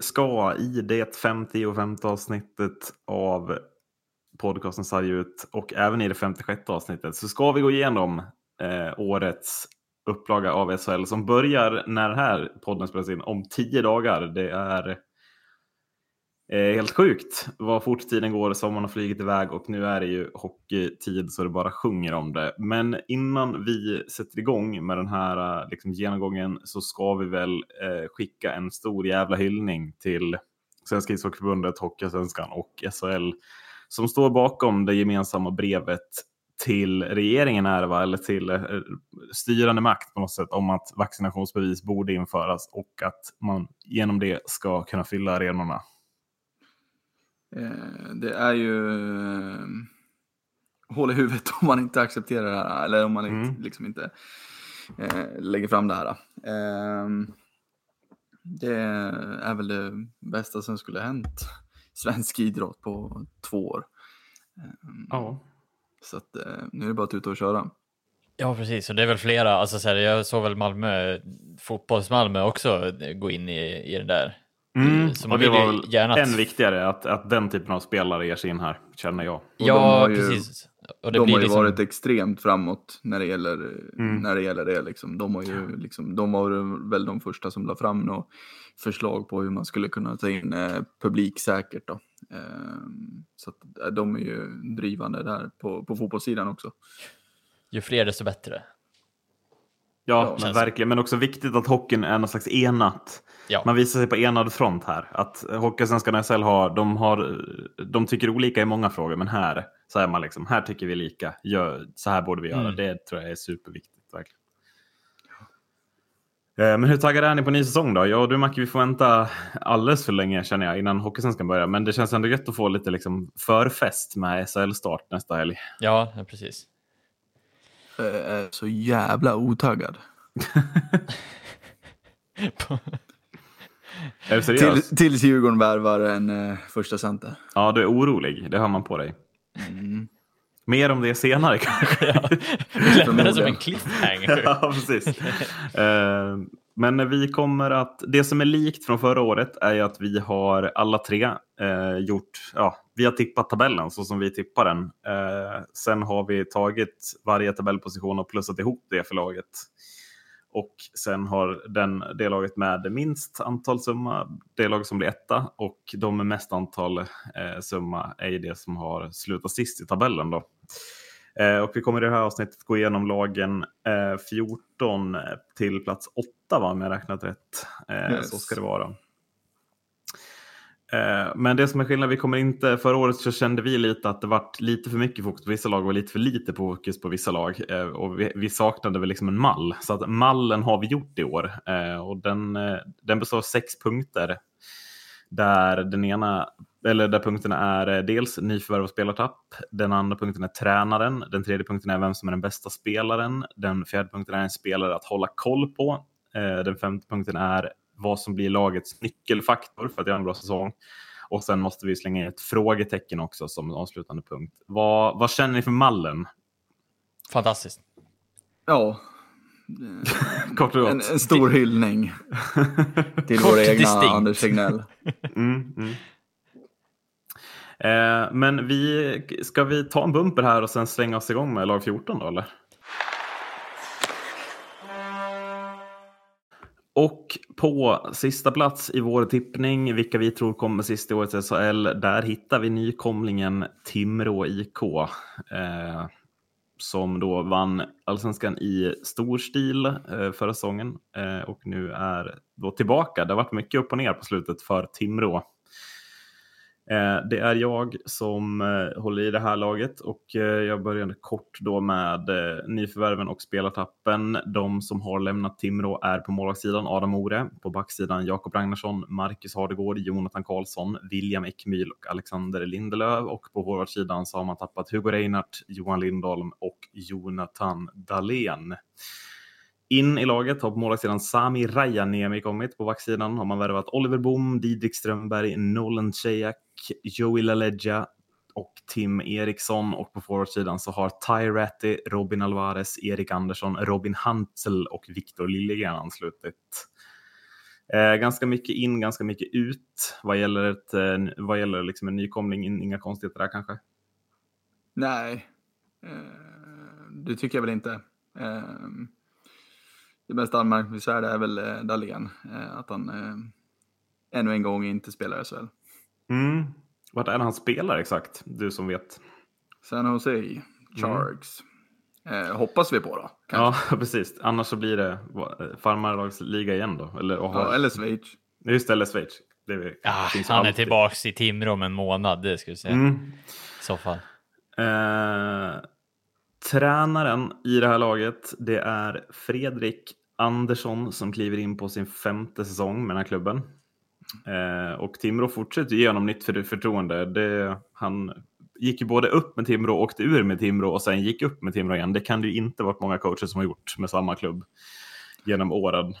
Ska i det 50 och 50 avsnittet av podcasten Sarg ut och även i det 56 avsnittet så ska vi gå igenom eh, årets upplaga av SHL som börjar när den här podden spelas in om tio dagar. Det är Eh, helt sjukt vad fort tiden går, sommaren har flugit iväg och nu är det ju hockeytid så det bara sjunger om det. Men innan vi sätter igång med den här eh, liksom, genomgången så ska vi väl eh, skicka en stor jävla hyllning till Svenska ishockeyförbundet, Hockeysvenskan och SHL som står bakom det gemensamma brevet till regeringen är va? eller till eh, styrande makt på något sätt om att vaccinationsbevis borde införas och att man genom det ska kunna fylla arenorna. Eh, det är ju eh, hål i huvudet om man inte accepterar det här, eller om man mm. liksom inte eh, lägger fram det här. Eh, det är väl det bästa som skulle ha hänt svensk idrott på två år. Ehm, ja. Så att, eh, nu är det bara att tuta och köra. Ja, precis. Och det är väl flera. Alltså, så här, jag såg väl Malmö, fotbolls-Malmö också gå in i, i den där Mm, så man och det var väl gärna än viktigare att, att den typen av spelare ger sig in här, känner jag. Och ja, ju, precis. Och de har ju liksom... varit extremt framåt när det gäller, mm. när det, gäller det. Liksom. De, har ju, liksom, de var väl de första som la fram något förslag på hur man skulle kunna ta in eh, publiksäkert. Då. Eh, så att, eh, de är ju drivande där på, på fotbollssidan också. Ju fler desto bättre. Ja, ja men verkligen. Men också viktigt att hockeyn är något slags enat. Ja. Man visar sig på enad front här. Att Hockeysvenskan och SHL har de, har, de tycker olika i många frågor, men här så är man liksom, här tycker vi lika. Gör, så här borde vi göra. Mm. Det tror jag är superviktigt. Verkligen. Eh, men hur taggade är ni på ny säsong då? Jag och du Macke, vi får vänta alldeles för länge känner jag innan Hockeysvenskan börjar. Men det känns ändå gött att få lite liksom förfest med SHL-start nästa helg. Ja, precis. Jag är så jävla otaggad. Är du seriös? Till, tills Djurgården värvar en uh, första center. Ja, du är orolig. Det hör man på dig. Mm. Mer om det senare kanske. ja, det är som en cliffhanger. ja, precis. uh, men vi kommer att, det som är likt från förra året är ju att vi har alla tre uh, gjort, ja, vi har tippat tabellen så som vi tippar den. Uh, sen har vi tagit varje tabellposition och plussat ihop det för laget. Och sen har den, det laget med minst antal summa, det lag som blir etta. Och de med mest antal eh, summa är det som har slutat sist i tabellen. Då. Eh, och vi kommer i det här avsnittet gå igenom lagen eh, 14 till plats 8 va, om jag räknat rätt. Eh, yes. Så ska det vara. Eh, men det som är skillnad, vi kommer inte, förra året så kände vi lite att det var lite för mycket fokus på vissa lag och lite för lite fokus på vissa lag. Eh, och vi, vi saknade väl liksom en mall. Så att mallen har vi gjort i år. Eh, och den, den består av sex punkter. Där den ena, eller där punkterna är dels nyförvärv och spelartapp. Den andra punkten är tränaren. Den tredje punkten är vem som är den bästa spelaren. Den fjärde punkten är en spelare att hålla koll på. Den femte punkten är vad som blir lagets nyckelfaktor för att göra en bra säsong. Och sen måste vi slänga in ett frågetecken också som avslutande punkt. Vad, vad känner ni för mallen? Fantastiskt. Ja. Kort och gott. En, en stor hyllning till vår egna distinkt. Anders Tegnell. Mm, mm. Eh, men vi, ska vi ta en bumper här och sen slänga oss igång med lag 14 då eller? Och på sista plats i vår tippning, vilka vi tror kommer sist i årets SHL, där hittar vi nykomlingen Timrå IK. Eh, som då vann allsvenskan i stor stil eh, förra säsongen eh, och nu är då tillbaka. Det har varit mycket upp och ner på slutet för Timrå. Eh, det är jag som eh, håller i det här laget och eh, jag började kort då med nyförvärven och spelartappen. De som har lämnat Timrå är på målvaktssidan Adam Ore, på backsidan Jakob Ragnarsson, Marcus Hardegård, Jonathan Karlsson, William Ekmyl och Alexander Lindelöf och på forwardsidan så har man tappat Hugo Reinhardt, Johan Lindholm och Jonathan Dahlén. In i laget har på målvaktssidan Sami Rajaniemi kommit. På backsidan har man värvat Oliver Bom, Didrik Strömberg, Nolan Chejak, Joey LaLeggia och Tim Eriksson. Och på forwardsidan så har Ty Ratty, Robin Alvarez, Erik Andersson, Robin Hansel och Viktor Liljegren anslutit. Eh, ganska mycket in, ganska mycket ut vad gäller, ett, eh, vad gäller liksom en nykomling. Inga konstigheter där kanske? Nej, eh, det tycker jag väl inte. Eh, det mest anmärkningsvärda är väl eh, Dahlén, eh, att han eh, ännu en gång inte spelar SHL. Mm. Vart är det han spelar exakt, du som vet? San Jose Sharks. Mm. Eh, hoppas vi på då. Kanske. Ja, precis. Annars så blir det farmarlagsliga igen då. Eller, har... ja, eller Schweiz. Just det, eller Schweiz. Det ja, han alltid. är tillbaka i Timrå om en månad, det skulle jag säga. Mm. I så fall. Eh, tränaren i det här laget, det är Fredrik Andersson som kliver in på sin femte säsong med den här klubben. Eh, och Timrå fortsätter ge honom nytt för förtroende. Det, han gick ju både upp med Timrå, åkte ur med Timrå och sen gick upp med Timrå igen. Det kan det ju inte varit många coacher som har gjort med samma klubb genom åren.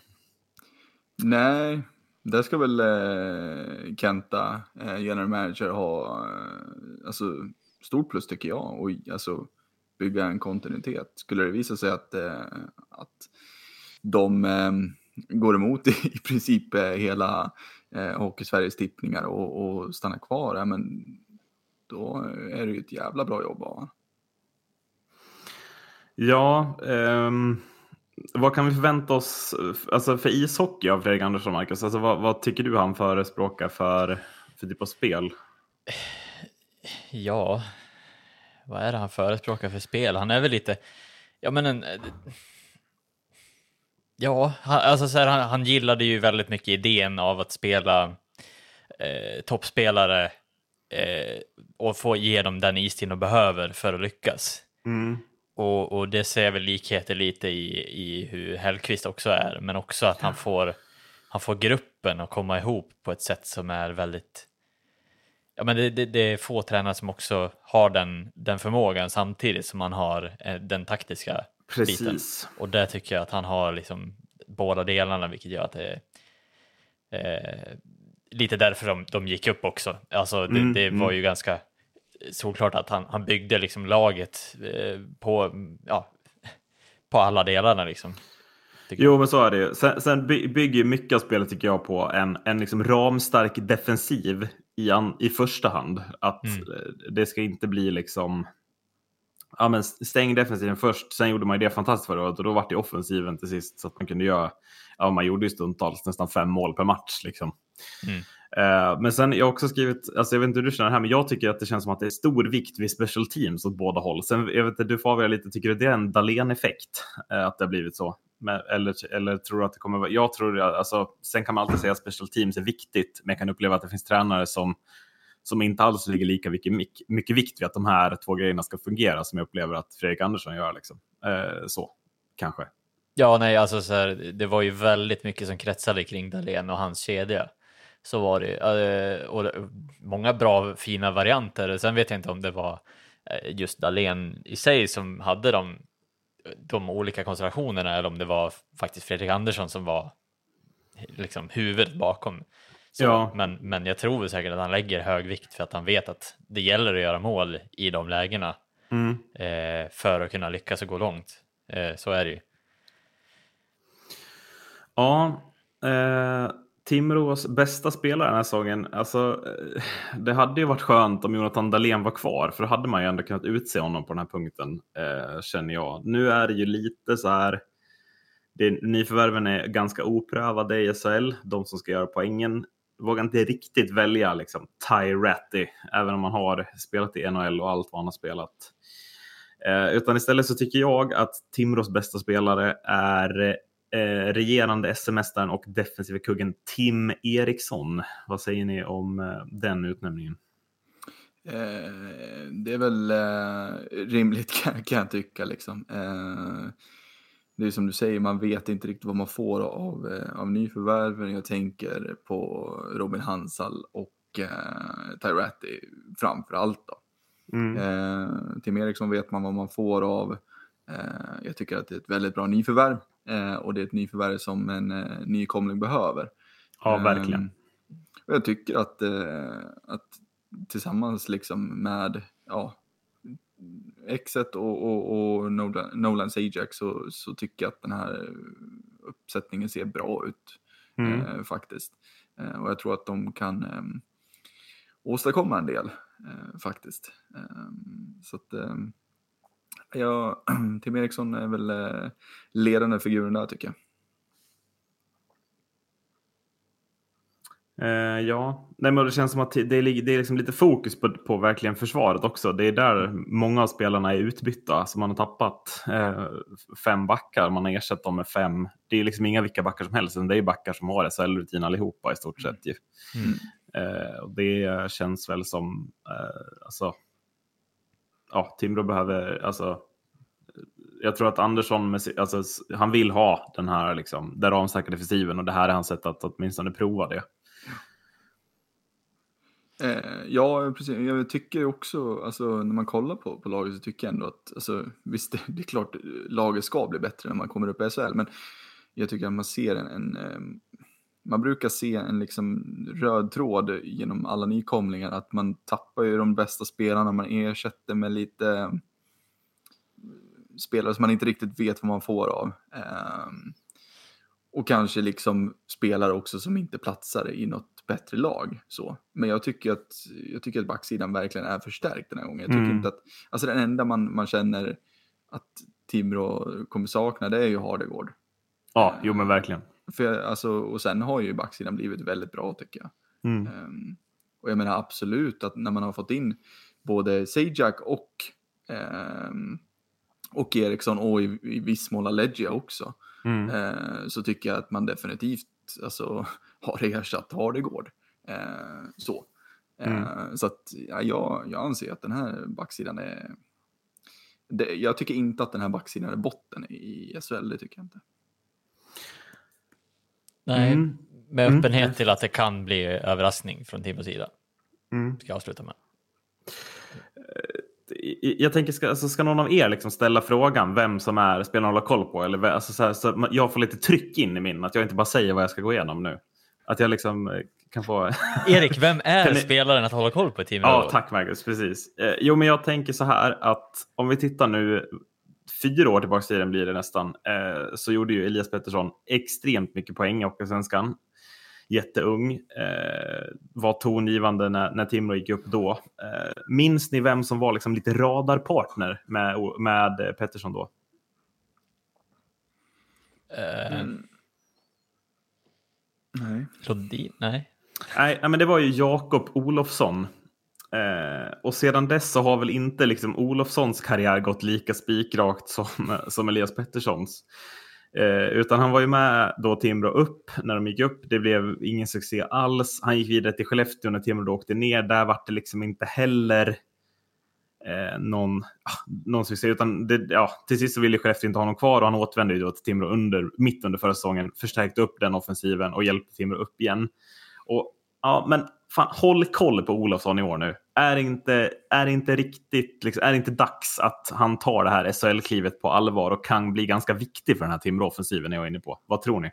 Nej, där ska väl eh, Kenta, eh, general manager, ha eh, alltså, stort plus tycker jag. Och alltså, bygga en kontinuitet. Skulle det visa sig att, eh, att de eh, går emot i, i princip eh, hela eh, Hockey Sveriges tippningar och, och stannar kvar, ja, men då är det ju ett jävla bra jobb av Ja, um, vad kan vi förvänta oss alltså för ishockey av Fredrik Andersson, Marcus? Alltså, vad, vad, tycker du han förespråkar för, för typ av spel? Ja, vad är det han förespråkar för spel? Han är väl lite, ja men en, Ja, alltså så här, han, han gillade ju väldigt mycket idén av att spela eh, toppspelare eh, och få ge dem den istid de behöver för att lyckas. Mm. Och, och, det ser väl likheter lite i, i hur Hellqvist också är, men också att han får, han får gruppen att komma ihop på ett sätt som är väldigt Ja, men det, det, det, är få tränare som också har den, den förmågan samtidigt som man har eh, den taktiska Precis. biten. Och där tycker jag att han har liksom båda delarna, vilket gör att det är eh, lite därför de, de gick upp också. Alltså det, mm, det var mm. ju ganska såklart att han, han byggde liksom laget eh, på, ja, på alla delarna liksom. Jo, men så är det ju. Sen, sen bygger mycket av spelet tycker jag på en, en liksom ramstark defensiv i, an, i första hand. Att mm. det ska inte bli liksom ja, men stäng defensiven först. Sen gjorde man ju det fantastiskt förra året och då var det offensiven till sist så att man kunde göra, ja man gjorde ju stundtals nästan fem mål per match liksom. Mm. Uh, men sen jag har också skrivit, alltså jag vet inte hur du känner här, men jag tycker att det känns som att det är stor vikt vid special teams åt båda håll. Sen jag vet inte, du får avgöra lite, tycker du det är en Dahlén-effekt uh, att det har blivit så? Men, eller, eller tror du att det kommer vara, jag tror, alltså, sen kan man alltid säga att special teams är viktigt, men jag kan uppleva att det finns tränare som som inte alls ligger lika mycket, mycket vikt vid att de här två grejerna ska fungera som jag upplever att Fredrik Andersson gör. Liksom. Eh, så, kanske. Ja, nej, alltså så här, det var ju väldigt mycket som kretsade kring Dahlén och hans kedja. Så var det. Eh, och många bra, fina varianter. Sen vet jag inte om det var eh, just Dahlén i sig som hade de, de olika konstellationerna eller om det var faktiskt Fredrik Andersson som var liksom huvudet bakom så, ja. men, men jag tror säkert att han lägger hög vikt för att han vet att det gäller att göra mål i de lägena mm. eh, för att kunna lyckas och gå långt. Eh, så är det ju. Ja, eh, Timrås bästa spelare den här säsongen. Alltså, eh, det hade ju varit skönt om Jonathan Dahlén var kvar, för då hade man ju ändå kunnat utse honom på den här punkten, eh, känner jag. Nu är det ju lite så här, det, nyförvärven är ganska oprövade i SHL, de som ska göra poängen vågar inte riktigt välja liksom, Ty Ratty, även om man har spelat i NHL och allt vad han har spelat. Eh, utan istället så tycker jag att Timrås bästa spelare är eh, regerande SM-mästaren och defensiva kuggen Tim Eriksson. Vad säger ni om eh, den utnämningen? Eh, det är väl eh, rimligt kan, kan, jag tycka. Liksom. Eh, det är som du säger, man vet inte riktigt vad man får av, eh, av nyförvärven. Jag tänker på Robin Hansal och eh, Tyratti framför allt. Då. Mm. Eh, Tim Eriksson vet man vad man får av. Eh, jag tycker att det är ett väldigt bra nyförvärv eh, och det är ett nyförvärv som en eh, nykomling behöver. Ja, verkligen. Eh, jag tycker att, eh, att tillsammans liksom med ja, Exet och, och, och Nolan, Nolan Sajak så, så tycker jag att den här uppsättningen ser bra ut. mm. eh, faktiskt. Eh, och jag tror att de kan eh, åstadkomma en del eh, faktiskt. så att ja, Tim Eriksson är väl ledande figuren där tycker jag. Eh, ja, Nej, men det känns som att det är, det är liksom lite fokus på, på verkligen försvaret också. Det är där många av spelarna är utbytta. Alltså man har tappat eh, fem backar, man har ersatt dem med fem. Det är liksom inga vilka backar som helst, det är backar som har SHL-rutin allihopa i stort sett. Ju. Mm. Eh, och det känns väl som, eh, alltså, ja, Timrå behöver, alltså, jag tror att Andersson, alltså, han vill ha den här, liksom, den ramstarka defensiven och det här är hans sätt att åtminstone prova det. Eh, ja, precis. Jag tycker också, alltså, när man kollar på, på laget så tycker jag ändå att, alltså, visst det, det är klart laget ska bli bättre när man kommer upp i SHL, men jag tycker att man ser en, en eh, man brukar se en liksom röd tråd genom alla nykomlingar, att man tappar ju de bästa spelarna, man ersätter med lite eh, spelare som man inte riktigt vet vad man får av. Eh, och kanske liksom spelare också som inte platsar i något bättre lag. Så. Men jag tycker, att, jag tycker att backsidan verkligen är förstärkt den här gången. Jag tycker mm. inte att, alltså den enda man, man känner att Timrå kommer sakna det är ju Hardegård. Ja, jo men verkligen. För, alltså, och sen har ju backsidan blivit väldigt bra tycker jag. Mm. Um, och jag menar absolut att när man har fått in både Sajak och, um, och Eriksson och i, i viss mån Legia också. Mm. Uh, så tycker jag att man definitivt alltså, har ersatt Hardegård. Eh, så. Mm. Eh, så att ja, jag, jag anser att den här backsidan är... Det, jag tycker inte att den här backsidan är botten i SHL, det tycker jag inte. Nej, mm. med mm. öppenhet mm. till att det kan bli överraskning från Timos sida. Mm. Ska jag avsluta med. Jag tänker, ska, alltså, ska någon av er liksom ställa frågan vem som är spelaren att hålla koll på? Eller, alltså, så, här, så jag får lite tryck in i min, att jag inte bara säger vad jag ska gå igenom nu. Att jag liksom eh, kan få... Erik, vem är ni... spelaren att hålla koll på i teamet? Ja, tack Marcus. Precis. Eh, jo, men jag tänker så här att om vi tittar nu, fyra år tillbaka i tiden blir det nästan, eh, så gjorde ju Elias Pettersson extremt mycket poäng i Hockeyallsvenskan. Jätteung, eh, var tongivande när, när Timrå gick upp då. Eh, minns ni vem som var liksom lite radarpartner med, med Pettersson då? Mm. Nej. Lodin? Nej. Nej, men det var ju Jakob Olofsson. Eh, och sedan dess så har väl inte liksom Olofssons karriär gått lika spikrakt som, som Elias Petterssons. Eh, utan han var ju med då Timrå upp när de gick upp. Det blev ingen succé alls. Han gick vidare till Skellefteå när Timrå åkte ner. Där var det liksom inte heller eh, någon, ah, någon succé. Utan det, ja, till sist så ville Skellefteå inte ha honom kvar och han återvände ju då till Timrå under, mitt under förra säsongen, förstärkte upp den offensiven och hjälpte Timrå upp igen. Och, ja, men fan, håll koll på Olofsson i år nu. Är inte, är inte riktigt, liksom, är inte dags att han tar det här SHL-klivet på allvar och kan bli ganska viktig för den här Timrå-offensiven jag är inne på? Vad tror ni?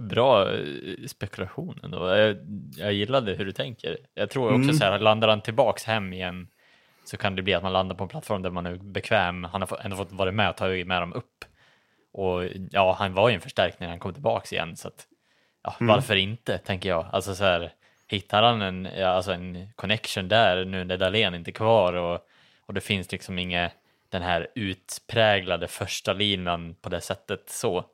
Bra eh, spekulation ändå. Jag, jag gillade hur du tänker. Jag tror också mm. så här, landar han tillbaks hem igen så kan det bli att man landar på en plattform där man är bekväm. Han har ändå fått vara med och ta med dem upp. Och ja, han var ju en förstärkning när han kom tillbaks igen, så att ja, mm. varför inte, tänker jag. Alltså så här, hittar han en, ja, alltså en connection där nu när Dahlén inte är kvar och, och det finns liksom inget den här utpräglade första linan på det sättet så,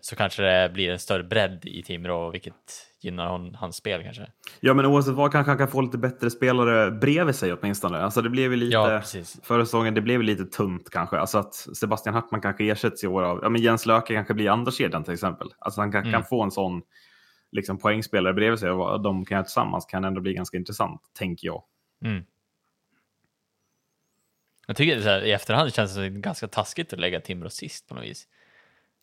så kanske det blir en större bredd i Timrå, vilket gynnar hon, hans spel kanske. Ja, men oavsett vad kanske han kan få lite bättre spelare bredvid sig åtminstone. Alltså det blev ju lite, ja, förra säsongen, det blev lite tunt kanske. Alltså att Sebastian Hartman kanske ersätts i år av, ja men Jens Löke kanske blir andra kedjan till exempel. Alltså han kan, mm. kan få en sån liksom, poängspelare bredvid sig och vad de kan göra tillsammans kan ändå bli ganska intressant, tänker jag. Mm. Jag tycker så här, i efterhand känns det ganska taskigt att lägga Timrå sist på något vis.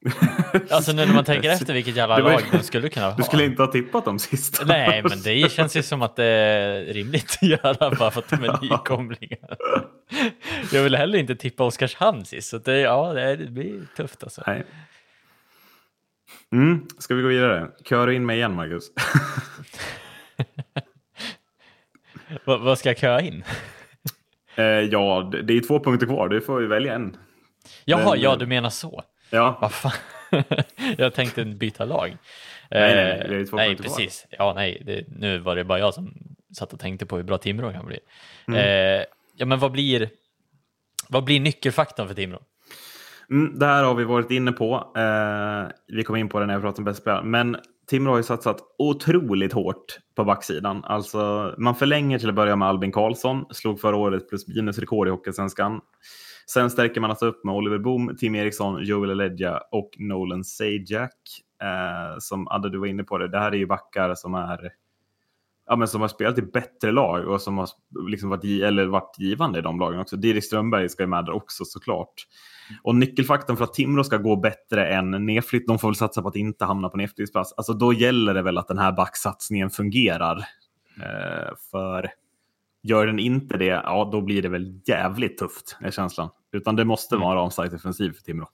Alltså nu när man tänker efter vilket jävla lag de skulle kunna ha. Du skulle inte ha tippat dem sist. Nej, men det känns ju som att det är rimligt att göra bara för att de är nykomlingar. Jag vill heller inte tippa Oskarshamn sist, så det, ja, det blir tufft alltså. Nej. Mm, ska vi gå vidare? Köra in mig igen, Marcus. vad, vad ska jag köra in? Eh, ja, det är två punkter kvar. Du får ju välja en. Jaha, Men, ja, du menar så. Ja. Vad fan? jag tänkte byta lag. Nej, nej, nej, det är två nej poäng kvar. precis. Ja, nej, det, nu var det bara jag som satt och tänkte på hur bra Timrå kan bli. Mm. Eh, ja, men vad blir, vad blir nyckelfaktorn för Timrå? Mm, det här har vi varit inne på. Eh, vi kom in på det när jag pratade om bäst spelare. Men Timrå har ju satsat otroligt hårt på backsidan. Alltså, man förlänger till att börja med Albin Karlsson, slog förra året plus minus-rekord i Hockeysvenskan. Sen stärker man alltså upp med Oliver Boom, Tim Eriksson, Joel Eledja och Nolan Sajak. Eh, som Adde, du var inne på det, det här är ju backar som är ja, men som har spelat i bättre lag och som har liksom varit, eller varit givande i de lagen också. Dirk Strömberg ska ju med där också såklart. Och nyckelfaktorn för att Timrå ska gå bättre än nedflytt, de får väl satsa på att inte hamna på nedflyttningsplats. Alltså då gäller det väl att den här backsatsningen fungerar. Eh, för gör den inte det, ja då blir det väl jävligt tufft, är känslan. Utan det måste Mm. vara avstarkt offensiv för Timrå.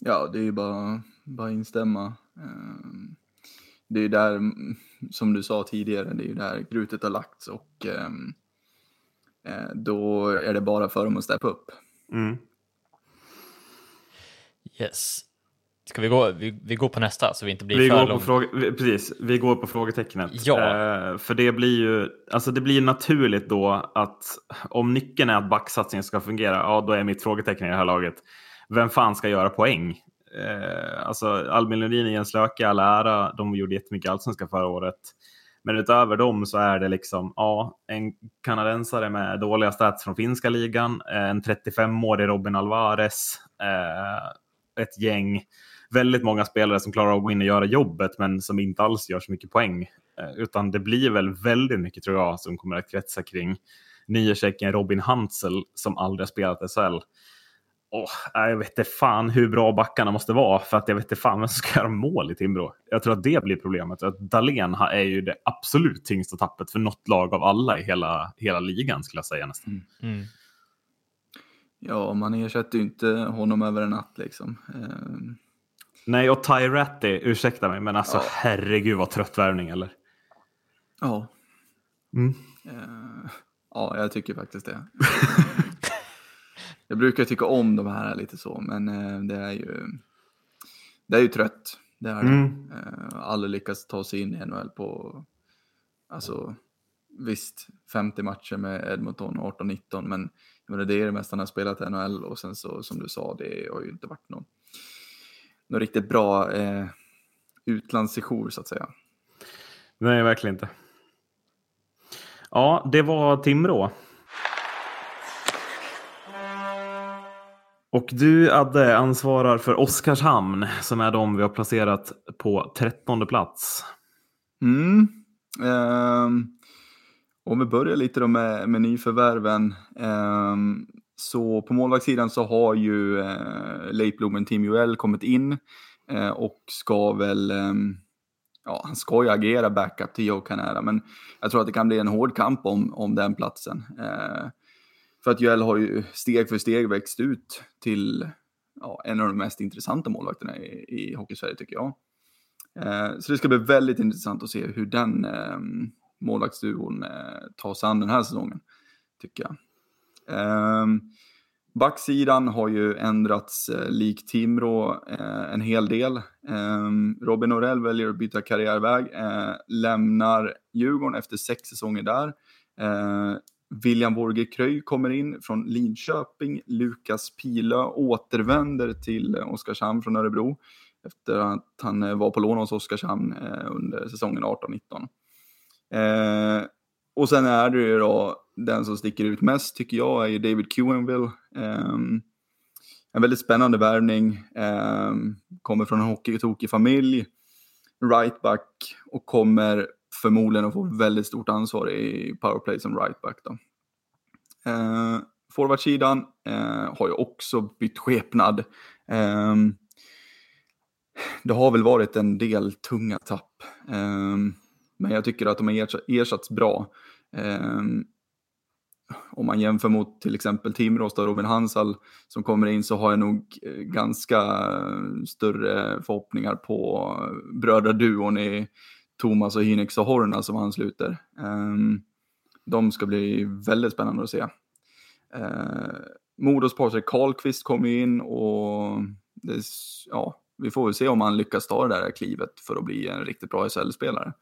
Ja, det är ju bara, bara instämma. Ehm, Det är ju där, mm, som du sa tidigare, det är ju där grutet har lagts och ehm, eh, då är det bara för dem att steppa upp. Mm. Yes. Ska vi gå, vi, vi går på nästa så vi inte blir Vi för går, på långt. fråga, vi- precis, vi går på frågetecknet. Ja. Eh, för det blir ju alltså det blir naturligt då att om nyckeln är att backsatsningen ska fungera, ja då är mitt frågetecken i det här laget. Vem fan ska göra poäng? Eh, alltså Albin Lundin och Jens Löke all ära, de gjorde jättemycket allsvenska förra året. Men utöver dem så är det liksom, ja, en kanadensare med dåliga stats från finska ligan, eh, en 35-årig Robin Alvarez, eh, ett gäng väldigt många spelare som klarar av att gå in och göra jobbet men som inte alls gör så mycket poäng. Eh, Utan det blir väl väldigt mycket tror jag som kommer att kretsa kring nytjecken Robin Hansel som aldrig har spelat SHL. Åh, nej, jag vet inte fan hur bra backarna måste vara för att jag vet inte fan vem som ska göra mål i Timrå. Jag tror att det blir problemet. Att Dahlén har- är ju det absolut tyngsta tappet för något lag av alla i hela, hela ligan skulle jag säga nästan. Mm. Ja, man ersätter ju inte honom över en natt liksom. Ehm, Nej, och Ty Ratty, ursäkta mig, men alltså Ja. herregud vad trött värvning eller? Ja, Mm. Eh, ja, jag tycker faktiskt det. jag brukar tycka om de här lite så, men eh, det är ju, det är ju trött. Det är det. Mm. Eh, Aldrig lyckats ta sig in i NHL på, alltså visst, 50 matcher med Edmonton 18-19, men menar, det är det mesta han har spelat i NHL och sen så som du sa, det har ju inte varit någon, någon riktigt bra eh, utlandssejour så att säga. Nej, verkligen inte. Ja, det var Timrå. Och du, Adde, ansvarar för Oskarshamn som är de vi har placerat på trettonde plats. Mm. Ehm, om vi börjar lite då med, med nyförvärven. Ehm, så på målvaktssidan så har ju eh, Leif Blomen Team UL kommit in eh, och ska väl, eh, ja han ska ju agera backup till Joe Canara men jag tror att det kan bli en hård kamp om, om den platsen. Eh, för att UL har ju steg för steg växt ut till ja, en av de mest intressanta målvakterna i, i Hockeysverige tycker jag. Eh, Så det ska bli väldigt intressant att se hur den eh, målvaktsduon eh, tar sig an den här säsongen, tycker jag. Eh, backsidan har ju ändrats eh, likt Timrå eh, en hel del. Eh, Robin Norell väljer att byta karriärväg, eh, lämnar Djurgården efter sex säsonger där. Eh, William Borge Kröj kommer in från Linköping. Lukas Pilö återvänder till eh, Oskarshamn från Örebro efter att han eh, var på lån hos Oskarshamn eh, under säsongen 18-19. Eh, och sen är det ju då den som sticker ut mest tycker jag är ju David Quenville. Um, ehm, en väldigt spännande värvning. Um, kommer från en hockeytokig familj. Rightback och kommer förmodligen att få väldigt stort ansvar i powerplay som rightback. Då. Uh, Forwardsidan uh, har ju också bytt skepnad. Um, det har väl varit en del tunga tapp. Um, men jag tycker att de har ersatts bra. Um, om man jämför mot till exempel Timrås och Robin Hansal som kommer in så har jag nog eh, ganska eh, större förhoppningar på eh, brödraduon i Thomas och Hinex och Horna som ansluter. Ehm, de ska bli väldigt spännande att se. Modos Patrik Karlqvist kommer in och det, ja, vi får väl se om han lyckas ta det där klivet för att bli en riktigt bra SHL-spelare.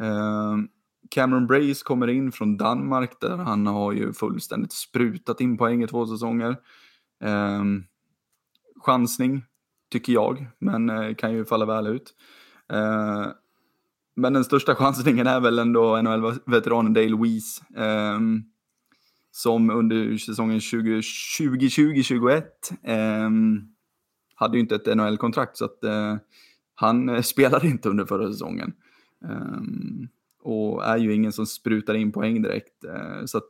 Ehm, Cameron Brace kommer in från Danmark där han har ju fullständigt sprutat in poäng i två säsonger. Eh, chansning, tycker jag, men eh, kan ju falla väl ut. Eh, men den största chansningen är väl ändå NHL-veteranen Dale Weiss. Eh, som under säsongen 2020-2021 eh, hade ju inte ett NHL-kontrakt så att eh, han eh, spelade inte under förra säsongen. Um, och är ju ingen som sprutar in poäng direkt. Eh, så att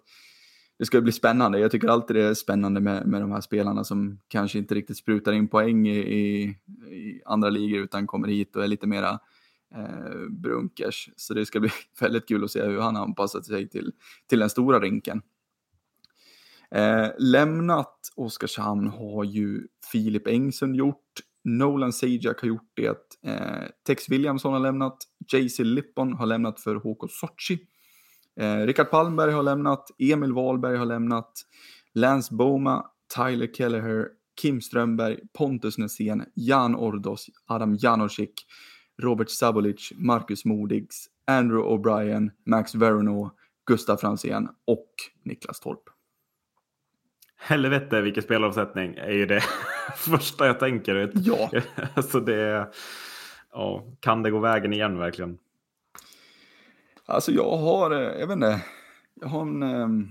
det ska bli spännande. Jag tycker alltid det är spännande med, med de här spelarna som kanske inte riktigt sprutar in poäng i, i, i andra ligor utan kommer hit och är lite mera eh, brunkers. Så det ska bli väldigt kul att se hur han anpassat sig till, till den stora rinken. Eh, lämnat Oskarshamn har ju Filip Engsund gjort. Nolan Sajak har gjort det. Eh, Tex Williamson har lämnat. JC Lippon har lämnat för HK Sochi. Eh, Rickard Palmberg har lämnat. Emil Wahlberg har lämnat. Lance Boma, Tyler Kelleher, Kim Strömberg, Pontus Nässén, Jan Ordos, Adam Janosic, Robert Sabolic, Marcus Modigs, Andrew O'Brien, Max Verono, Gustav Fransén och Niklas Torp. Helvete vilken spelaravsättning är ju det första jag tänker. Vet. Ja. alltså det, ja, kan det gå vägen igen verkligen? Alltså jag har, eh, jag vet inte, jag har en, ehm,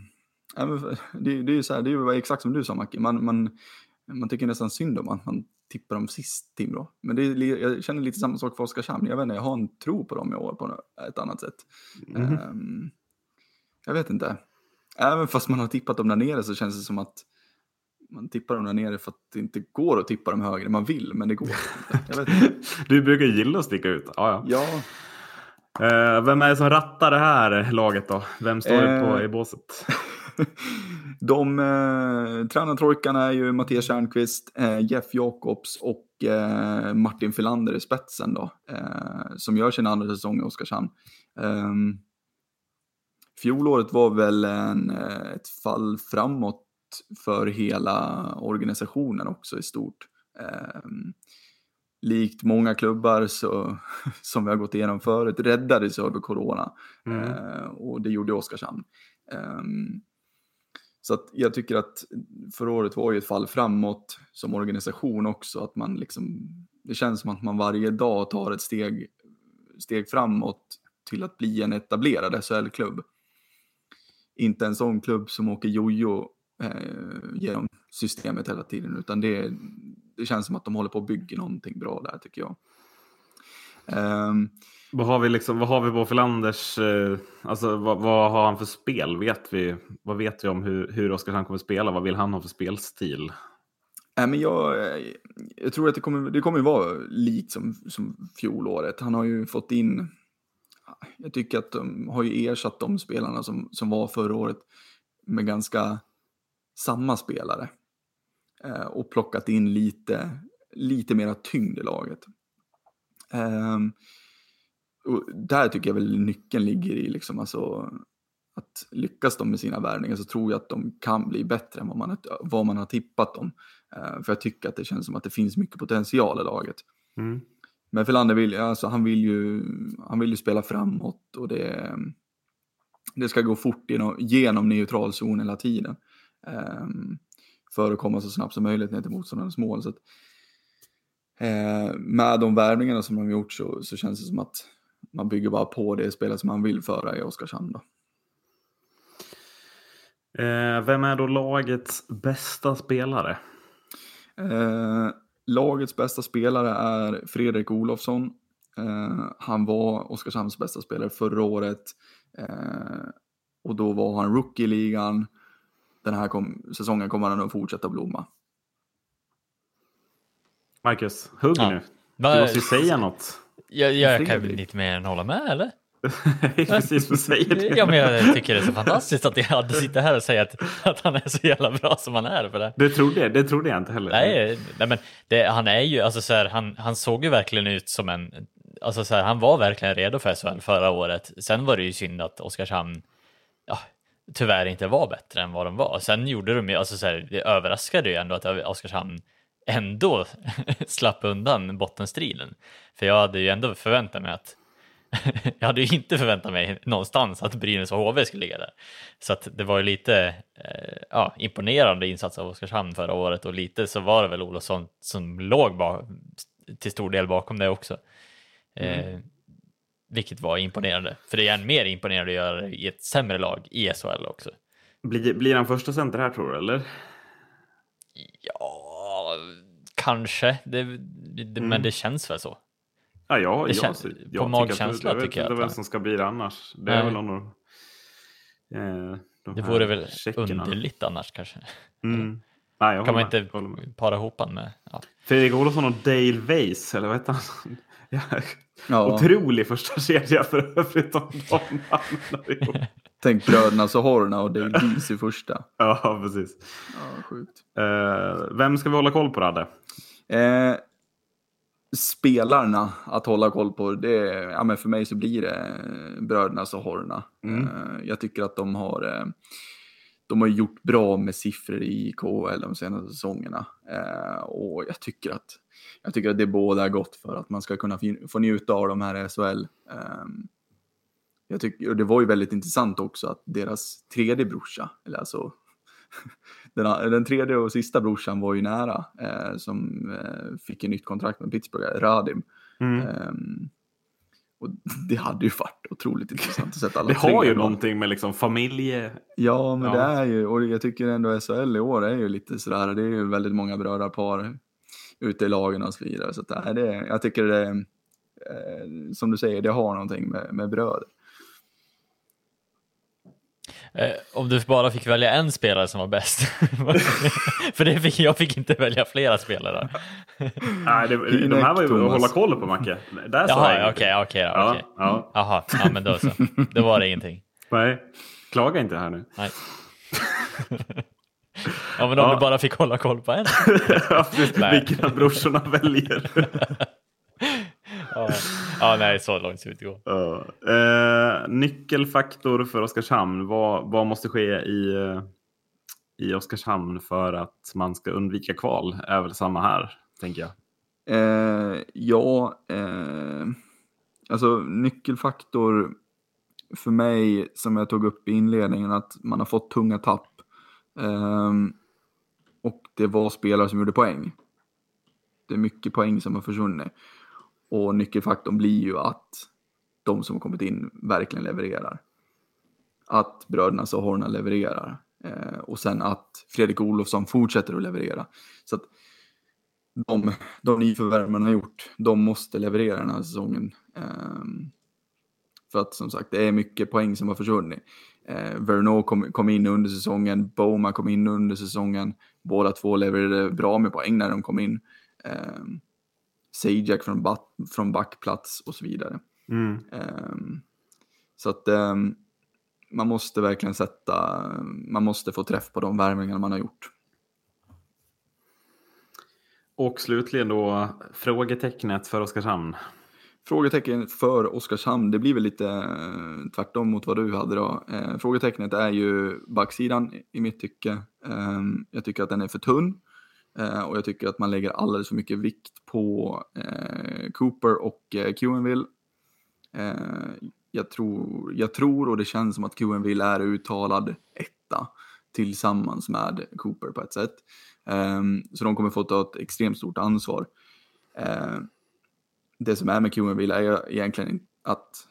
det, det är ju så här, det är exakt som du sa Macke, man, man, man tycker nästan synd om att man tippar dem sist Timrå. Men det är, jag känner lite samma sak för Oskarshamn, jag vet inte, jag har en tro på dem i år på ett annat sätt. Mm. Um, jag vet inte. Även fast man har tippat dem där nere så känns det som att man tippar dem där nere för att det inte går att tippa dem högre. Man vill, men det går inte. du brukar gilla att sticka ut. Ja, ja. ja. Uh, vem är det som rattar det här laget då? Vem står uh, på i båset? De eh, tränartrojkarna är ju Mattias Tjärnqvist, eh, Jeff Jakobs och eh, Martin Filander i spetsen då, eh, som gör sin andra säsong i Oskarshamn. Um, Fjolåret var väl en, eh, ett fall framåt för hela organisationen också i stort. Um, likt många klubbar så, som vi har gått igenom förut räddades över corona. Mm. Uh, och det gjorde Oskarshamn. Um, så att jag tycker att förra året var ju ett fall framåt som organisation också. Att man liksom, det känns som att man varje dag tar ett steg, steg framåt till att bli en etablerad SHL-klubb inte en sån klubb som åker jojo eh, genom systemet hela tiden, utan det, det känns som att de håller på att bygga någonting bra där tycker jag. Um, vad har vi liksom, vad har vi på Förlanders, eh, alltså vad, vad, har han för spel? Vet vi, vad vet vi om hur, hur Oskarshamn kommer att spela? Vad vill han ha för spelstil? Nej, men jag, jag tror att det kommer, det kommer vara likt som, som fjolåret. Han har ju fått in jag tycker att de har ju ersatt de spelarna som, som var förra året med ganska samma spelare. Eh, och plockat in lite, lite mera tyngd i laget. Eh, och där tycker jag väl nyckeln ligger i liksom alltså att lyckas de med sina värvningar så tror jag att de kan bli bättre än vad man, vad man har tippat dem. Eh, för jag tycker att det känns som att det finns mycket potential i laget. Mm. Men Filander vill, alltså, han vill, ju, han vill ju spela framåt och det, det ska gå fort genom, genom neutral zon hela tiden. Um, för att komma så snabbt som möjligt ner till motståndarens mål. Så att, eh, med de värvningarna som de har gjort så, så känns det som att man bygger bara på det spelet som man vill föra i Oskarshamn. Då. Eh, vem är då lagets bästa spelare? Eh, Lagets bästa spelare är Fredrik Olofsson. Eh, han var Oskarshamns bästa spelare förra året. Eh, och då var han rookie i ligan. Den här kom, säsongen kommer han att fortsätta blomma. Marcus, hugg ja. nu. Du måste ju säga något. Jag, jag kan väl lite mer än hålla med, eller? Precis vad säger du? Ja, men jag tycker det är så fantastiskt att jag hade sitter här och säger att, att han är så jävla bra som han är. För det. Det, trodde, det trodde jag inte heller. Nej, nej men det, han är ju, alltså så här, han, han såg ju verkligen ut som en, alltså så här, han var verkligen redo för SHL förra året. Sen var det ju synd att Oskarshamn, ja, tyvärr inte var bättre än vad de var. Sen gjorde de ju, alltså så här, det överraskade ju ändå att Oskarshamn ändå slapp undan bottenstriden. För jag hade ju ändå förväntat mig att jag hade ju inte förväntat mig någonstans att Brynäs och HV skulle ligga där. Så att det var ju lite eh, ja, imponerande insats av Oskarshamn förra året och lite så var det väl Olofsson som låg ba- till stor del bakom det också. Eh, mm. Vilket var imponerande, för det är än mer imponerande att göra det i ett sämre lag i SHL också. Blir, blir han första center här tror du, eller? Ja, kanske, det, det, mm. men det känns väl så. Ja, ja, det jag, känns, jag, på magkänsla jag tycker jag. Jag vet inte vem som ska bli det annars. Det är väl någon av, eh, de Det vore väl checkerna. underligt annars kanske. Mm. Nej, jag kan man inte para ihop han med... Ja. Fredrik Olofsson och Dale Weiss, eller vad heter han? Ja. Ja. Otrolig första kedja för övrigt om de hamnar Tänk bröderna Sohorna och Dale Weiss i första. Ja, precis. Ja, sjukt. Uh, vem ska vi hålla koll på, Radde? Eh, spelarna att hålla koll på, det, ja, men för mig så blir det bröderna Sohorna. Mm. Uh, jag tycker att de har uh, de har gjort bra med siffror i KHL de senaste säsongerna. Eh, och jag tycker, att, jag tycker att det båda gott för att man ska kunna få njuta av de här SHL. Eh, jag tycker, och det var ju väldigt intressant också att deras tredje brorsa, eller alltså den, den tredje och sista brorsan var ju nära, eh, som eh, fick ett nytt kontrakt med Pittsburgh, Radim. Mm. Um, och det hade ju varit otroligt intressant att sätta alla Det har ju någonting med liksom familje... Ja, men ja. det är ju, och jag tycker ändå SHL i år är ju lite sådär, det är ju väldigt många brödrapar ute i lagen och så vidare. Så att det, jag tycker det, eh, som du säger, det har någonting med, med bröder. Eh, om du bara fick välja en spelare som var bäst. För det fick, jag fick inte välja flera spelare. Nej, det, de här var ju att hålla koll på Macke. Där Jaha, okej, okej. Ja, ja. Jaha, ja, men då så. Då var det ingenting. Nej, klaga inte här nu. Nej. Ja, men om ja. du bara fick hålla koll på en. Vilken av brorsorna väljer ja. ja, nej, så långt ska vi inte gå. Uh, uh, nyckelfaktor för Oskarshamn. Vad, vad måste ske i, uh, i Oskarshamn för att man ska undvika kval? Är väl samma här, tänker jag. Uh, ja, alltså nyckelfaktor för mig, som jag tog upp i inledningen, att man har fått tunga tapp. och det var spelare som gjorde poäng. Det är mycket poäng som har försvunnit. Och nyckelfaktorn blir ju att de som har kommit in verkligen levererar. Att bröderna Sohorna levererar. Eh, och sen att Fredrik Olofsson fortsätter att leverera. Så att de, de nyförvärv man har gjort, de måste leverera den här säsongen. Eh, för att som sagt, det är mycket poäng som har försvunnit. Eh, Verno kom, kom in under säsongen, Boma kom in under säsongen. Båda två levererade bra med poäng när de kom in. Eh, Sajak från, från backplats och så vidare. Mm. Um, så att um, man måste verkligen sätta, man måste få träff på de värvningar man har gjort. Och slutligen då frågetecknet för Oskarshamn. Frågetecken för Oskarshamn, det blir väl lite eh, tvärtom mot vad du hade då. Eh, frågetecknet är ju backsidan i mitt tycke. Eh, jag tycker att den är för tunn. Eh, och jag tycker att man lägger alldeles för mycket vikt på eh, Cooper och eh, QNville. Eh, jag, tror, jag tror och det känns som att QNville är uttalad etta tillsammans med Cooper på ett sätt. Ehm, så de kommer få ta ett extremt stort ansvar. Eh, det som är med QNville är egentligen att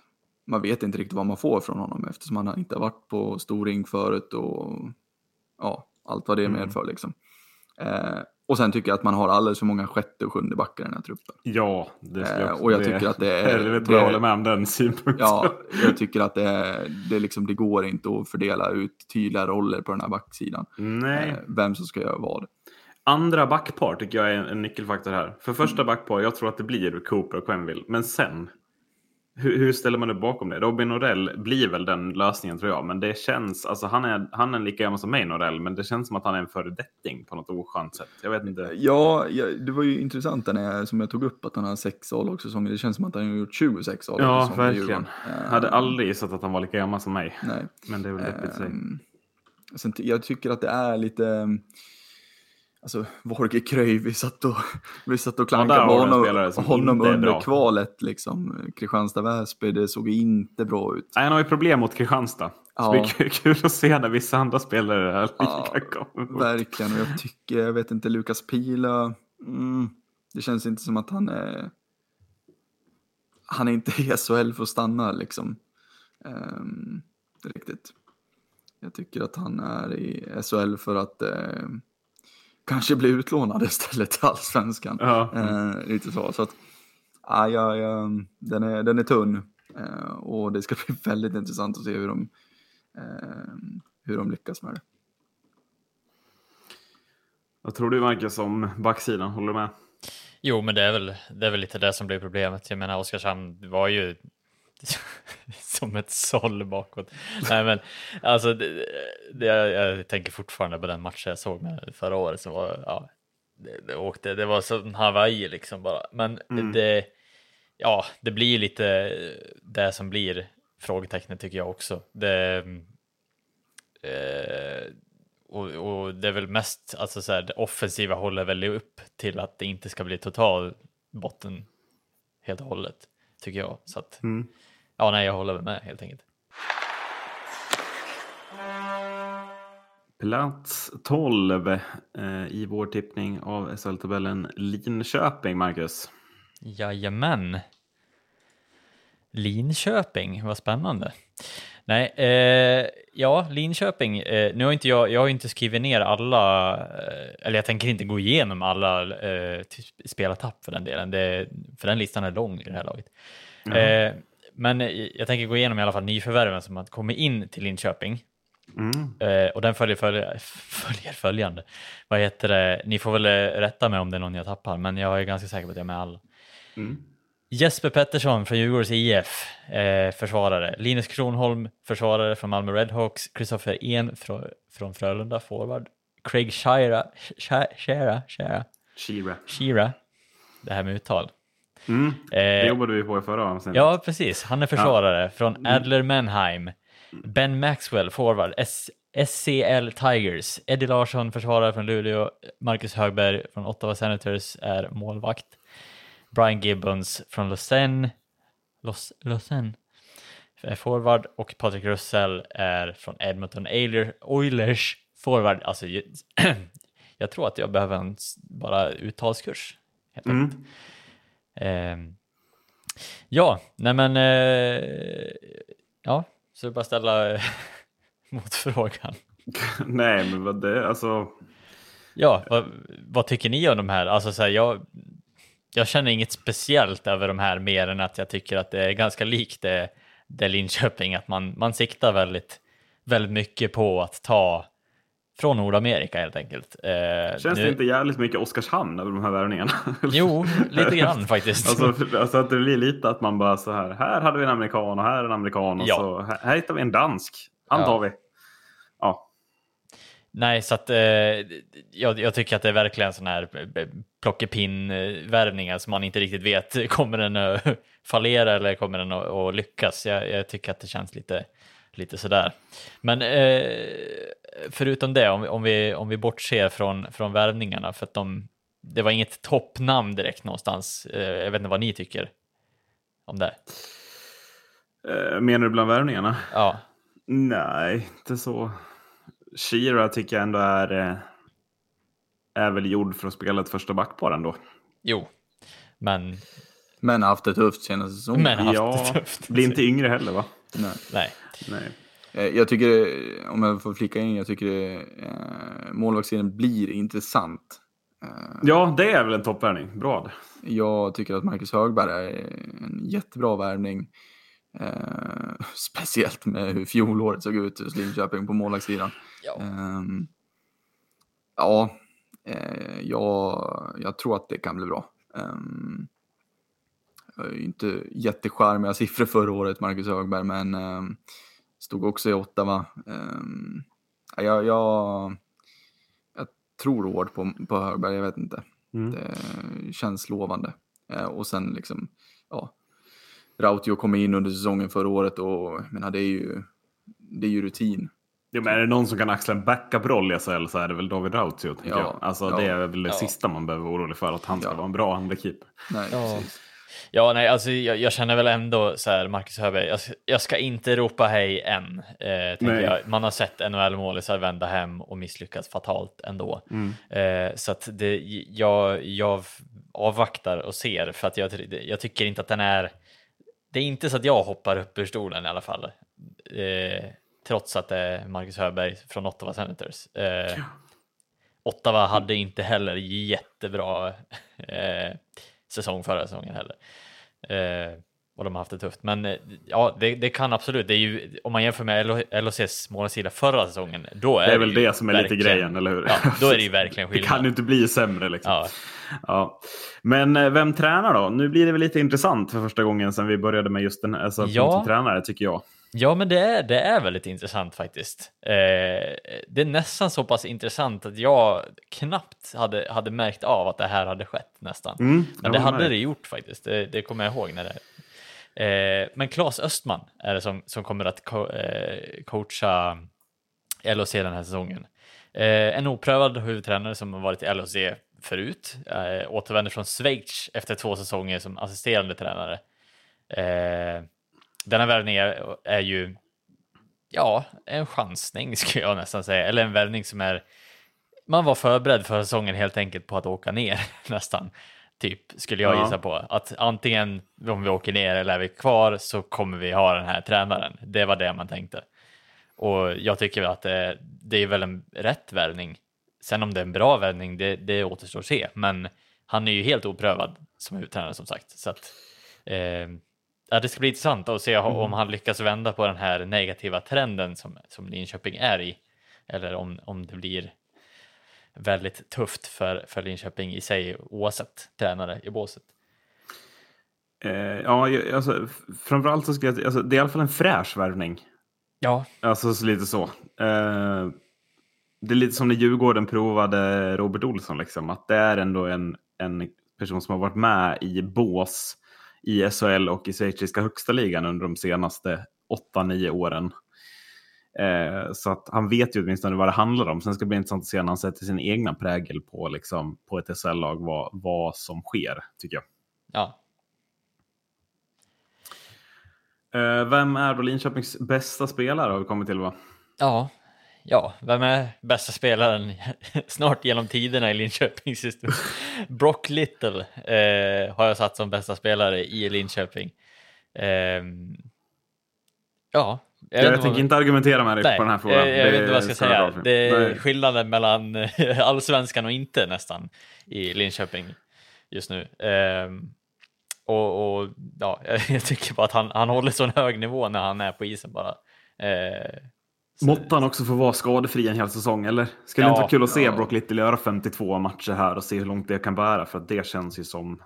man vet inte riktigt vad man får från honom eftersom han inte har varit på stor ring förut och ja, allt vad det mm. medför liksom. Eh, och sen tycker jag att man har alldeles för många sjätte och sjunde backar i den här truppen. Ja, det jag eh, Och jag tycker att det är... Helvete jag håller med om den synpunkten. Ja, jag tycker att det, är, det, liksom, det går inte att fördela ut tydliga roller på den här backsidan. Nej. Eh, vem som ska göra vad. Andra backpar tycker jag är en nyckelfaktor här. För första backpar, jag tror att det blir Cooper och Quenville. Men sen, hur, hur, ställer man upp bakom det? Robin Norell blir väl den lösningen tror jag. Men det känns, alltså han är, han är lika gammal som mig Norell, men det känns som att han är en föredetting på något oskönt sätt. Jag vet inte. Ja, ja det var ju intressant när jag, som jag tog upp att han har sex A-lagssäsonger. Det känns som att han har gjort 26 A-lagssäsonger. Ja, verkligen. Jag hade aldrig gissat att han var lika gammal som mig. Nej. Men det är väl deppigt um, sen, Jag tycker att det är lite Alltså, Vorge Kröj, vi satt och, vi satt och klankade ja, på honom, honom under kvalet. Liksom. Kristianstad-Väsby, det såg inte bra ut. Nej, han har ju problem mot Kristianstad. Ja. Så det är kul att se när vissa andra spelare är lika ja, Verkligen, och jag tycker, jag vet inte, Lukas Pila, mm, det känns inte som att han är... Han är inte i SHL för att stanna liksom. Um, riktigt. Jag tycker att han är i SHL för att uh, kanske bli utlånad istället till allsvenskan. Ja. Uh, lite så. så att, uh, ja, ja, den, är, den är tunn. Uh, och det ska bli väldigt intressant att se hur de, hur de lyckas med det. Vad tror du Marcus om backsidan? Håller du med? Jo, men det är väl, det är väl lite det som blir problemet. Jag menar, Oskarshamn var ju som ett såll bakåt. Nej, men alltså, det, det, jag tänker fortfarande på den matchen jag såg med förra året som var, ja, det, det, åkte, det var som Hawaii liksom bara. Men mm. det, ja, det blir lite det som blir frågetecknet tycker jag också. Det, eh, och, och, det är väl mest, alltså så här, det offensiva håller väl upp till att det inte ska bli total botten helt och hållet, tycker jag. Så att, mm. Ja, nej, jag håller med helt enkelt. Plats 12 eh, i vår tippning av SHL-tabellen Linköping, Marcus. Jajamän. Linköping, vad spännande. Nej, eh, ja, Linköping. Eh, nu har inte jag, jag har inte skrivit ner alla, eh, eller jag tänker inte gå igenom alla eh, spelartapp för den delen, det, för den listan är lång i det här laget. Mm. Men jag tänker gå igenom i alla fall nyförvärven som har kommit in till Linköping. Mm. Eh, och den följer, följer, följer följande. Vad heter det? Ni får väl rätta mig om det är någon jag tappar, men jag är ganska säker på att jag är med alla. Mm. Jesper Pettersson från Djurgårdens IF, eh, försvarare. Linus Kronholm, försvarare från Malmö Redhawks. Kristoffer En från, från Frölunda, forward. Craig Shira, Shira, Shira, Shira. Shira. Det här med uttal. Mm. Det eh, jobbade vi på i förra avsnittet. Ja, precis. Han är försvarare ja. från mm. Adler Menheim. Ben Maxwell, forward. S SCL Tigers. Eddie Larsson, försvarare från Luleå. Marcus Högberg från Ottawa Senators är målvakt. Brian Gibbons från Lausanne, Los, Lausanne är forward och Patrik Russell är från Edmonton Oilers forward. Alltså, jag tror att jag behöver en bara uttalskurs. Helt mm. Ja, nej men eh, ja, så det är bara ställa motfrågan. nej, men vad det, alltså. Ja, vad, vad, tycker ni om de här? Alltså så här, jag, jag känner inget speciellt över de här mer än att jag tycker att det är ganska likt det, det Linköping, att man, man siktar väldigt, väldigt mycket på att ta från Nordamerika helt enkelt. Eh, Känns nu... det inte jävligt mycket Oskarshamn över de här värvningarna? Jo, lite grann faktiskt. alltså, alltså, att det blir lite att man bara så här, här hade vi en amerikan och här en amerikan och ja. så här, här hittar vi en dansk. Antar ja. vi. Ja. Nej, så att eh, jag, jag, tycker att det är verkligen sån här eh, plockepinn-värvningar som man inte riktigt vet, kommer den att fallera eller kommer den att, att lyckas? Jag, jag, tycker att det känns lite, lite sådär. Men eh, förutom det, om, om, vi, om vi bortser från, från värvningarna, för att de, det var inget toppnamn direkt någonstans. Eh, jag vet inte vad ni tycker om det. Eh, menar du bland värvningarna? Ja. Nej, inte så. Shira tycker jag ändå är, eh, är väl gjord för att spela ett första backpar ändå. Jo, men... Men haft det tufft senaste säsongen. Men haft ja, det tufft. Blir inte yngre heller va? Nej. Nej. Nej. Eh, jag tycker, om jag får flika in, jag tycker eh, målvaktssidan blir intressant. Eh, ja, det är väl en toppvärvning. Bra. Jag tycker att Marcus Högberg är en jättebra värvning. Eh, speciellt med hur fjolåret såg ut hos Linköping på målvaktssidan. Ja, eh, ja eh, jag, jag, tror att det kan bli bra. Ehm, inte jättecharmiga siffror förra året, Marcus Högberg, men ehm, stod också i Ottawa. Um, jag, jag, jag tror hårt på, på Högberg, jag vet inte. Mm. Det känns lovande. Uh, och sen liksom, ja, Rautio kom in under säsongen förra året och menar, det, är ju, det är ju rutin. Ja, men är det någon som kan axla en backup-roll i SHL så är det väl David Rautio. Ja, jag. Alltså, ja, det är väl det ja. sista man behöver vara orolig för, att han ska vara en bra andra keeper. Nej, ja. precis. Ja, nej, alltså jag, jag, känner väl ändå så här, Marcus Höberg, jag, jag ska inte ropa hej än. Eh. Man har sett NHL-målisar vända hem och misslyckas fatalt ändå. Mm. Eh, så att det, jag, jag avvaktar och ser, för att jag, jag tycker inte att den är... Det är inte så att jag hoppar upp ur stolen i alla fall. Eh, trots att det är Marcus Höberg från Ottawa Senators. Eh, Ottawa hade inte heller jättebra eh, säsong förra säsongen heller. Eh, och de har haft det tufft. Men eh, ja, det, det, kan absolut. Det är ju, om man jämför med LHCs målsida förra säsongen, då är det är väl det som är lite grejen, eller hur? Ja, då är det ju verkligen skillnad. Det kan ju inte bli sämre liksom. Ja. ja. Men eh, vem tränar då? Nu blir det väl lite intressant för första gången sedan vi började med just den alltså, ja. som tränare, tycker jag. Ja, men det är, det är väldigt intressant faktiskt. Eh, det är nästan så pass intressant att jag knappt hade, hade märkt av att det här hade skett nästan. Mm, men det hade det gjort faktiskt, det, det kommer jag ihåg när det eh, Men Claes Östman är det som, som kommer att co eh, coacha LHC den här säsongen. Eh, en oprövad huvudtränare som har varit i LHC förut, eh, återvänder från Schweiz efter två säsonger som assisterande tränare. Denna värvning är, är ju ja, en chansning skulle jag nästan säga, eller en värvning som är man var förberedd för säsongen helt enkelt på att åka ner nästan. Typ skulle jag ja. gissa på att antingen om vi åker ner eller är vi kvar så kommer vi ha den här tränaren. Det var det man tänkte. Och jag tycker att det, det är väl en rätt värvning. Sen om det är en bra värvning, det, det återstår att se. Men han är ju helt oprövad som huvudtränare som sagt. Så att, eh, Ja, det ska bli intressant att se mm. om han lyckas vända på den här negativa trenden som, som Linköping är i. Eller om, om det blir väldigt tufft för, för Linköping i sig oavsett tränare i båset. Eh, ja, alltså, framförallt så skulle jag alltså, det är i alla fall en fräsch värvning. Ja. Alltså så lite så. Eh, det är lite som när Djurgården provade Robert Olsson, liksom, att det är ändå en, en person som har varit med i bås i SHL och i schweiziska högsta ligan under de senaste 8-9 åren. Eh, så att han vet ju åtminstone vad det handlar om. Sen ska det bli intressant att se när han sätter sin egna prägel på, liksom, på ett SHL-lag vad, vad som sker, tycker jag. Ja. Eh, vem är då Linköpings bästa spelare har vi kommit till va? Ja, ja, vem är bästa spelaren snart genom tiderna i Linköpings historia? Brock Little eh, har jag satt som bästa spelare i Linköping. Eh, ja, jag, jag tänker vad... inte argumentera med dig Nej, på den här frågan. Jag, jag vet inte vad jag ska säga. Det är Nej. skillnaden mellan allsvenskan och inte nästan i Linköping just nu. Eh, och, och, ja, jag tycker bara att han, han håller så en hög nivå när han är på isen bara. Eh, Måtte han också få vara skadefri en hel säsong, eller? Skulle ja, det inte vara kul att se ja. Brock Little göra 52 matcher här och se hur långt det kan bära? För att det känns ju som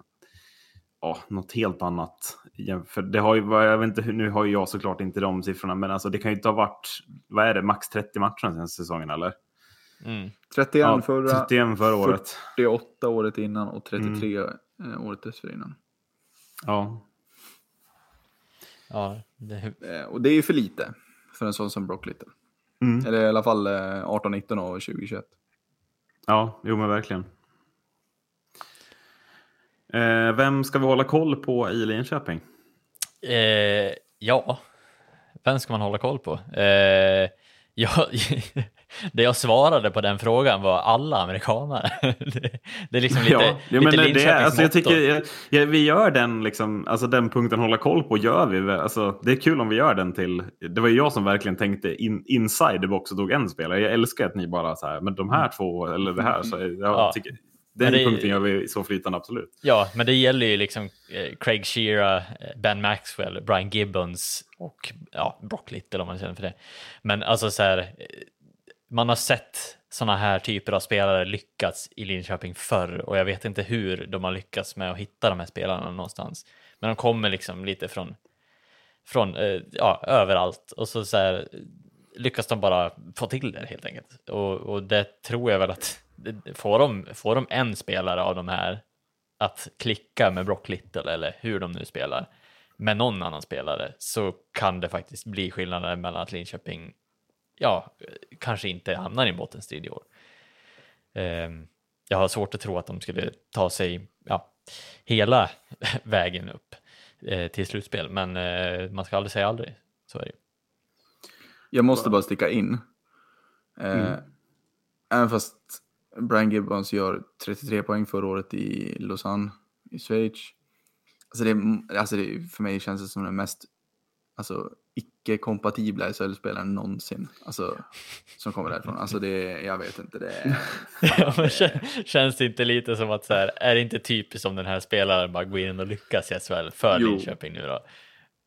ja, något helt annat. För det har ju, jag vet inte, nu har ju jag såklart inte de siffrorna, men alltså det kan ju inte ha varit, vad är det, max 30 matcher den säsongen, eller? Mm. 31, ja, förra, 31 förra året. 48 året innan och 33 mm. Eh, året dessförinnan. Ja. Ja, det... Eh, och det är ju för lite för en sån som Brock Little. Mm. Eller i alla fall 18, 19 och 2021. Ja, jo men verkligen. Eh, vem ska vi hålla koll på i Linköping? Eh, ja, vem ska man hålla koll på? Eh, ja, det jag svarade på den frågan var alla amerikanare. det, det är liksom lite, ja, ja, lite men det, alltså, jag tycker ja, Vi gör den, liksom, alltså den punkten hålla koll på gör vi. Alltså, det är kul om vi gör den till. Det var ju jag som verkligen tänkte in, inside the box och tog en spelare. Jag älskar att ni bara så här, men de här två eller det här. Så jag ja. tycker, den det, punkten gör vi så flytande, absolut. Ja, men det gäller ju liksom eh, Craig Shearer, eh, Ben Maxwell, Brian Gibbons och ja, Brock Little om man känner för det. Men alltså så här, eh, man har sett sådana här typer av spelare lyckats i Linköping förr och jag vet inte hur de har lyckats med att hitta de här spelarna någonstans. Men de kommer liksom lite från, från ja, överallt och så, så här, lyckas de bara få till det helt enkelt. Och, och det tror jag väl att får de, får de en spelare av de här att klicka med Brock Little eller hur de nu spelar med någon annan spelare så kan det faktiskt bli skillnader mellan att Linköping ja, kanske inte hamnar i en bottenstrid i år. Eh, jag har svårt att tro att de skulle ta sig ja, hela vägen upp eh, till slutspel, men eh, man ska aldrig säga aldrig. Så är det. Jag måste bara sticka in. Eh, mm. Även fast Brian Gibbons gör 33 poäng förra året i Lausanne i Schweiz. Alltså det, alltså det, för mig känns det som den mest alltså, icke-kompatibla SHL-spelaren någonsin. Alltså, som kommer därifrån. Alltså det, jag vet inte. Det, ja, men känns det inte lite som att så här, är det inte typiskt om den här spelaren bara går in och lyckas i SHL för jo. Linköping nu då?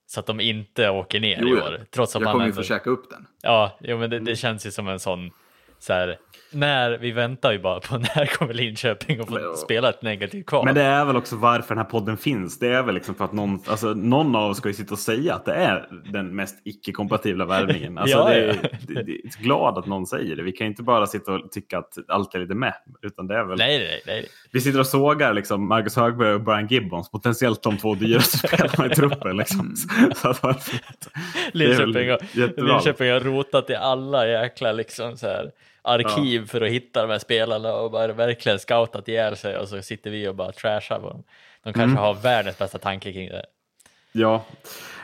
Så att de inte åker ner jo, i år. Trots att jag man kommer ändå... ju få käka upp den. Ja, jo, men det, det känns ju som en sån så här, när, vi väntar ju bara på när kommer Linköping att få men, spela ett negativt kval. Men det är väl också varför den här podden finns. Det är väl liksom för att någon, alltså, någon av oss ska ju sitta och säga att det är den mest icke-kompatibla värvningen. Alltså, ja, det, är, ja. det, det, är glad att någon säger det. Vi kan inte bara sitta och tycka att allt är lite med. Utan det är väl... nej, nej, nej. Vi sitter och sågar liksom, Marcus Högberg och Brian Gibbons, potentiellt de två dyraste spelarna i truppen. Liksom. Så att, Linköping, har, Linköping har rotat i alla jäkla liksom, så här arkiv ja. för att hitta de här spelarna och bara verkligen scoutat ihjäl sig och så sitter vi och bara trashar på dem. De kanske mm. har världens bästa tanke kring det. Ja,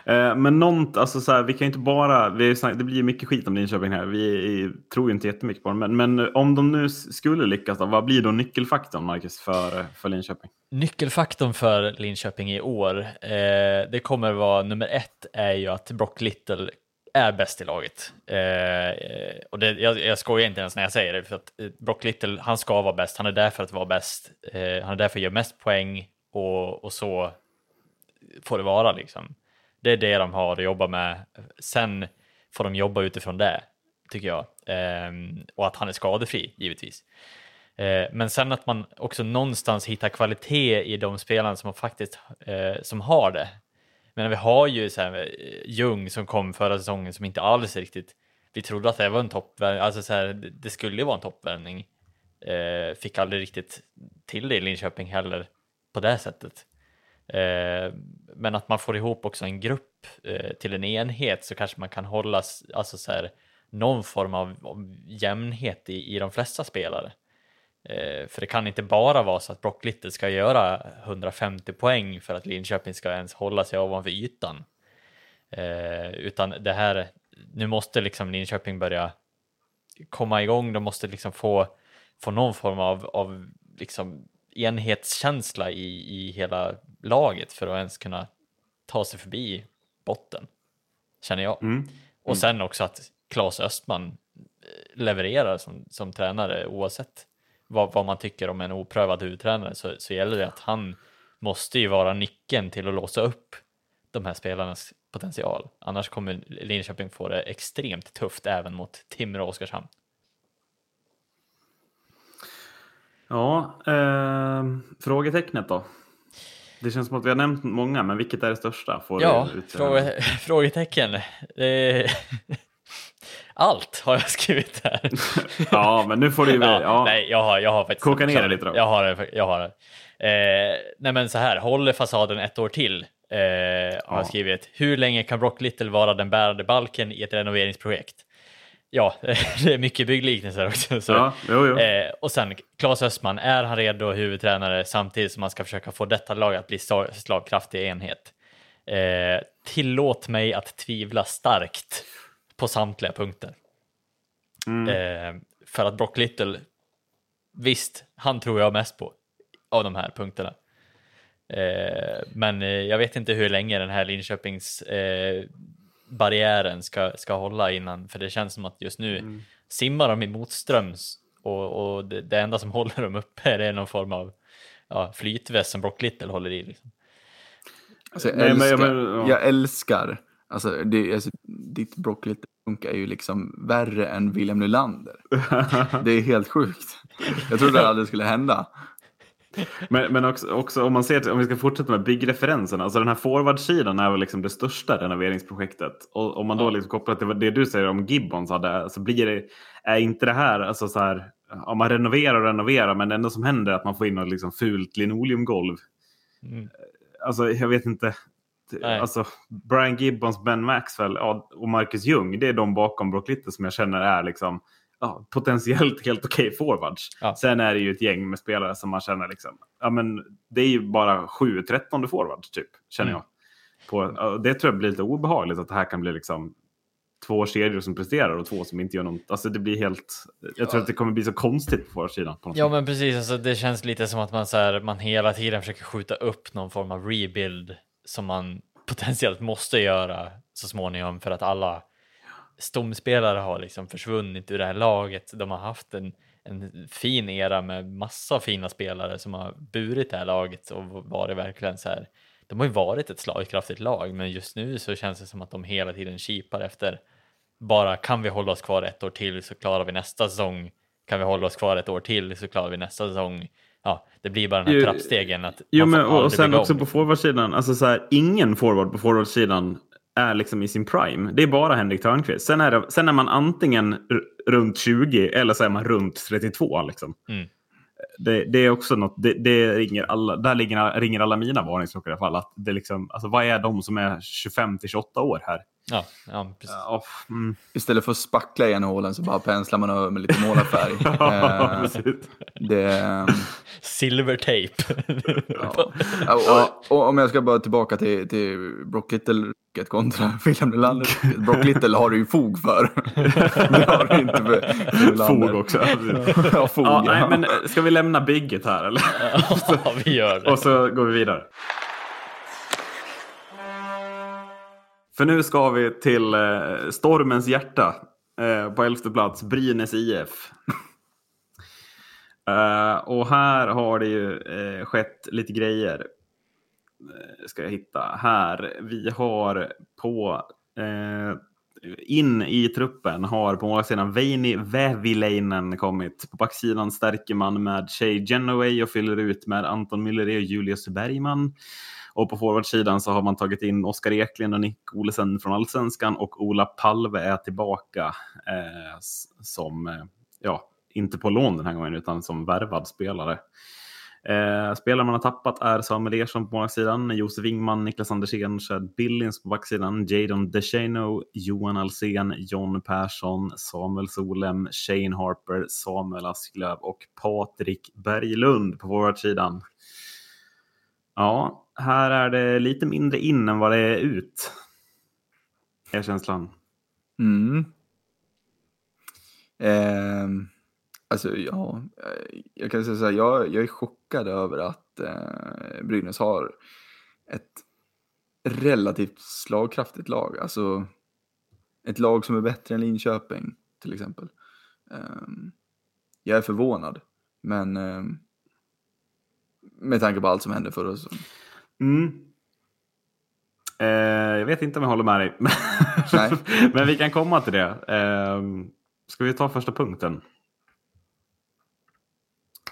eh, men något, alltså så här, vi kan ju inte bara, vi snack, det blir mycket skit om Linköping här, vi tror ju inte jättemycket på dem, men, men om de nu skulle lyckas, då, vad blir då nyckelfaktorn, Marcus, för, för Linköping? Nyckelfaktorn för Linköping i år, eh, det kommer vara nummer ett är ju att Brock Little är bäst i laget. Eh, och det, jag, jag skojar inte ens när jag säger det, för att eh, Brock Little, han ska vara bäst, han är där för att vara bäst, eh, han är där för att göra mest poäng och, och så får det vara liksom. Det är det de har att jobba med. Sen får de jobba utifrån det, tycker jag. Eh, och att han är skadefri, givetvis. Eh, men sen att man också någonstans hittar kvalitet i de spelarna som faktiskt eh, som har det. Men vi har ju så här, eh, Jung Ljung som kom förra säsongen som inte alls riktigt, vi trodde att det var en toppvärvning, alltså så här, det skulle ju vara en toppvärvning. Eh, fick aldrig riktigt till det i Linköping heller på det sättet. Eh, men att man får ihop också en grupp eh, till en enhet så kanske man kan hålla alltså så här, någon form av, av jämnhet i, i de flesta spelare. Eh, för det kan inte bara vara så att Brock Little ska göra 150 poäng för att Linköping ska ens hålla sig ovanför ytan. Eh, utan det här, nu måste liksom Linköping börja komma igång, de måste liksom få, få någon form av, av liksom enhetskänsla i, i hela laget för att ens kunna ta sig förbi botten, känner jag. Mm. Mm. Och sen också att Claes Östman levererar som, som tränare oavsett vad, vad man tycker om en oprövad huvudtränare så, så gäller det att han måste ju vara nyckeln till att låsa upp de här spelarnas potential. Annars kommer Linköping få det extremt tufft även mot Timrå och Oskarshamn. Ja, eh, frågetecknet då? Det känns som att vi har nämnt många, men vilket är det största? Får ja, fråge, frågetecken. Allt har jag skrivit här. ja, men nu får du ja, ja. Nej, jag har, jag har faktiskt... Koka ner det lite då. Jag har det. Jag har det. Eh, nej, men så här, håller fasaden ett år till? Eh, har jag skrivit. Hur länge kan Brock Little vara den bärande balken i ett renoveringsprojekt? Ja, det är mycket byggliknelser också. Så. Ja, jo, jo. Eh, och sen Claes Östman, är han redo huvudtränare samtidigt som man ska försöka få detta lag att bli slagkraftig enhet? Eh, tillåt mig att tvivla starkt på samtliga punkter. Mm. Eh, för att Brock Little, visst, han tror jag mest på av de här punkterna. Eh, men eh, jag vet inte hur länge den här Linköpings eh, barriären ska, ska hålla innan, för det känns som att just nu mm. simmar de i motströms och, och det, det, enda som håller dem uppe är någon form av ja, flytväst som Brock Little håller i. Liksom. Alltså, jag, älskar, men, men, ja. jag älskar Alltså, det, alltså, ditt broccoli funkar ju liksom värre än William Nylander. det är helt sjukt. Jag trodde det aldrig skulle hända. Men, men också, också, om man ser till, om vi ska fortsätta med byggreferenserna, alltså den här forwardsidan är väl liksom det största renoveringsprojektet. Och om man då liksom kopplar till det du säger om Gibbons så blir det, är inte det här, alltså så här, om man renoverar och renoverar, men det enda som händer är att man får in något liksom fult linoleumgolv. Mm. Alltså jag vet inte, Alltså, Brian Gibbons, Ben Maxwell ja, och Marcus Ljung, det är de bakom Brock Little som jag känner är liksom, ja, potentiellt helt okej okay forwards. Ja. Sen är det ju ett gäng med spelare som man känner liksom, ja men det är ju bara 7-13 forwards typ, känner mm. jag. På, det tror jag blir lite obehagligt att det här kan bli liksom två kedjor som presterar och två som inte gör något. Alltså det blir helt... Jag tror att det kommer bli så konstigt på sidan. På ja, sätt. men precis. Alltså, det känns lite som att man, så här, man hela tiden försöker skjuta upp någon form av rebuild som man potentiellt måste göra så småningom för att alla stomspelare har liksom försvunnit ur det här laget. De har haft en, en fin era med massa fina spelare som har burit det här laget och varit verkligen så här. De har ju varit ett slagkraftigt lag, men just nu så känns det som att de hela tiden kipar efter bara kan vi hålla oss kvar ett år till så klarar vi nästa säsong. Kan vi hålla oss kvar ett år till så klarar vi nästa säsong. Ja, det blir bara den här trappstegen. Att jo, men, och, och sen också på forwardsidan, alltså så här, ingen forward på forwardsidan är liksom i sin prime. Det är bara Henrik Törnqvist. Sen är, det, sen är man antingen runt 20 eller så är man runt 32. Liksom. Mm. Det, det, är också något, det, det, ringer alla, där ringer, ringer alla mina varningsklockor i alla fall. Att det liksom, alltså, vad är de som är 25 till 28 år här? Ja, ja precis. Ja, mm. Istället för att spackla i hålen så bara penslar man över med lite målarfärg. ja, eh, det, ehm, Silvertejp. ja. Och, och, om jag ska bara tillbaka till, till Brock Little kontra William Nylander. Brock Little har du ju fog för. det har du inte för, för Fog också. ja, fog, ja, nej, men ska vi lämna bygget här eller? ja, vi gör det. Och så går vi vidare. För nu ska vi till eh, stormens hjärta. Eh, på elfte plats, Brynäs IF. eh, och här har det ju eh, skett lite grejer. Eh, ska jag hitta här. Vi har på eh, in i truppen har på målsidan Veini Vävileinen kommit. På backsidan stärker man med Shay Genoway och fyller ut med Anton Müller och Julius Bergman. Och på forwardsidan så har man tagit in Oskar Eklind och Nick Olesen från Allsvenskan och Ola Palve är tillbaka eh, som, eh, ja, inte på lån den här gången utan som värvad spelare. Eh, spelare man har tappat är Samuel Ersson på målvaktssidan, Josef Ingman, Niklas Andersén, Chad Billings på backsidan, Jadon DeShano, Johan Alsen, John Persson, Samuel Solem, Shane Harper, Samuel Asklöv och Patrik Berglund på forwardsidan. Ja, här är det lite mindre in än vad det är ut. Är känslan. Mm. Eh, alltså, ja, eh, jag kan säga så här, jag, jag är chockad över att eh, Brynäs har ett relativt slagkraftigt lag. Alltså ett lag som är bättre än Linköping till exempel. Eh, jag är förvånad, men eh, med tanke på allt som hände förra säsongen. Mm. Eh, jag vet inte om jag håller med dig. Men vi kan komma till det. Eh, ska vi ta första punkten?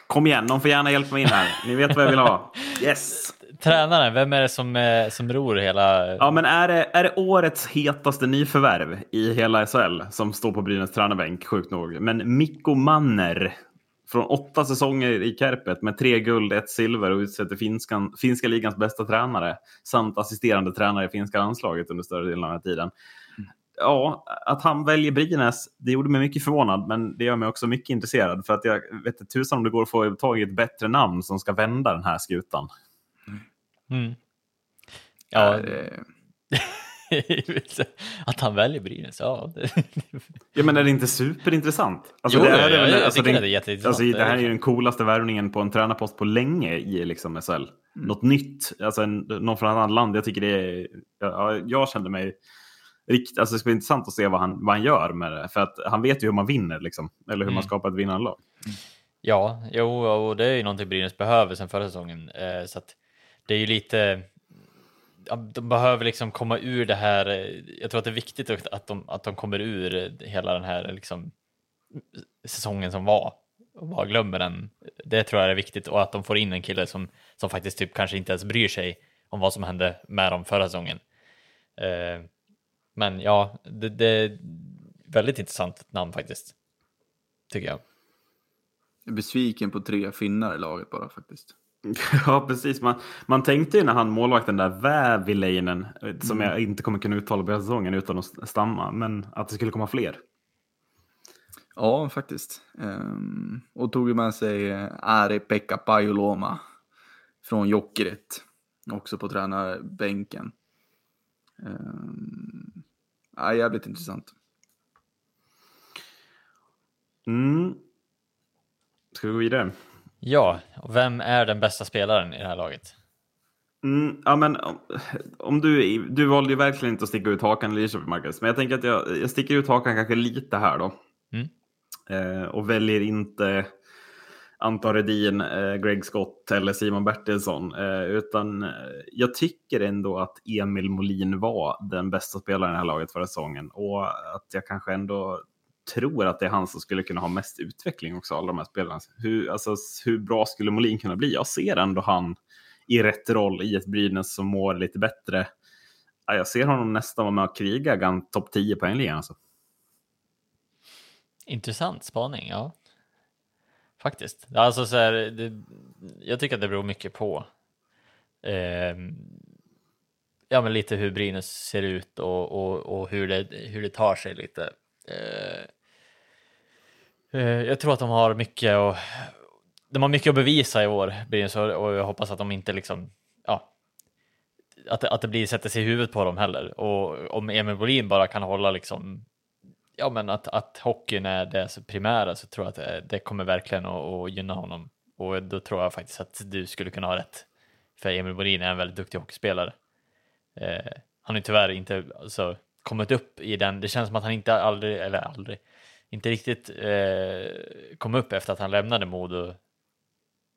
Kom igen, någon får gärna hjälpa mig in här. Ni vet vad jag vill ha. Yes! Tränaren, vem är det som, eh, som ror hela... Ja, men är det, är det årets hetaste nyförvärv i hela SHL som står på Brynäs tränarbänk, sjukt nog. Men Mikko Manner från åtta säsonger i Kärpet med tre guld, ett silver och utsett till finskan, finska ligans bästa tränare samt assisterande tränare i finska landslaget under större delen av den här tiden. Ja, att han väljer Brynäs, det gjorde mig mycket förvånad, men det gör mig också mycket intresserad för att jag vet inte tusan om det går att få tag i ett bättre namn som ska vända den här skutan. Mm. Ja, det... att han väljer Brynäs, ja. ja, men är det inte superintressant? Alltså, jo, det, är, jag, jag alltså, det, är jätteintressant. Alltså, det här är ju den coolaste värvningen på en tränarpost på länge i liksom, SHL. Mm. Något nytt, alltså en, någon från ett annat land. Jag tycker det är, ja, jag kände mig riktigt, alltså det ska bli intressant att se vad han, vad han gör med det. För att han vet ju hur man vinner, liksom, eller hur mm. man skapar ett vinnande lag. Mm. Ja, jo, och det är ju någonting Brynäs behöver sen förra säsongen. Eh, så att det är ju lite de behöver liksom komma ur det här. Eh, jag tror att det är viktigt att de, att de kommer ur hela den här liksom, säsongen som var och bara glömmer den. Det tror jag är viktigt och att de får in en kille som, som faktiskt typ kanske inte ens bryr sig om vad som hände med dem förra säsongen. Eh, men ja, det, det är väldigt intressant namn faktiskt. Tycker jag. Jag är besviken på tre finnar i laget bara faktiskt. Ja, precis. Man, man tänkte ju när han målvakten där Vävileinen, som mm. jag inte kommer kunna uttala på säsongen utan att stamma, men att det skulle komma fler. Ja, faktiskt. Um, och tog ju med sig Ari-Pekka Pajuloma från Jokerit, också på tränarbänken. Um, ja, jävligt intressant. Mm. Ska vi gå vidare? Ja, och vem är den bästa spelaren i det här laget? Mm, ja, men, om du, du valde ju verkligen inte att sticka ut hakan i Lidköping, Marcus. Men jag tänker att jag, jag sticker ut hakan kanske lite här då. Mm. Eh, och väljer inte Anton Redin, eh, Greg Scott eller Simon Bertilsson. Eh, utan eh, jag tycker ändå att Emil Molin var den bästa spelaren i det här laget förra säsongen. Och att jag kanske ändå tror att det är han som skulle kunna ha mest utveckling också, alla de här spelarna. Hur, alltså, hur bra skulle Molin kunna bli? Jag ser ändå han i rätt roll i ett Brynäs som mår lite bättre. Jag ser honom nästan vara med och kriga topp 10 poängligan. Alltså. Intressant spaning, ja. Faktiskt. Alltså så här, det, jag tycker att det beror mycket på. Eh, ja, men lite hur Brynäs ser ut och, och, och hur, det, hur det tar sig lite. Eh, Eh, jag tror att de har mycket och de har mycket att bevisa i år och jag hoppas att de inte liksom, ja, att, att det blir sätter sig i huvudet på dem heller. Och om Emil Bolin bara kan hålla liksom, ja men att, att hockeyn är det primära så tror jag att det, det kommer verkligen att, att gynna honom. Och då tror jag faktiskt att du skulle kunna ha rätt. För Emil Bolin är en väldigt duktig hockeyspelare. Eh, han har tyvärr inte alltså, kommit upp i den, det känns som att han inte aldrig, eller aldrig, inte riktigt eh, kom upp efter att han lämnade Modo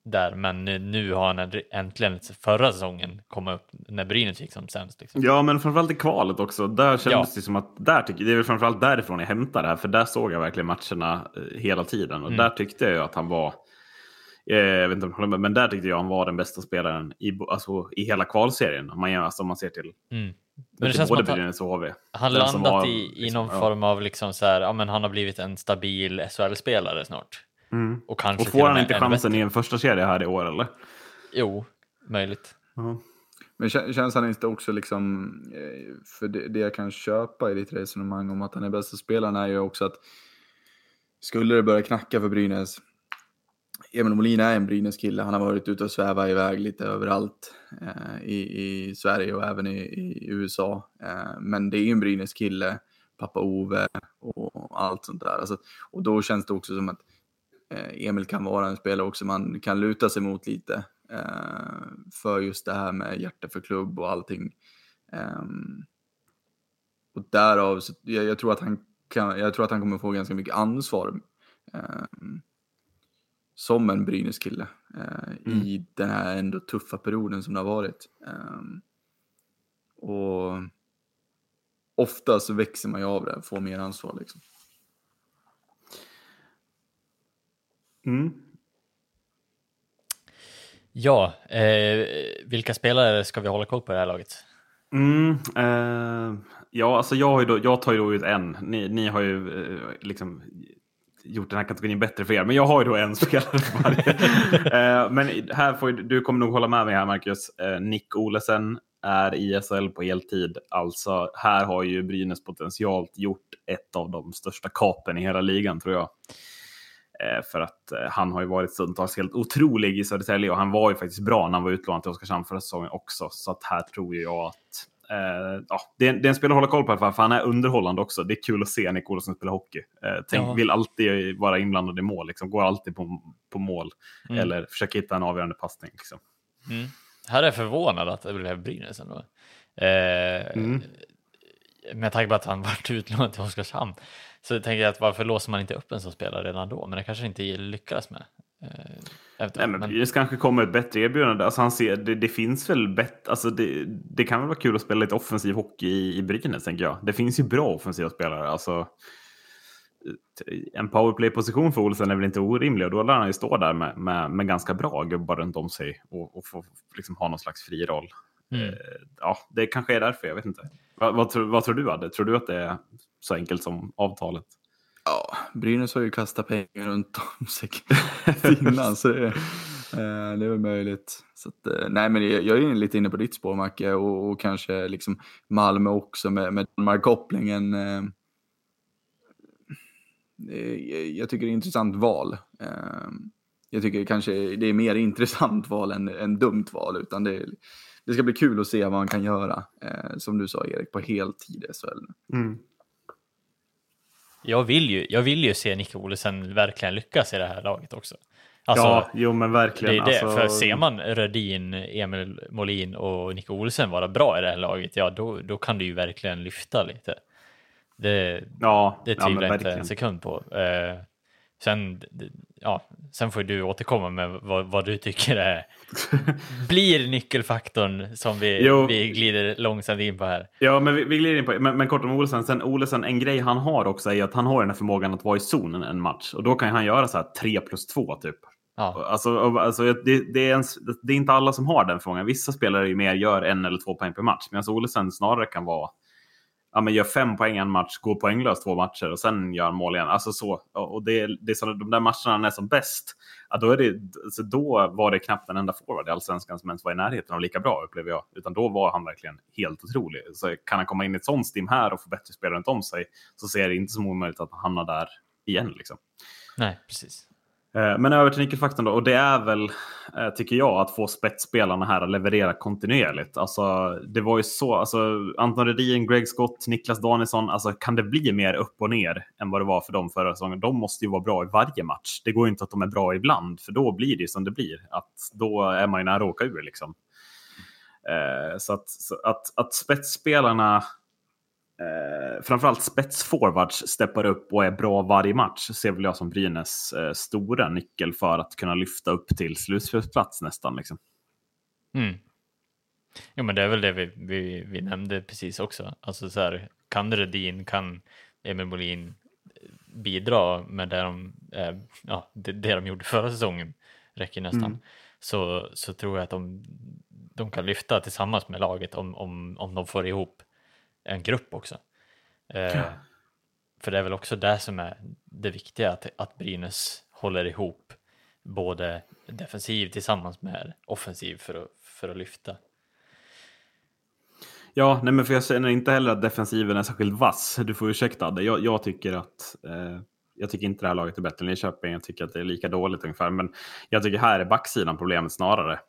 där, men nu, har han äntligen förra säsongen kommit upp när Brynäs gick som sämst. Liksom. Ja, men framförallt i kvalet också. Där kändes ja. det som att där tycker, det är väl framförallt därifrån jag hämtar det här, för där såg jag verkligen matcherna eh, hela tiden och mm. där tyckte jag att han var eh, jag vet inte om jag men där tyckte jag han var den bästa spelaren i, alltså, i hela kvalserien. Om man, alltså, om man ser till mm. Men det känns som att han, han landat har, i, i någon ja. form av liksom så här, ja men han har blivit en stabil SHL-spelare snart. Mm. Och, kanske och får han inte chansen i en första kedja här i år eller? Jo, möjligt. Uh Men känns han inte också liksom, eh, för det, det, jag kan köpa i ditt resonemang om att han är bästa spelaren är ju också att skulle det börja knacka för Brynäs Emil Molin är en Brynäs-kille. Han har varit ute och svävat iväg lite överallt eh, i, i Sverige och även i, i USA. Eh, men det är ju en Brynäs-kille, pappa Ove och allt sånt där. Alltså, och då känns det också som att eh, Emil kan vara en spelare också man kan luta sig mot lite. Eh, för just det här med hjärta för klubb och allting. Eh, och därav, så jag, jag, tror att han kan, jag tror att han kommer få ganska mycket ansvar. Um, som en Brynäs-kille eh, mm. i den här ändå tuffa perioden som det har varit. Um, och ofta så växer man ju av det, får mer ansvar liksom. Mm. Ja, eh, vilka spelare ska vi hålla koll på i det här laget? Mm, eh, ja, alltså jag, har ju då, jag tar ju då ut en. Ni, ni har ju eh, liksom gjort den här kategorin bättre för er. Men jag har ju då en spelare för varje. Eh, men här får du, du kommer nog hålla med mig här Marcus. Eh, Nick Olesen är i SHL på heltid. Alltså här har ju Brynäs potentialt gjort ett av de största kapen i hela ligan tror jag. Eh, för att han har ju varit stundtals helt otrolig i Södertälje och han var ju faktiskt bra när han var utlånad till Oskarshamn förra säsongen också. Så att här tror jag att ja, det, är, det är en spelare att hålla koll på, för han är underhållande också. Det är kul att se Nick Olsson spela hockey. Uh, tänk, ja. Vill alltid vara inblandad i mål, liksom. går alltid på, på mål. Mm. Eller försöker hitta en avgörande passning. Liksom. Mm. Här är jag förvånad att det blev Brynäs ändå. Uh, mm. Med tanke på att han varit utlånad till Oskarshamn. Så tänker jag att varför låser man inte upp en som spelar redan då? Men det kanske inte lyckas med. Nej, men Brynäs kanske kommer ett bättre erbjudande. Alltså han ser, det, det finns väl bättre, alltså det, det, kan väl vara kul att spela lite offensiv hockey i, i Brynäs tänker jag. Det finns ju bra offensiva spelare. Alltså, en powerplay-position för Olsen är väl inte orimlig och då lär han ju stå där med, med, med ganska bra gubbar runt om sig och, och få liksom, ha någon slags fri roll. Mm. Eh, ja, det kanske är därför, jag vet inte. Vad, vad, vad tror du, Adde? Tror du att det är så enkelt som avtalet? Ja, Brynäs har ju kastat pengar runt om sig innan. så det, Eh, det är väl möjligt. Så att, eh, nej, men jag, är lite inne på ditt spår, Macke, och, och kanske liksom Malmö också med, med Danmark-kopplingen. Eh, jag tycker det är ett intressant val. Jag tycker kanske det är mer intressant val än, än dumt val, utan det, det ska bli kul att se vad man kan göra, som du sa Erik, på heltid i SHL. Mm. Jag vill, ju, jag vill ju se Nicke Olesen verkligen lyckas i det här laget också. Alltså, ja, jo men verkligen. Det det. Alltså... För ser man Rödin, Emil Molin och Nico Olsen vara bra i det här laget, ja då, då kan det ju verkligen lyfta lite. Det, ja, det tvivlar jag inte en sekund på. Eh, sen, ja, sen får du återkomma med vad, vad du tycker är, blir nyckelfaktorn som vi, vi glider långsamt in på här. Ja, men vi, vi glider in på men, men kort om Olsen. Sen Olsen, en grej han har också är att han har den här förmågan att vara i zonen en match och då kan han göra så här 3 plus 2 typ. Ja. Alltså, alltså det, det, är en, det, är inte alla som har den förmågan. Vissa spelare är mer gör en eller två poäng per match, medan Olsen snarare kan vara ja, men gör fem poäng en match, går poänglöst två matcher och sen gör mål igen. Alltså så. Och det, det är så de där matcherna han är som bäst, ja, då, är det, alltså då var det knappt en enda forward i allsvenskan som ens var i närheten av lika bra, upplever jag. Utan då var han verkligen helt otrolig. Så kan han komma in i ett sånt stim här och få bättre spelare runt om sig, så ser det inte som omöjligt att han hamnar där igen. Liksom. Nej, precis. Eh, men över till nyckelfaktorn då. Och det är väl, eh, tycker jag, att få spetsspelarna här att leverera kontinuerligt. Alltså, det var ju så, alltså, Anton Redin, Greg Scott, Niklas Danielsson. Alltså, kan det bli mer upp och ner än vad det var för dem förra säsongen? De måste ju vara bra i varje match. Det går ju inte att de är bra ibland, för då blir det som det blir. Att då är man ju nära att åka ur liksom. Eh, så att, så att, att spetsspelarna eh, framförallt spetsforwards steppar upp och är bra varje match ser väl jag som Brynäs eh, stora nyckel för att kunna lyfta upp till slutspelsplats nästan. Liksom. Mm. Jo, men det är väl det vi, vi, vi nämnde precis också. Alltså så här, kan Redin, kan Emil Molin bidra med det de, eh, ja, det, det, de gjorde förra säsongen, räcker nästan, mm. så, så tror jag att de, de kan lyfta tillsammans med laget om, om, om de får ihop en grupp också. Eh. För det är väl också det som är det viktiga, att, att Brynäs håller ihop både defensiv tillsammans med offensiv för att, för att lyfta. Ja, nej men för jag känner inte heller att defensiven är särskilt vass. Du får ursäkta det. Jag, jag tycker att eh, jag tycker inte det här laget är bättre än Linköping. Jag tycker att det är lika dåligt ungefär. Men jag tycker här är backsidan problemet snarare.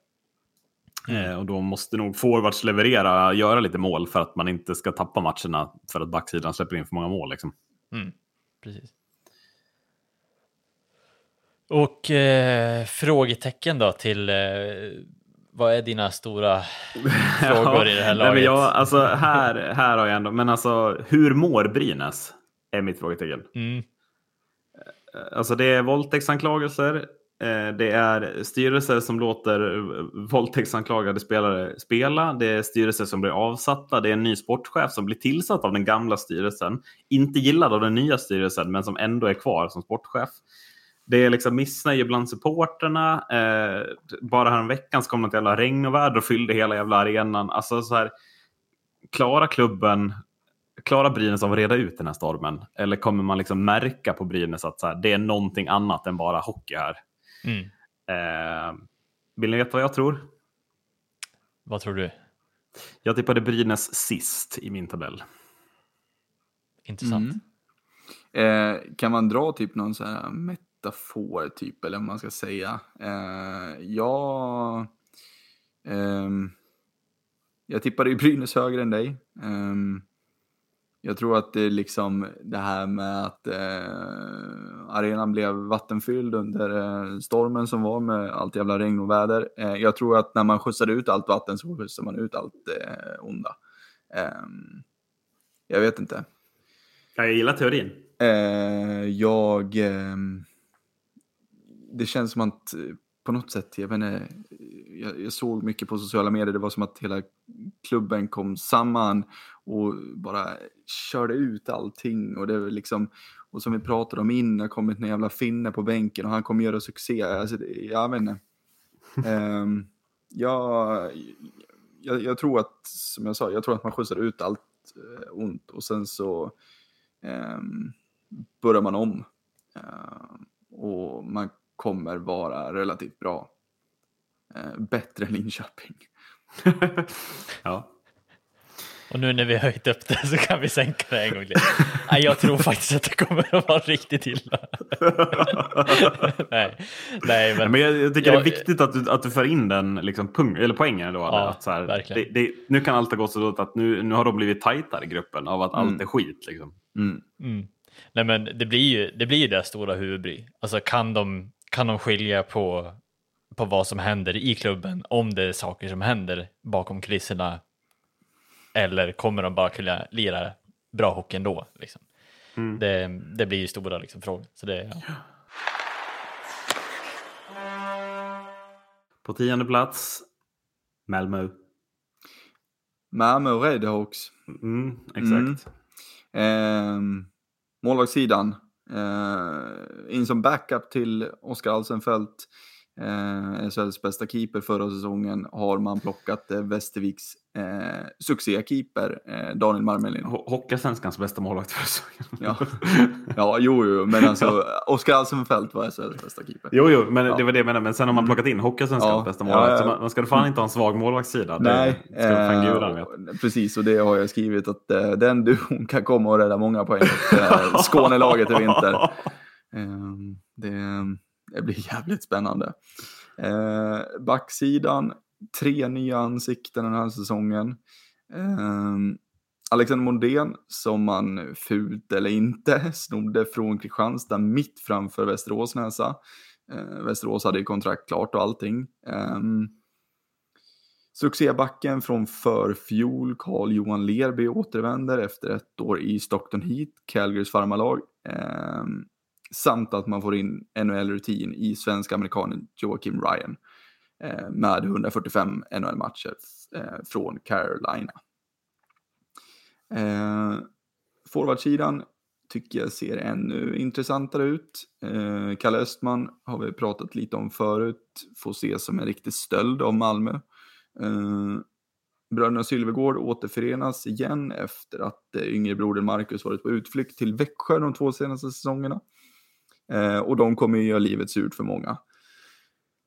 Mm. Eh, och då måste nog forwards leverera, göra lite mål för att man inte ska tappa matcherna för att backsidan släpper in för många mål. Liksom. Mm. Precis. Och eh, frågetecken då till eh, vad är dina stora frågor i det här laget? Nej, jag, alltså, här, här har jag ändå, men alltså hur mår Brynäs? Är mitt frågetecken. Mm. Eh, alltså det är våldtäktsanklagelser, Eh, det är styrelser som låter våldtäktsanklagade spelare spela. Det är styrelser som blir avsatta. Det är en ny sportchef som blir tillsatt av den gamla styrelsen. Inte gillad av den nya styrelsen, men som ändå är kvar som sportchef. Det är liksom missnöje bland supporterna. Eh, bara häromveckan så kom något jävla regnoväder och fyllde hela jävla arenan. Alltså så här, klara klubben klara Brynäs av att reda ut den här stormen? Eller kommer man liksom märka på Brynäs att så här, det är någonting annat än bara hockey här? Mm. Eh, vill ni veta vad jag tror? Vad tror du? Jag tippade Brynäs sist i min tabell. Intressant. Mm. Eh, kan man dra typ någon sån här metafor typ, eller vad man ska säga? Eh, ja, eh, jag tippade ju Brynäs högre än dig. Um, jag tror att det är liksom det här med att eh, arenan blev vattenfylld under eh, stormen som var med allt jävla regn och väder. Eh, jag tror att när man skjutsade ut allt vatten så skjutsade man ut allt eh, onda. Jag vet inte. Jag gillar teorin. Jag... Det känns som att på något sätt, jag, inte, jag, jag, såg mycket på sociala medier, det var som att hela klubben kom samman och bara körde ut allting. Och, det liksom, och som vi pratade om innan, kommit en jävla finne på bänken och han kommer göra succé. Alltså, jag vet inte. um, jag, jag, jag, tror att, som jag sa, jag tror att man skjutsar ut allt uh, ont och sen så um, börjar man om. Uh, och man kommer vara relativt bra. eh, bättre än Linköping. ja. Och nu när vi har höjt upp det så kan vi sänka det en gång till. Nej, jag tror faktiskt att det kommer att vara riktigt illa. nej, nej, men, men jag, jag tycker jag, det är viktigt att du, att du för in den liksom, pung, eller poängen. Då, Ja, att så här, verkligen. det, det, nu kan allt ha gått så dåligt att nu, nu har de blivit tajtare i gruppen av att allt är skit. Liksom. Mm. Mm. Nej, men det blir ju det, blir det stora huvudbry. Alltså kan de, kan de skilja på, på vad som händer i klubben, om det är saker som händer bakom kulisserna, eller kommer de bara kunna lira bra hockey ändå? Liksom? Mm. Det, det blir ju stora liksom, frågor. Så det, ja. På tionde plats, Malmö. Malmö Redhawks. Mm, exakt. Eh, målvaktssidan. Eh, in som backup till Oskar Alsenfelt. Eh, SHLs bästa keeper förra säsongen har man plockat eh, Västerviks eh, succékeeper eh, Daniel Marmelin. Ho- Hockeyallsvenskans bästa målvakt för säsongen. Ja. ja, jo, jo, men alltså Oskar Alsenfelt var SHLs bästa keeper. Jo, jo, men Ja. det var det jag menade. Men sen har man plockat in Hockeyallsvenskans Ja. bästa målvakt. Så man, man ska fan inte ha en svag målvaktssida. Nej, det ska eh, gudarna vet. precis och det har jag skrivit att eh, den duon kan komma och rädda många poäng åt eh, Skånelaget i vinter. Eh, det, det blir jävligt spännande. Eh, backsidan, tre nya ansikten den här säsongen. Eh, Alexander Mondén, som man fult eller inte snodde från Kristianstad mitt framför Västerås näsa. Eh, Västerås hade ju kontrakt klart och allting. Eh, Succébacken från förfjol, Carl-Johan Lerby, återvänder efter ett år i Stockton Heat, Calgarys farmarlag. Eh, samt att man får in NHL-rutin i svensk-amerikanen Joakim Ryan eh, Eh, med 145 NHL-matcher eh, från Carolina. Eh, Forwardsidan tycker jag ser ännu intressantare ut. Eh, Kalle Östman har vi pratat lite om förut, får ses som en riktig stöld av Malmö. Eh, bröderna Sylvegård återförenas igen efter att eh, yngre brodern Marcus varit på utflykt till Växjö de två senaste säsongerna. Eh, och de kommer ju göra livet surt för många.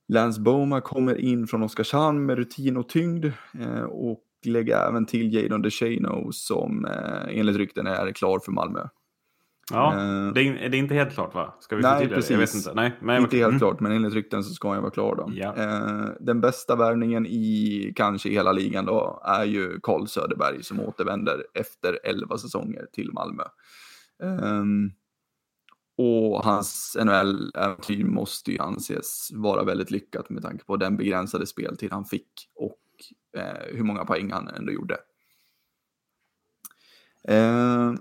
Lance Boma kommer in från Oskarshamn med rutin och tyngd eh, och lägger även till Jadon DeShano som eh, enligt rykten är klar för Malmö. Ja, Eh, det är, det är inte helt klart va? Ska vi Nej, det? Jag vet precis. inte. Nej, men, Inte helt mm. klart, men enligt rykten så ska han vara klar då. Ja. Den bästa värvningen i kanske hela ligan då är ju Carl Söderberg som återvänder efter 11 säsonger till Malmö. Ehm, och hans NHL-äventyr måste ju anses vara väldigt lyckat med tanke på den begränsade speltid han fick och eh, hur många poäng han ändå gjorde. Ehm,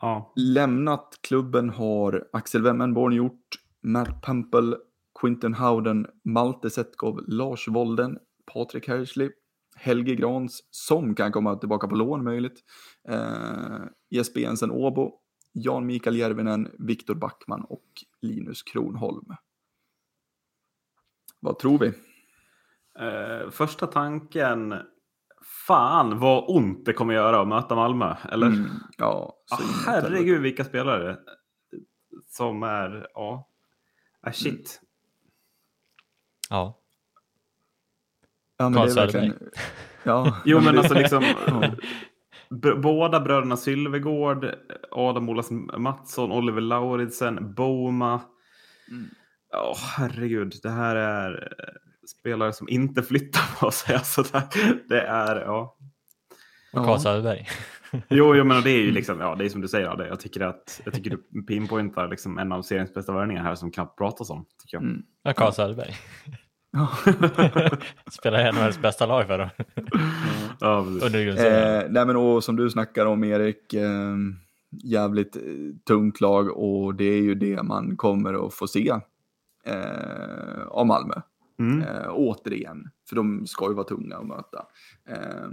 Ja. Lämnat klubben har Axel Wemmenborn gjort, Matt Pumple, Quinton Howden, Malte Setkov, Lars Wolden, Patrik Hersley, Helge Grans, som kan komma tillbaka på lån möjligt, eh, Jesper Jensen Åbo, Jan Mikael Järvinen, Viktor Backman och Linus Kronholm. Vad tror vi? Eh, första tanken. Fan vad ont det kommer göra att möta Malmö. Eller? Mm, ja, Ah, herregud vilka spelare som är... Ja. Ah, shit. ja. Ja, men det är verkligen... Ja, Jo men alltså liksom. Båda bröderna Sylvegård, Adam Olas Mattsson, Oliver Lauridsen, Boma. Mm. Ja, herregud. Det här är eh, spelare som inte flyttar på sig. Alltså det, det är, ja. Och Ja. Carl Söderberg. Jo, jo, men det är ju liksom, ja, det är som du säger. Ja, det, jag tycker att jag tycker du pinpointar liksom en av seriens bästa värvningar här som knappt pratas om. Tycker jag. Mm. Ja, Carl Söderberg. Spelar i NHLs bästa lag för dem. Ja. Eh, nej men och som du snackar om Erik, eh, jävligt tungt lag och det är ju det man kommer att få se eh, av Malmö. Mm. Eh, återigen, för de ska ju vara tunga att möta. Eh,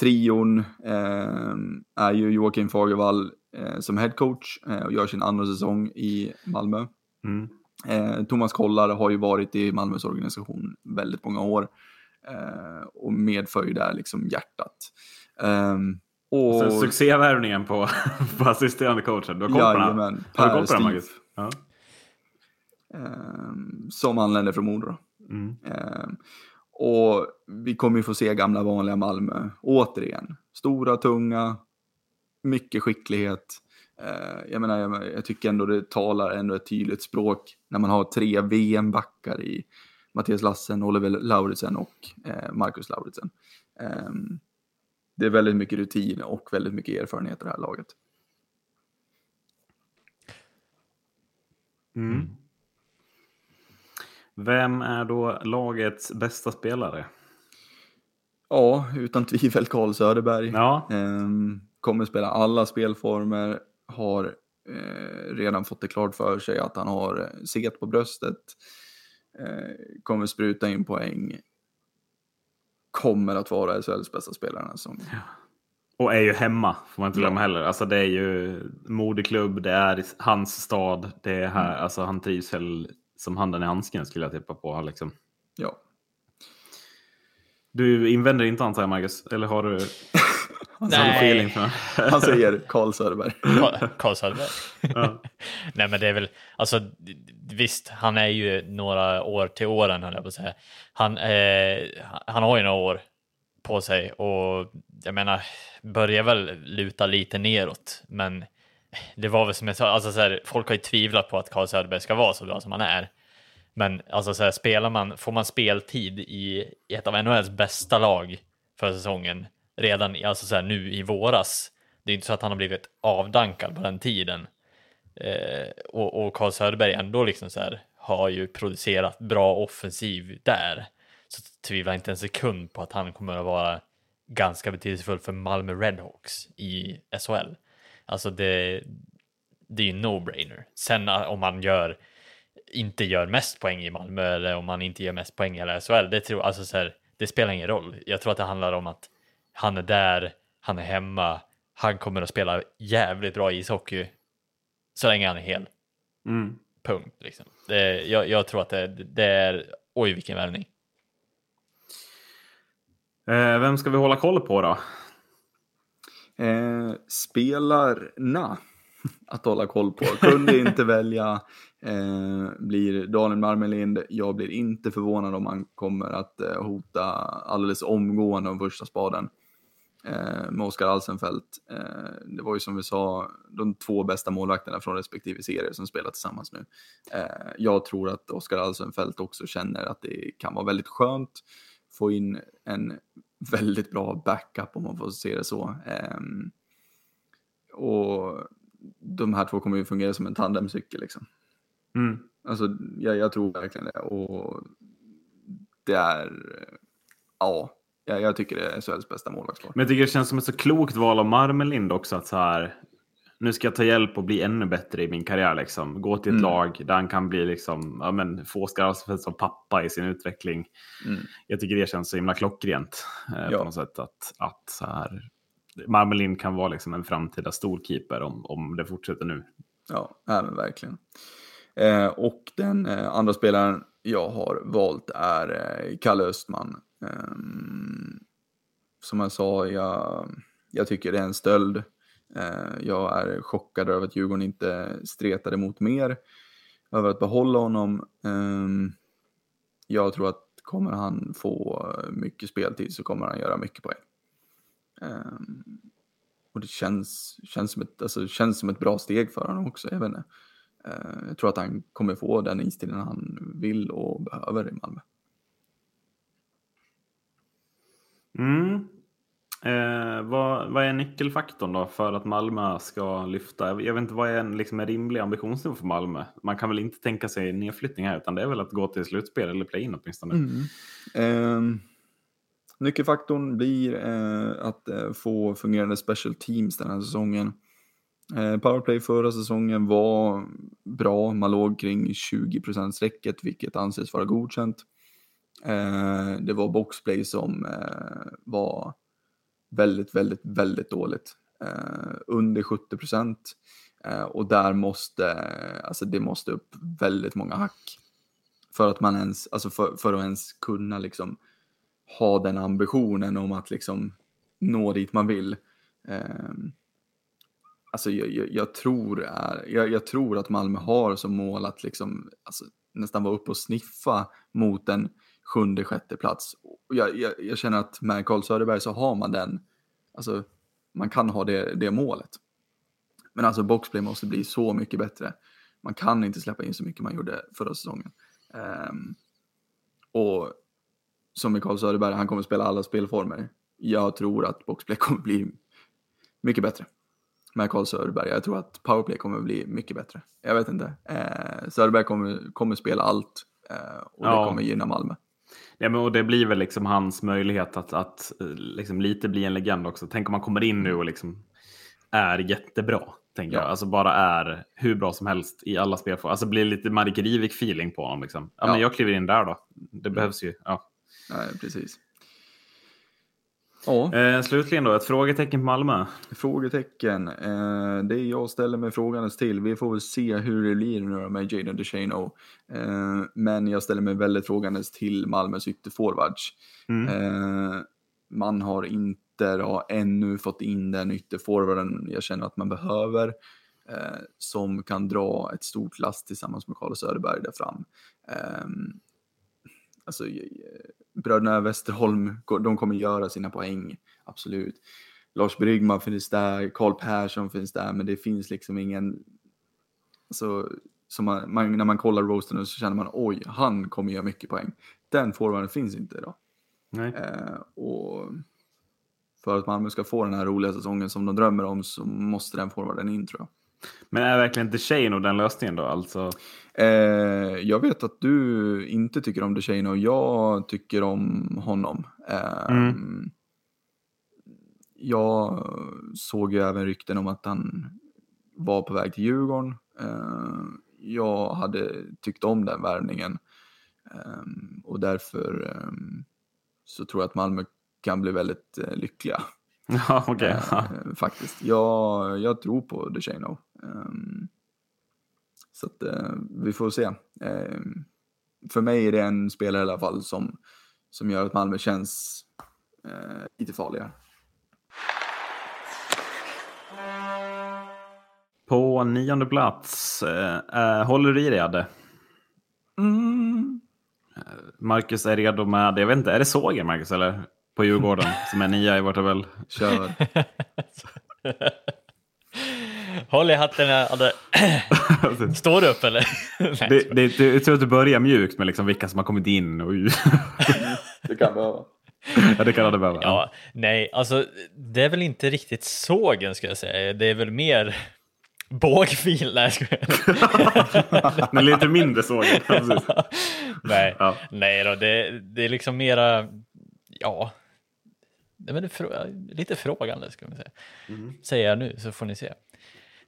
trion eh, är ju Joakim Fagervall eh, som headcoach eh, och gör sin andra säsong i Malmö. Mm. Eh, Thomas Kollar har ju varit i Malmös organisation väldigt många år eh, och medför ju där liksom hjärtat. Ehm, och succévärvningen på, på assisterande coachen. Du har koll på den? här? Har du koll på den, Stiv, Marcus? Ja. ehm, som anländer från Modo. Mm. Eh, och vi kommer ju få se gamla vanliga Malmö återigen. Stora, tunga, mycket skicklighet. Eh, jag menar, jag, jag, tycker ändå det talar ändå ett tydligt språk när man har tre VM-backar i Mattias Lassen, Oliver Lauritsen och eh, Marcus Lauritsen. Eh, det är väldigt mycket rutin och väldigt mycket erfarenhet i det här laget. Mm. Vem är då lagets bästa spelare? Ja, utan tvivel Karl Söderberg. Ja. Ehm, kommer spela alla spelformer, har eh, redan fått det klart för sig att han har eh, set på bröstet, eh, kommer spruta in poäng, kommer att vara SHLs bästa spelare säsongen. Ja. Och är ju hemma, får man inte glömma ja. heller. Alltså det är ju moderklubb, det är hans stad, det är här, mm. alltså han trivs väl som handen i handsken skulle jag tippa på. Liksom. Ja. Du invänder inte antar jag Marcus? Eller har du? Nej. Han säger Karl Söderberg. Karl Söderberg. Ja. Nej men det är väl, alltså visst, han är ju några år till åren höll jag på att säga. Han, eh, han har ju några år på sig och jag menar, börjar väl luta lite neråt, men det var väl som jag sa, alltså så här, folk har ju tvivlat på att Carl Söderberg ska vara så bra som han är. Men alltså så här, spelar man, får man speltid i ett av NHLs bästa lag för säsongen redan alltså så här, nu i våras. Det är inte så att han har blivit avdankad på den tiden. Eh, och, och Carl Söderberg ändå liksom så här, har ju producerat bra offensiv där. Så tvivlar inte en sekund på att han kommer att vara ganska betydelsefull för Malmö Redhawks i SHL. Alltså det, det är ju no-brainer. Sen om man gör, inte gör mest poäng i Malmö eller om man inte gör mest poäng i SHL, det, tror, alltså så här, det spelar ingen roll. Jag tror att det handlar om att han är där, han är hemma, han kommer att spela jävligt bra ishockey så länge han är hel. Mm. Punkt. Liksom. Det, jag, jag, tror att det, det är, oj vilken värvning. Eh, vem ska vi hålla koll på då? Eh, spelarna att hålla koll på. Kunde inte välja. Eh, blir Daniel Marmelind. Jag blir inte förvånad om han kommer att eh, hota alldeles omgående om första spaden. Eh, med Oskar Alsenfelt. Eh, det var ju som vi sa de två bästa målvakterna från respektive serie som spelar tillsammans nu. Eh, jag tror att Oskar Alsenfelt också känner att det kan vara väldigt skönt få in en väldigt bra backup om man får se det så. Um, och de här två kommer ju fungera som en tandemcykel liksom. Mm. Alltså, jag, jag, tror verkligen det. Och det är, ja, jag, jag tycker det är SHLs bästa målvaktslag. Men jag tycker det känns som ett så klokt val av Marmelind också att så här, nu ska jag ta hjälp och bli ännu bättre i min karriär. Liksom. Gå till ett mm. lag där han kan bli liksom, ja, men, få Oskar som pappa i sin utveckling. Mm. Jag tycker det känns så himla klockrent eh, ja. på något sätt. Att, att så här, Marmelin kan vara liksom en framtida storkeeper om, om det fortsätter nu. Ja, men verkligen. Eh, och den eh, andra spelaren jag har valt är eh, Kalle Östman. Ehm, som jag sa, jag, jag tycker det är en stöld eh, jag är chockad över att Djurgården inte stretade emot mer, över att behålla honom. Ehm, jag tror att kommer han få mycket speltid så kommer han göra mycket poäng. Ehm, och det känns, känns, som ett, alltså, känns som ett bra steg för honom också. Jag, vet inte. Eh, jag tror att han kommer få den istiden han vill och behöver i Malmö. Mm. Eh, vad, vad, är nyckelfaktorn då för att Malmö ska lyfta? Jag vet inte vad är en, liksom en rimlig ambitionsnivå för Malmö? Man kan väl inte tänka sig nedflyttning här utan det är väl att gå till slutspel eller play-in åtminstone. Mm. Eh, nyckelfaktorn blir eh, att eh, få fungerande special teams den här säsongen. Eh, powerplay förra säsongen var bra, man låg kring 20 procent strecket vilket anses vara godkänt. Eh, det var boxplay som eh, var väldigt, väldigt, väldigt dåligt. Eh, under 70 procent. Eh, och där måste, alltså det måste upp väldigt många hack. För att man ens, alltså för, för att ens kunna liksom ha den ambitionen om att liksom nå dit man vill. Eh, alltså jag, jag, jag tror är, jag, jag, tror att Malmö har som mål att liksom, alltså, nästan vara uppe och sniffa mot en sjunde, sjätte plats. Jag, jag, jag känner att med Carl Söderberg så har man den, alltså man kan ha det, det målet. Men alltså boxplay måste bli så mycket bättre. Man kan inte släppa in så mycket man gjorde förra säsongen. Um, och som med Carl Söderberg, han kommer spela alla spelformer. Jag tror att boxplay kommer bli mycket bättre med Carl Söderberg. Jag tror att powerplay kommer bli mycket bättre. Jag vet inte. Eh, Söderberg kommer, kommer spela allt eh, och ja. det kommer gynna Malmö. Ja, men och det blir väl liksom hans möjlighet att, att liksom lite bli en legend också. Tänk om man kommer in nu och liksom är jättebra. Tänker ja. jag. Alltså bara är hur bra som helst i alla spelformer. Alltså blir lite Marek Rivik feeling på honom. Liksom. Ja, ja, Men jag kliver in där då. Det behövs ju. Ja. Nej, precis. Ja. Eh, slutligen då, ett frågetecken på Malmö? Frågetecken. Eh, det jag ställer mig frågandes till. Vi får väl se hur det blir nu med Jadon DeShano. Eh, men jag ställer mig väldigt frågandes till Malmös ytterforwards. Mm. Eh, man har inte då, ännu fått in den ytterforwarden jag känner att man behöver. Eh, som kan dra ett stort last tillsammans med Carlos Söderberg där fram. Ehm, alltså, bröderna Westerholm, de kommer göra sina poäng, absolut. Lars Bryggman finns där, Karl Persson finns där, men det finns liksom ingen, alltså, som man, man, när man kollar roasten så känner man oj, han kommer göra mycket poäng. Den forwarden finns inte idag. Nej. Eh, och för att Malmö ska få den här roliga säsongen som de drömmer om så måste den forwarden in tror jag. Men är verkligen DeShane den lösningen då? Alltså... Eh, jag vet att du inte tycker om DeShane och jag tycker om honom. Eh, mm. Jag såg ju även rykten om att han var på väg till Djurgården. Eh, jag hade tyckt om den värvningen eh, och därför eh, så tror jag att Malmö kan bli väldigt eh, lyckliga. Ja, okay. eh, faktiskt. Jag, jag tror på DeShano. Um, så att eh, vi får se. Eh, för mig är det en spelare i alla fall som, som gör att Malmö känns eh, lite farligare. På nionde plats, eh, håller du i dig Adde? Mm. Marcus är redo med, jag vet inte, är det Såger Marcus eller? På Djurgården som är nia i vår tabell. Kör. Håll i hatten. Adde. Står du upp eller? det, det, det, jag tror att du börjar mjukt med liksom vilka som har kommit in. Och... det kan behöva. Ja, det kan det behöva. Ja, nej, alltså det är väl inte riktigt sågen ska jag säga. Det är väl mer bågfil. Nej, ska jag Men lite mindre sågen. nej, ja. nej då, det, det är liksom mera, ja, det är lite frågande ska man säga. Mm. Säger jag nu så får ni se.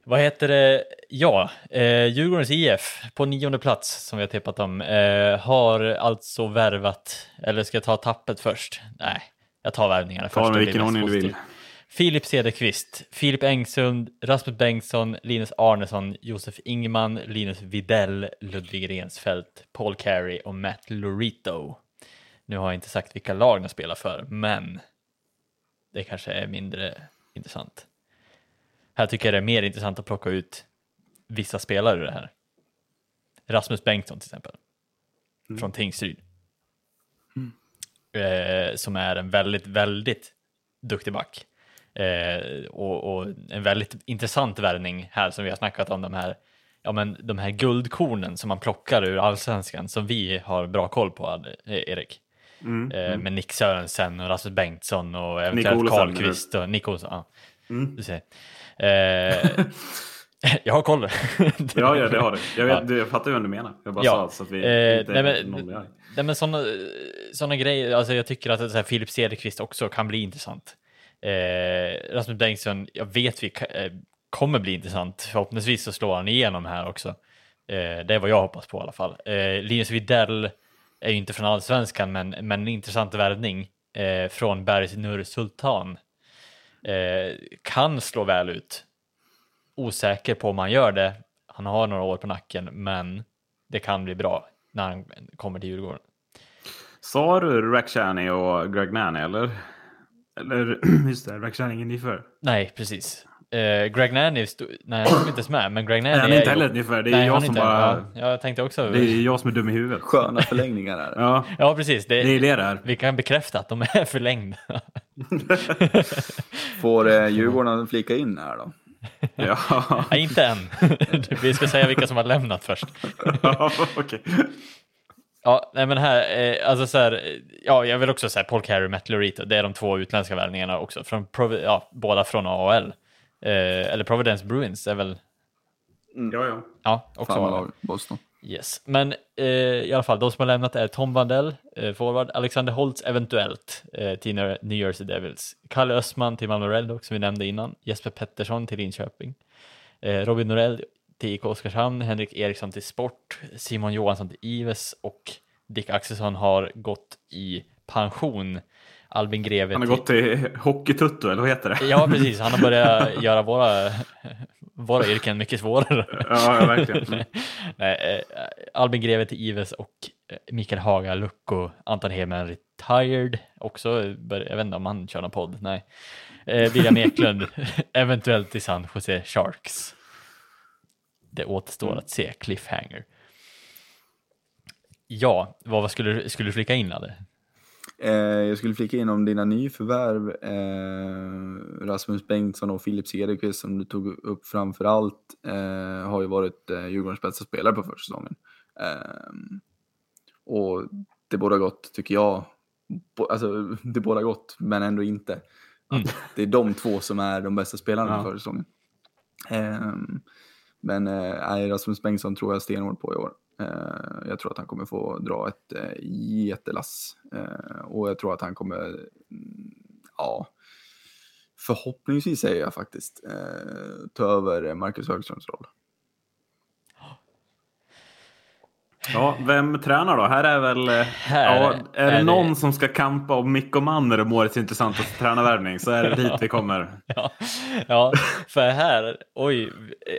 Vad heter det? Ja, eh, Djurgårdens IF på nionde plats som vi har tippat om eh, har alltså värvat, eller ska jag ta tappet först? Nej, jag tar värvningarna ta först. Ta vilken ordning du vill. Filip Cederqvist, Filip Engsund, Rasmus Bengtsson, Linus Arnesson, Josef Ingman, Linus Videll, Ludvig Rensfeldt, Paul Carey och Matt Lorito. Nu har jag inte sagt vilka lag de spelar för, men det kanske är mindre intressant. Här tycker jag det är mer intressant att plocka ut vissa spelare ur det här. Rasmus Bengtsson till exempel. Mm. Från Tingsryd. Mm. Eh, som är en väldigt, väldigt duktig back. Eh, och, och, en väldigt intressant värvning här som vi har snackat om de här, ja, men de här guldkornen som man plockar ur allsvenskan som vi har bra koll på, Erik. Mm, eh, mm. Med Nick Sörensen och Rasmus Bengtsson och eventuellt Karlqvist och Nick Olsson. Ja. Mm. Du ser. Eh, jag har koll. ja, ja, det har du. Jag, vet, ja. jag fattar ju vad du menar. Jag bara ja. sa så att vi eh, inte nej, men, någon nej, men sådana, sådana grejer, alltså jag tycker att så här, Filip Cederqvist också kan bli intressant. Eh, Rasmus Bengtsson, jag vet vi eh, kommer bli intressant. Förhoppningsvis så slår han igenom här också. Eh, det är vad jag hoppas på i alla fall. Eh, Linus Widell är ju inte från allsvenskan, men, men en intressant värvning eh, från Bergs Nur Sultan. Eh, kan slå väl ut. Osäker på om han gör det. Han har några år på nacken, men det kan bli bra när han kommer till Djurgården. Sa du Rakhshani och Greg Nanny eller? Eller just det, Rakhshani ingen ny för? Nej, precis. Uh, Greg Nanny, nej han är inte ens med, men Greg Nanny nej, han är inte heller ungefär. Det är nej, jag som bara... Ja, jag tänkte också... Det är jag som är dum i huvudet. Sköna förlängningar här. ja. ja, precis. Det, det är det där. Vi kan bekräfta att de är förlängda. Får eh, Djurgården flika in här då? ja. Nej, inte än. Vi ska säga vilka som har lämnat först. ja, okay. Ja, nej men här, eh, alltså så här, ja, jag vill också säga Paul Carey och Matt Lurito, det är de två utländska värvningarna också, från ja, båda från AHL. Eh, eller Providence Bruins är väl... Mm. Ja, ja. Ja, också Samma lag, Boston. Yes, men eh, i alla fall, de som har lämnat är Tom Vandell, eh, forward, Alexander Holtz eventuellt eh, till New Jersey Devils, Kalle Östman till Malmö Redhawks som vi nämnde innan, Jesper Pettersson till Linköping, eh, Robin Norell till IK Oskarshamn, Henrik Eriksson till Sport, Simon Johansson till Ives och Dick Axelsson har gått i pension. Albin Greve Han har gått till Hockeytutto, eller vad heter det? Ja, precis. Han har börjat göra våra, våra yrken mycket svårare. Ja, verkligen. Nej, eh, Albin Greve till Ives och eh, Mikael Haga, Lucko, Anton Hemen retired också. Jag vet inte om han kör någon podd. Nej. Eh, William Eklund, eventuellt till San Jose Sharks det återstår mm. att se cliffhanger. Ja, vad skulle, skulle du flika in Ladde? Eh, jag skulle flika in om dina nyförvärv, eh, Rasmus Bengtsson och Filip Cederqvist som du tog upp framför allt, eh, har ju varit eh, Djurgårdens bästa spelare på försäsongen. Eh, och det båda gott, tycker jag. Bo, alltså, det båda gott, men ändå inte. Mm. Det är de två som är de bästa spelarna ja. för säsongen. Eh, men eh, Rasmus Bengtsson tror jag stenhårt på i år. Eh, jag tror att han kommer få dra ett eh, jättelass. Eh, och jag tror att han kommer, mm, ja, förhoppningsvis säger jag faktiskt, eh, ta över Marcus Högströms roll. Ja, vem tränar då? Här är väl... Eh, här ja, är, är det någon det... som ska kampa om Mikko Manner om årets intressantaste tränarvärvning så är det dit vi kommer. Ja, ja, för här, oj,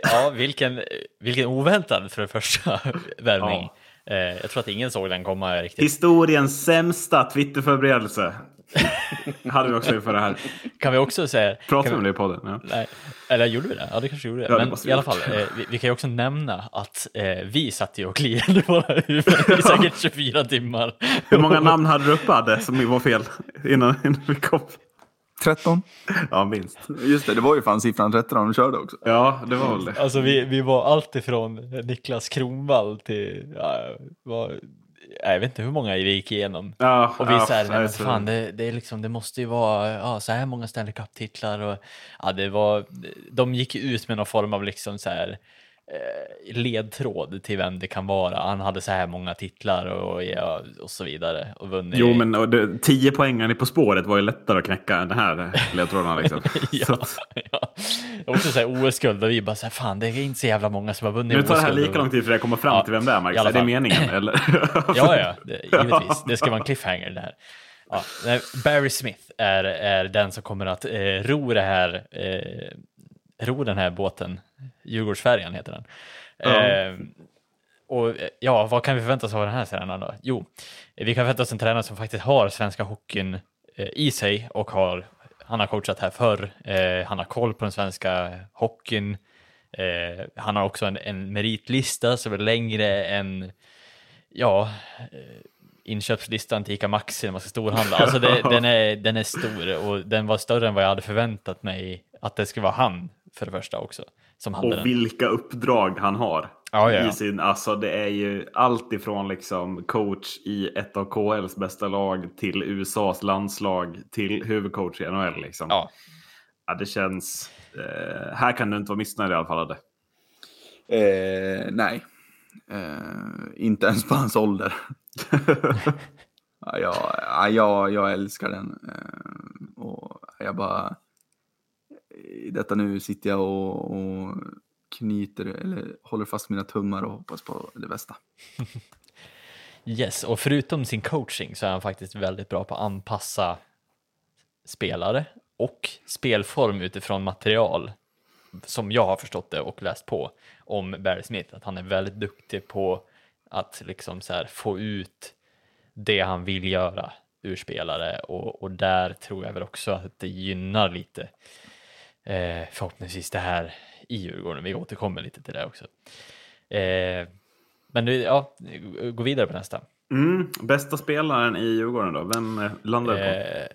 ja, vilken, vilken oväntad för det första värvning. Ja. Eh, jag tror att ingen såg den komma riktigt. Historiens sämsta Twitterförberedelse. hade vi också inför det här. Kan vi också säga... Pratade vi om det i podden? Ja. Nej, eller gjorde vi det? Ja, det kanske gjorde det. Ja, Men i alla fall, eh, vi, vi, kan ju också nämna att eh, vi satt ju och kliade våra huvuden i säkert 24 timmar. Hur många namn hade du uppe hade som var fel innan, innan vi kom? 13? Ja, minst. Just det, det var ju fan siffran 13 de körde också. Ja, det var väl det. Alltså vi, vi var alltifrån Niklas Kronvall till, ja, var, jag vet inte hur många vi gick igenom. Ja, och vi ja, såhär, men fan, det, det, är liksom, det måste ju vara ja, så här många Stanley Cup-titlar och ja, det var, de gick ut med någon form av liksom så här ledtråd till vem det kan vara. Han hade så här många titlar och, ja, och så vidare. Och vunnit. Jo, men och det, tio poängen På spåret var ju lättare att knäcka än den här ledtråden. Liksom. ja, ja. Också så här OS-guld och vi bara så här, fan det är inte så jävla många som har vunnit OS-guld. Nu tar det här lika lång tid för att komma fram ja, till vem det är, Max. Är det meningen? Eller? ja, ja, det, givetvis. Det ska vara en cliffhanger det här. Ja, Barry Smith är, är den som kommer att eh, ro det här eh, ro den här båten. Djurgårdsfärjan heter den. Mm. Eh, och ja, vad kan vi förvänta oss av den här tränaren då? Jo, vi kan förvänta oss en tränare som faktiskt har svenska hockeyn eh, i sig och har, han har coachat här förr. Eh, han har koll på den svenska hockeyn. Eh, han har också en, en meritlista som är längre än, ja, eh, inköpslistan till ICA Maxi när man ska storhandla. Alltså det, den, är, den är stor och den var större än vad jag hade förväntat mig att det skulle vara han för det första också. Som hade och den. vilka uppdrag han har. Ja, ja. I sin, alltså det är ju allt ifrån liksom coach i ett av KLs bästa lag till USAs landslag till huvudcoach i NHL. Liksom. Ja. ja det känns... Eh, här kan du inte vara missnöjd i alla fall. Adde. Eh, nej, eh, inte ens på hans ålder. ja, jag, jag, jag älskar den. Eh, och jag bara i detta nu sitter jag och, och knyter eller håller fast mina tummar och hoppas på det bästa. yes, och förutom sin coaching så är han faktiskt väldigt bra på att anpassa spelare och spelform utifrån material som jag har förstått det och läst på om Barry Smith, att han är väldigt duktig på att liksom så här få ut det han vill göra ur spelare och, och där tror jag väl också att det gynnar lite eh, förhoppningsvis det här i Djurgården. Vi återkommer lite till det också. Eh, men du, ja, gå vidare på nästa. Mm, bästa spelaren i Djurgården då? Vem eh, landar du på? Eh,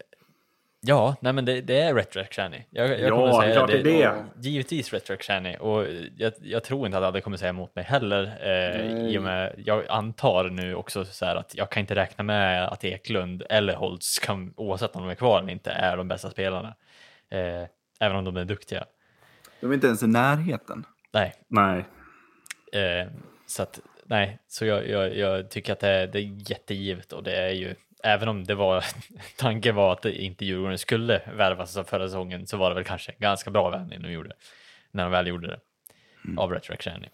ja, nej men det, det är Retroac Shani. Jag, jag Ja, kommer säga klart det är det. Och Givetvis Retroac Shani. Och jag, jag tror inte att alla kommer säga emot mig heller. Eh. I och med, jag antar nu också så här att jag kan inte räkna med att Eklund eller Holtz, kan, oavsett om de är kvar eller inte, är de bästa spelarna. Eh, även om de är duktiga. De är inte ens i närheten. Nej, Nej. Eh, så att, nej, så jag, jag, jag tycker att det är, det är jättegivet och det är ju, även om det var, tanken var att inte Djurgården skulle värvas av förra säsongen så var det väl kanske ganska bra värvning de gjorde, när de väl gjorde det, av Retroac Shani.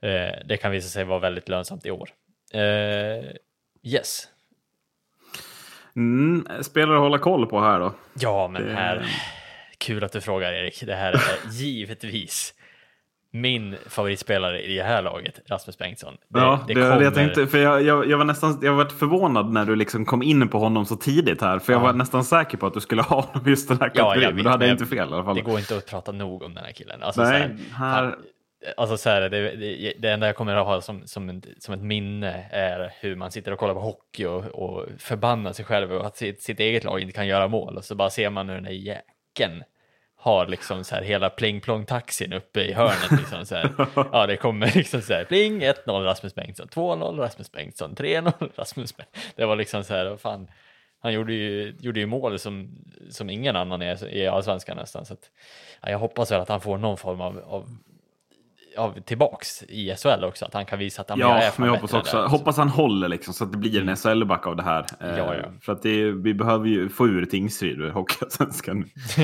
Eh, det kan visa sig vara väldigt lönsamt i år. Eh, yes, Mm, spelare att hålla koll på här då? ja men Det- här, kul att du frågar Erik, det här är givetvis min favoritspelare i det här laget, Rasmus Bengtsson. Det, ja, det det, kommer- jag tänkte. För jag, jag, jag var nästan jag var förvånad när du liksom kom in på honom så tidigt här. För jag Ja. var nästan säker på att du skulle ha honom just den här Ja, kategorin. jag men då hade inte fel i alla fall. Det går inte att prata nog om den här killen. Alltså, Nej, här, här- alltså så här, det, det, det enda jag kommer att ha som, som, en, som ett minne är hur man sitter och kollar på hockey och, och förbannar sig själv och att sitt, sitt eget lag inte kan göra mål. Och så bara ser man hur den där jäkeln har liksom så här hela pling-plong-taxin uppe i hörnet. Liksom så här. Ja, det kommer liksom så här pling 1-0 Rasmus Bengtsson, 2-0 Rasmus Bengtsson, 3-0 Rasmus Bengtsson. Det var liksom så här, vad fan. Han gjorde ju, gjorde ju mål som, som ingen annan är i allsvenskan nästan. Så att, ja, jag hoppas väl att han får någon form av, av, av tillbaks i SHL också. Att han kan visa att han Ja, är men jag hoppas också. där. Hoppas han håller liksom så att det blir en SHL-back av det här. Eh, Ja, ja. För att det vi behöver ju få ur Tingsryd ur Hockeyallsvenskan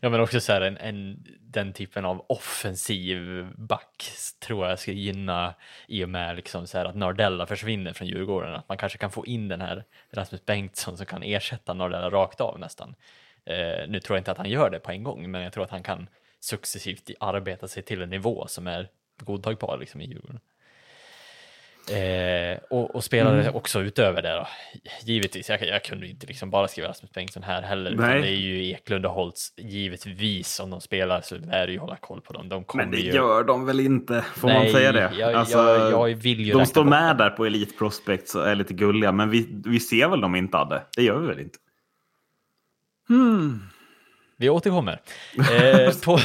ja, men också så här en, en, den typen av offensiv back tror jag ska gynna i och med liksom så här att Nardella försvinner från Djurgården. Att man kanske kan få in den här Rasmus Bengtsson som kan ersätta Nardella rakt av nästan. Eh, nu tror jag inte att han gör det på en gång, men jag tror att han kan successivt arbeta sig till en nivå som är godtagbar liksom, i Djurgården. Eh, och, och spelare Mm. också utöver det då. Givetvis, jag, jag kunde inte liksom bara skriva Rasmus Bengtsson här heller. Det är ju Eklund och Holtz. Givetvis, om de spelar så lär du ju hålla koll på dem. De Men det ju... gör de väl inte? Får man Nej, säga det? jag- Alltså, jag- jag vill ju de står med där på Elite Prospects och är lite gulliga, men vi, vi ser väl dem inte, Adde? Det gör vi väl inte? Hmm. Vi återkommer. Eh, på...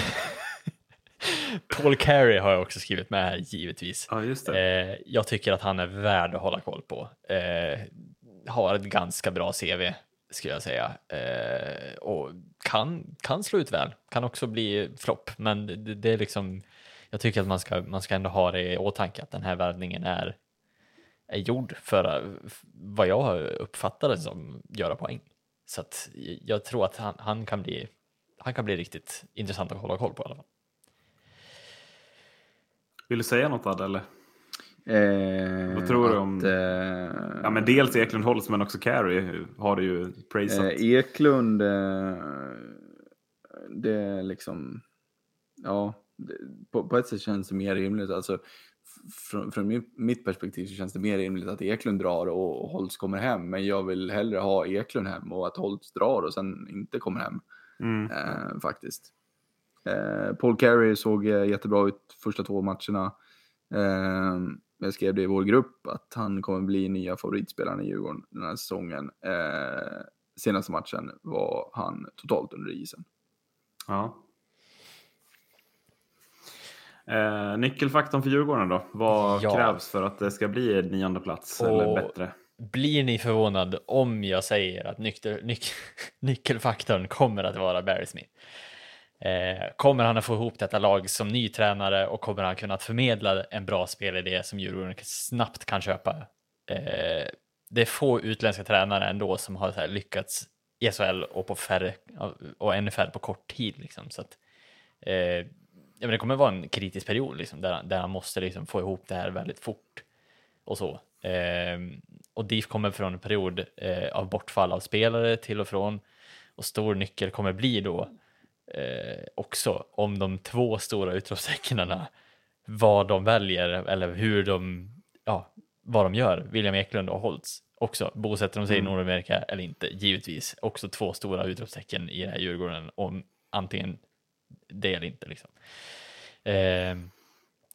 Paul Carey har jag också skrivit med här, givetvis. Ja, just det. Eh, jag tycker att han är värd att hålla koll på. Eh, har ett ganska bra CV, skulle jag säga. Eh, och kan, kan slå ut väl, kan också bli flopp. Men det, det är liksom, jag tycker att man ska, man ska ändå ha det i åtanke att den här värvningen är, är gjord för vad jag uppfattar det som göra poäng. Så att jag tror att han, han, kan bli, han kan bli riktigt intressant att hålla koll på i alla fall. Vill du säga något, Adde? Eller? Eh, Vad tror du att, om- Eh, Ja, men dels Eklund Holtz, men också Carey har du ju praisat. eh, Eklund, eh, det är liksom, ja, det, på, på ett sätt känns det mer rimligt. Alltså, från, från mitt, perspektiv så känns det mer rimligt att Eklund drar och, och Holtz kommer hem. Men jag vill hellre ha Eklund hem och att Holtz drar och sen inte kommer hem. Mm. eh, faktiskt. Eh, Paul Carey såg eh, jättebra ut första två matcherna. Eh, jag skrev det i vår grupp att han kommer bli nya favoritspelaren i Djurgården den här säsongen. Eh, senaste matchen var han totalt under isen. Ja. Eh, nyckelfaktorn för Djurgården då? Vad Ja. krävs för att det ska bli en nionde plats Och- eller bättre? Blir ni förvånad om jag säger att nykter, nyc, nyckelfaktorn kommer att vara Barry Smith? Eh, kommer han att få ihop detta lag som ny tränare och kommer han kunna förmedla en bra spelidé som Djurgården snabbt kan köpa? Eh, det är få utländska tränare ändå som har så här lyckats i SHL och på färre och ännu färre på kort tid. Liksom. Så att, eh, ja, men det kommer vara en kritisk period liksom, där, där han måste liksom, få ihop det här väldigt fort och så. Eh, och DIF kommer från en period eh, av bortfall av spelare till och från och stor nyckel kommer bli då eh, också om de två stora utropstecknen vad de väljer eller hur de, ja, vad de gör, William Eklund och Holtz också. Bosätter de sig Mm. i Nordamerika eller inte? Givetvis också två stora utropstecken i det här Djurgården. Och antingen det eller inte. Liksom. Eh,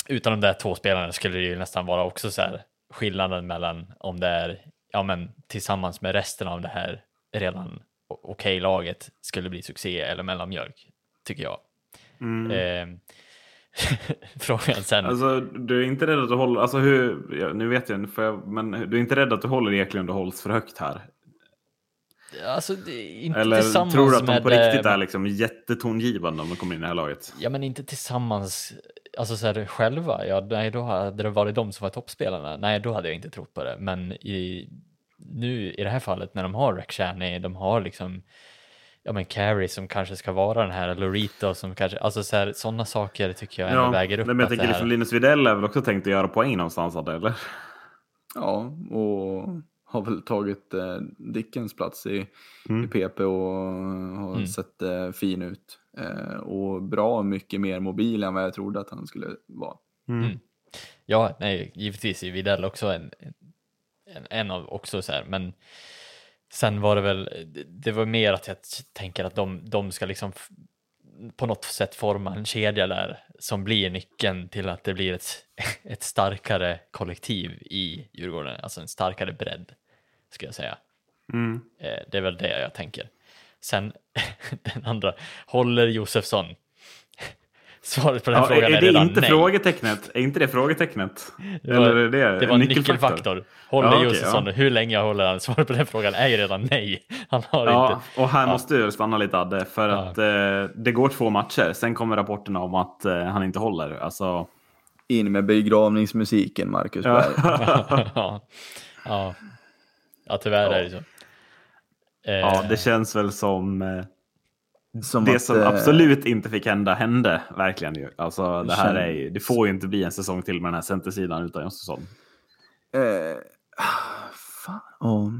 utan de där två spelarna skulle det ju nästan vara också så här skillnaden mellan om det är ja, men tillsammans med resten av det här redan okej okay laget skulle bli succé eller mellanmjölk, tycker jag. Mm. Eh, frågan sen. Alltså, du är inte rädd att du håller, alltså hur, ja, nu vet jag, jag, men du är inte rädd att du håller Eklund och Holst för högt här? Alltså, inte Eller tillsammans tror du att de med, på riktigt är liksom jättetongivande om de kommer in i det här laget? Ja, men inte tillsammans, alltså så här, själva. Ja, nej, då hade det varit de som var toppspelarna. Nej, då hade jag inte trott på det. Men i, nu i det här fallet när de har Rakhshani, de har liksom ja men Carrie som kanske ska vara den här, Lorito som kanske, alltså så här, sådana saker tycker jag ändå ja, väger upp. Men jag tänker här... liksom Linus Widell är väl också tänkt att göra poäng någonstans, eller? Ja, och har väl tagit eh, Dickens plats i, mm. i PP och har mm. sett eh, fin ut. Eh, och bra mycket mer mobil än vad jag trodde att han skulle vara. Mm. mm. Ja, nej, givetvis är Widell också en, en, en av också så här, men sen var det väl, det var mer att jag tänker att de, de ska liksom på något sätt forma en kedja där som blir nyckeln till att det blir ett, ett starkare kollektiv i Djurgården, alltså en starkare bredd, ska jag säga. Mm. Eh, det är väl det jag tänker. Sen den andra, håller Josefsson Svaret på den ja, frågan är, är det redan inte nej. frågetecknet? Är inte det frågetecknet? Det var, Eller är det, det var en nyckelfaktor. nyckelfaktor. Håller ja, okay, Josefsson, ja. hur länge håller han? Svaret på den frågan är ju redan nej. Han har ja, inte. och här ja. måste du stanna lite Adde, för att eh, det går två matcher. Sen kommer rapporterna om att eh, han inte håller. Alltså... In med begravningsmusiken, Marcus Berg. ja. ja. ja, tyvärr är det så. Ja, det känns väl som eh, som det att, som eh, absolut inte fick hända hände verkligen ju. Alltså, det, här är, det får ju inte bli en säsong till med den här centersidan utan Jonsson. Eh, fan. Oh.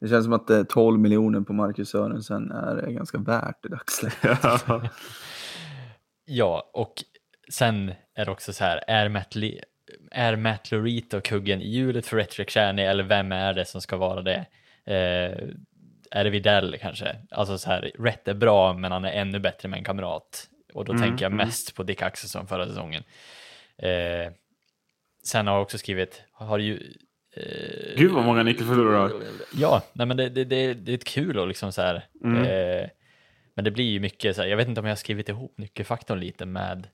Det känns som att eh, 12 miljoner på Marcus Sörensen är ganska värt i dagsläget. ja, och sen är det också så här, är Matt, Le är Matt Lorito kuggen i hjulet för Retrick Shani eller vem är det som ska vara det? Eh, är det Videll kanske? Alltså så här, rätt är bra, men han är ännu bättre med en kamrat. Och då mm, tänker jag mm. mest på Dick Axelsson förra säsongen. Eh, sen har jag också skrivit, har ju... Eh, Gud vad många nyckelförlorare Ja, nej men det, det, det, det är kul och liksom så här. Mm. Eh, men det blir ju mycket så här, jag vet inte om jag har skrivit ihop nyckelfaktorn lite med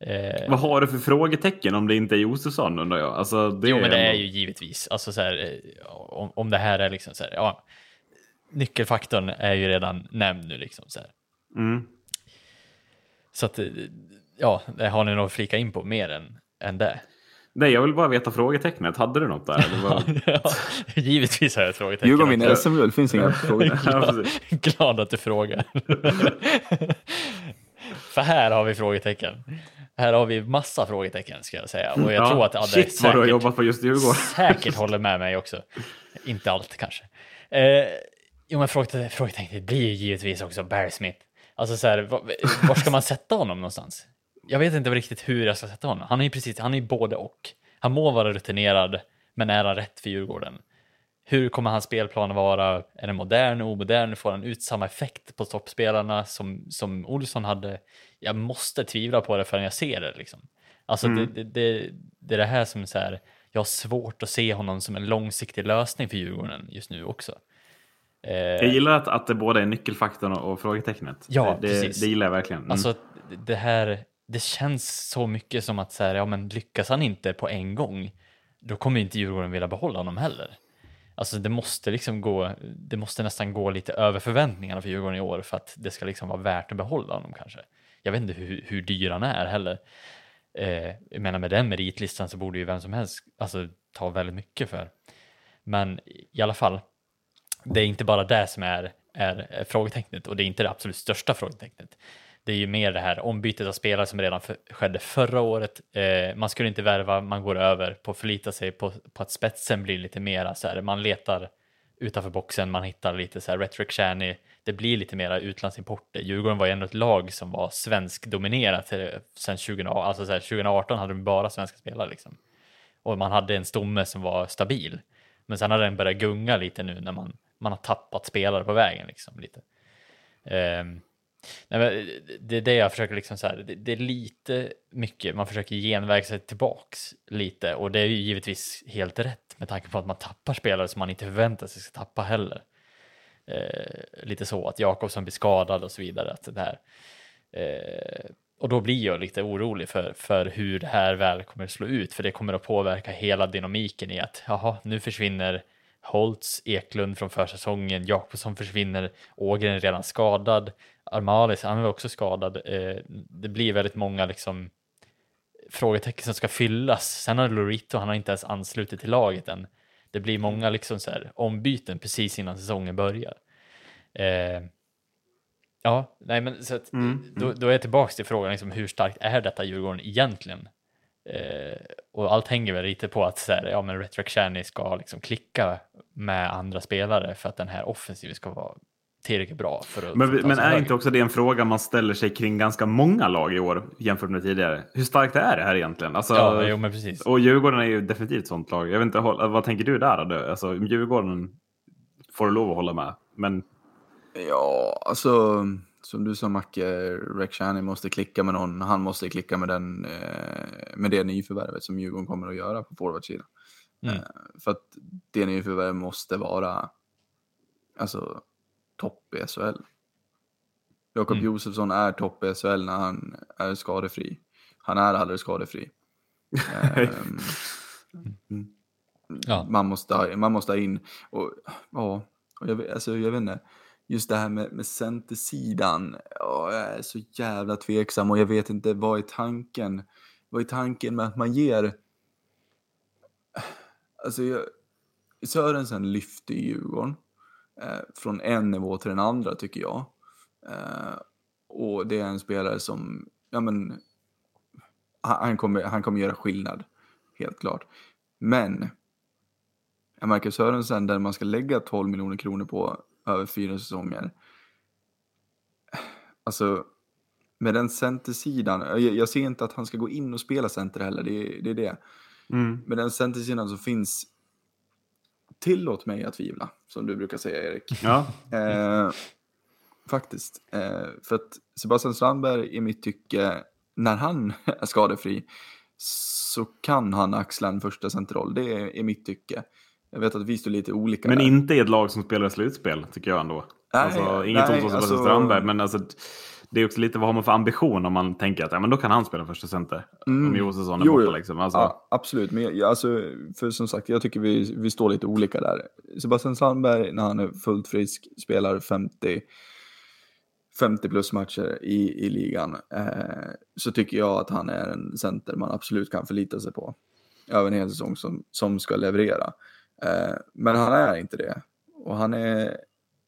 Eh, Vad har du för frågetecken om det inte är Josefsson undrar jag? Alltså, det jo, men det är ju givetvis, alltså så här, eh, om, om det här är liksom så här, ja, nyckelfaktorn är ju redan nämnd nu liksom. Så, mm. så att, ja, det har ni nog flika in på mer än, än det. Nej, jag vill bara veta frågetecknet. Hade du något där? Var... ja, givetvis har jag ett frågetecken. Djurgården vinner SM-guld, det finns inga frågetecken. glad, att du frågar. För här har vi frågetecken. Här har vi massa frågetecken ska jag säga. Och jag ja, tror att Adde shit, säkert, du har jobbat på just Djurgården. säkert håller med mig också. Inte allt kanske. Eh, Jo, men frågetecknet blir ju givetvis också Barry Smith. Alltså så här, var, var, ska man sätta honom någonstans? Jag vet inte riktigt hur jag ska sätta honom. Han är ju precis, han är både och. Han må vara rutinerad, men är han rätt för Djurgården? Hur kommer hans spelplan vara? Är den modern, omodern? Får han ut samma effekt på toppspelarna som, som Olsson hade? Jag måste tvivla på det förrän jag ser det. Liksom. Alltså mm. det, det, det, det, är det här som så här, jag har svårt att se honom som en långsiktig lösning för Djurgården just nu också. Eh, jag gillar att, att det både är nyckelfaktorn och frågetecknet. Ja, det, precis. Det gillar jag verkligen. Mm. Alltså, det här, det känns så mycket som att så här, ja, men lyckas han inte på en gång, då kommer inte Djurgården vilja behålla honom heller. Alltså det måste liksom gå, det måste nästan gå lite över förväntningarna för Djurgården i år för att det ska liksom vara värt att behålla honom kanske. Jag vet inte hur, hur dyr han är heller. Eh, jag menar med den meritlistan så borde ju vem som helst alltså, ta väldigt mycket för. Men i alla fall, det är inte bara det som är, är frågetecknet och det är inte det absolut största frågetecknet. Det är ju mer det här ombytet av spelare som redan för, skedde förra året. Eh, man skulle inte värva, man går över på att förlita sig på, på att spetsen blir lite mera så här, man letar utanför boxen, man hittar lite så här retric shanny, det blir lite mera utlandsimporter. Djurgården var ju ändå ett lag som var svenskdominerat eh, sen 20, alltså så här, 2018 hade de bara svenska spelare liksom. Och man hade en stomme som var stabil. Men sen har den börjat gunga lite nu när man man har tappat spelare på vägen liksom lite. Um, nej, det är det jag försöker liksom så här, det, det, är lite mycket, man försöker genväga sig tillbaks lite och det är ju givetvis helt rätt med tanke på att man tappar spelare som man inte förväntar sig ska tappa heller. Uh, lite så att Jakobsson blir skadad och så vidare. Att det här, uh, och då blir jag lite orolig för, för hur det här väl kommer att slå ut, för det kommer att påverka hela dynamiken i att jaha, nu försvinner Holtz, Eklund från försäsongen, Jakobsson försvinner, Ågren är redan skadad, Armalis, han är också skadad. Eh, det blir väldigt många liksom frågetecken som ska fyllas. Sen har Lorito, han har inte ens anslutit till laget än. Det blir många liksom så här ombyten precis innan säsongen börjar. Eh, Ja, nej men så att, mm, då, mm. då, är jag tillbaka till frågan, liksom, hur starkt är detta Djurgården egentligen? Eh, och allt hänger väl lite på att så här, ja, men Retrack Shani ska liksom klicka med andra spelare för att den här offensiven ska vara tillräckligt bra. För att, men men är hög. inte också det en fråga man ställer sig kring ganska många lag i år jämfört med tidigare? Hur starkt är det här egentligen? Alltså, ja, jo, men precis. Och Djurgården är ju definitivt ett sånt lag. Jag vet inte, vad tänker du där? Då? Alltså, Djurgården får du lov att hålla med, men Ja, alltså som du sa Macke, Rekshani måste klicka med någon. Han måste klicka med, den, eh, med det nyförvärvet som Djurgården kommer att göra på forwardsidan. Mm. Eh, för att det nyförvärvet måste vara alltså, topp i SHL. Jakob mm. Josefsson är topp i SHL när han är skadefri. Han är aldrig skadefri. um, ja. man, måste man måste ha in, och, ja, och jag, alltså, jag vet inte just det här med, med centersidan, Oh, jag är så jävla tveksam och jag vet inte vad är tanken? Vad är tanken med att man ger... Alltså, jag, Sörensen lyfter Djurgården eh, från en nivå till den andra tycker jag. Eh, och det är en spelare som, ja men, han kommer, han kommer göra skillnad, helt klart. Men, Marcus Sörensen, den man ska lägga 12 miljoner kronor på, över fyra säsonger. Alltså, med den centersidan, jag, jag ser inte att han ska gå in och spela center heller, det, det är det. Mm. Med den centersidan så finns, tillåt mig att tvivla, som du brukar säga Erik. Ja. Eh, faktiskt. Eh, för att Sebastian Strandberg i mitt tycke, när han är skadefri, så kan han axla en första centerroll. Det är, är mitt tycke. Jag vet att vi står lite olika Men där. inte i ett lag som spelar slutspel, tycker jag ändå. Nej, alltså, inget ont om Sebastian alltså... Strandberg, men alltså, det är också lite vad har man för ambition om man tänker att ja, men då kan han spela första center. Mm. Om Josefsson är jo, borta. Liksom. Alltså... Ja, absolut, men jag, alltså, för som sagt, jag tycker vi, vi står lite olika där. Sebastian Strandberg, när han är fullt frisk, spelar 50 50 plus matcher i, i ligan eh, så tycker jag att han är en center man absolut kan förlita sig på över en hel säsong som, som ska leverera. Eh, men han är inte det. Och han är,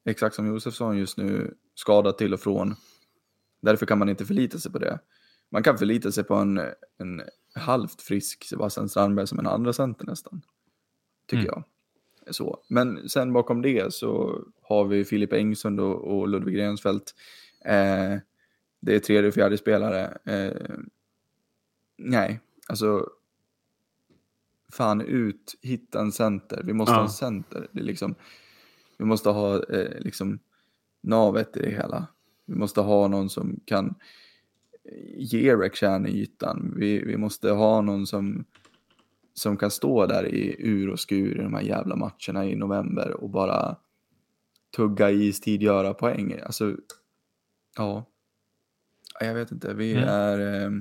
exakt som Josefsson just nu, skadad till och från. Därför kan man inte förlita sig på det. Man kan förlita sig på en, en halvt frisk Sebastian Strandberg som en andra center nästan. Tycker mm. jag. Så. Men sen bakom det så har vi Filip Engsund och, och Ludvig Rensfeldt. Eh, det är tredje och fjärde spelare. Eh, nej, alltså fan ut, hitta en center. Vi måste ja. ha en center. Det är liksom, vi måste ha eh, liksom navet i det hela. Vi måste ha någon som kan eh, ge Rekshani ytan. Vi, vi måste ha någon som, som kan stå där i ur och skur i de här jävla matcherna i november och bara tugga istid, göra poäng. Alltså, ja. Jag vet inte, vi mm. är... Eh,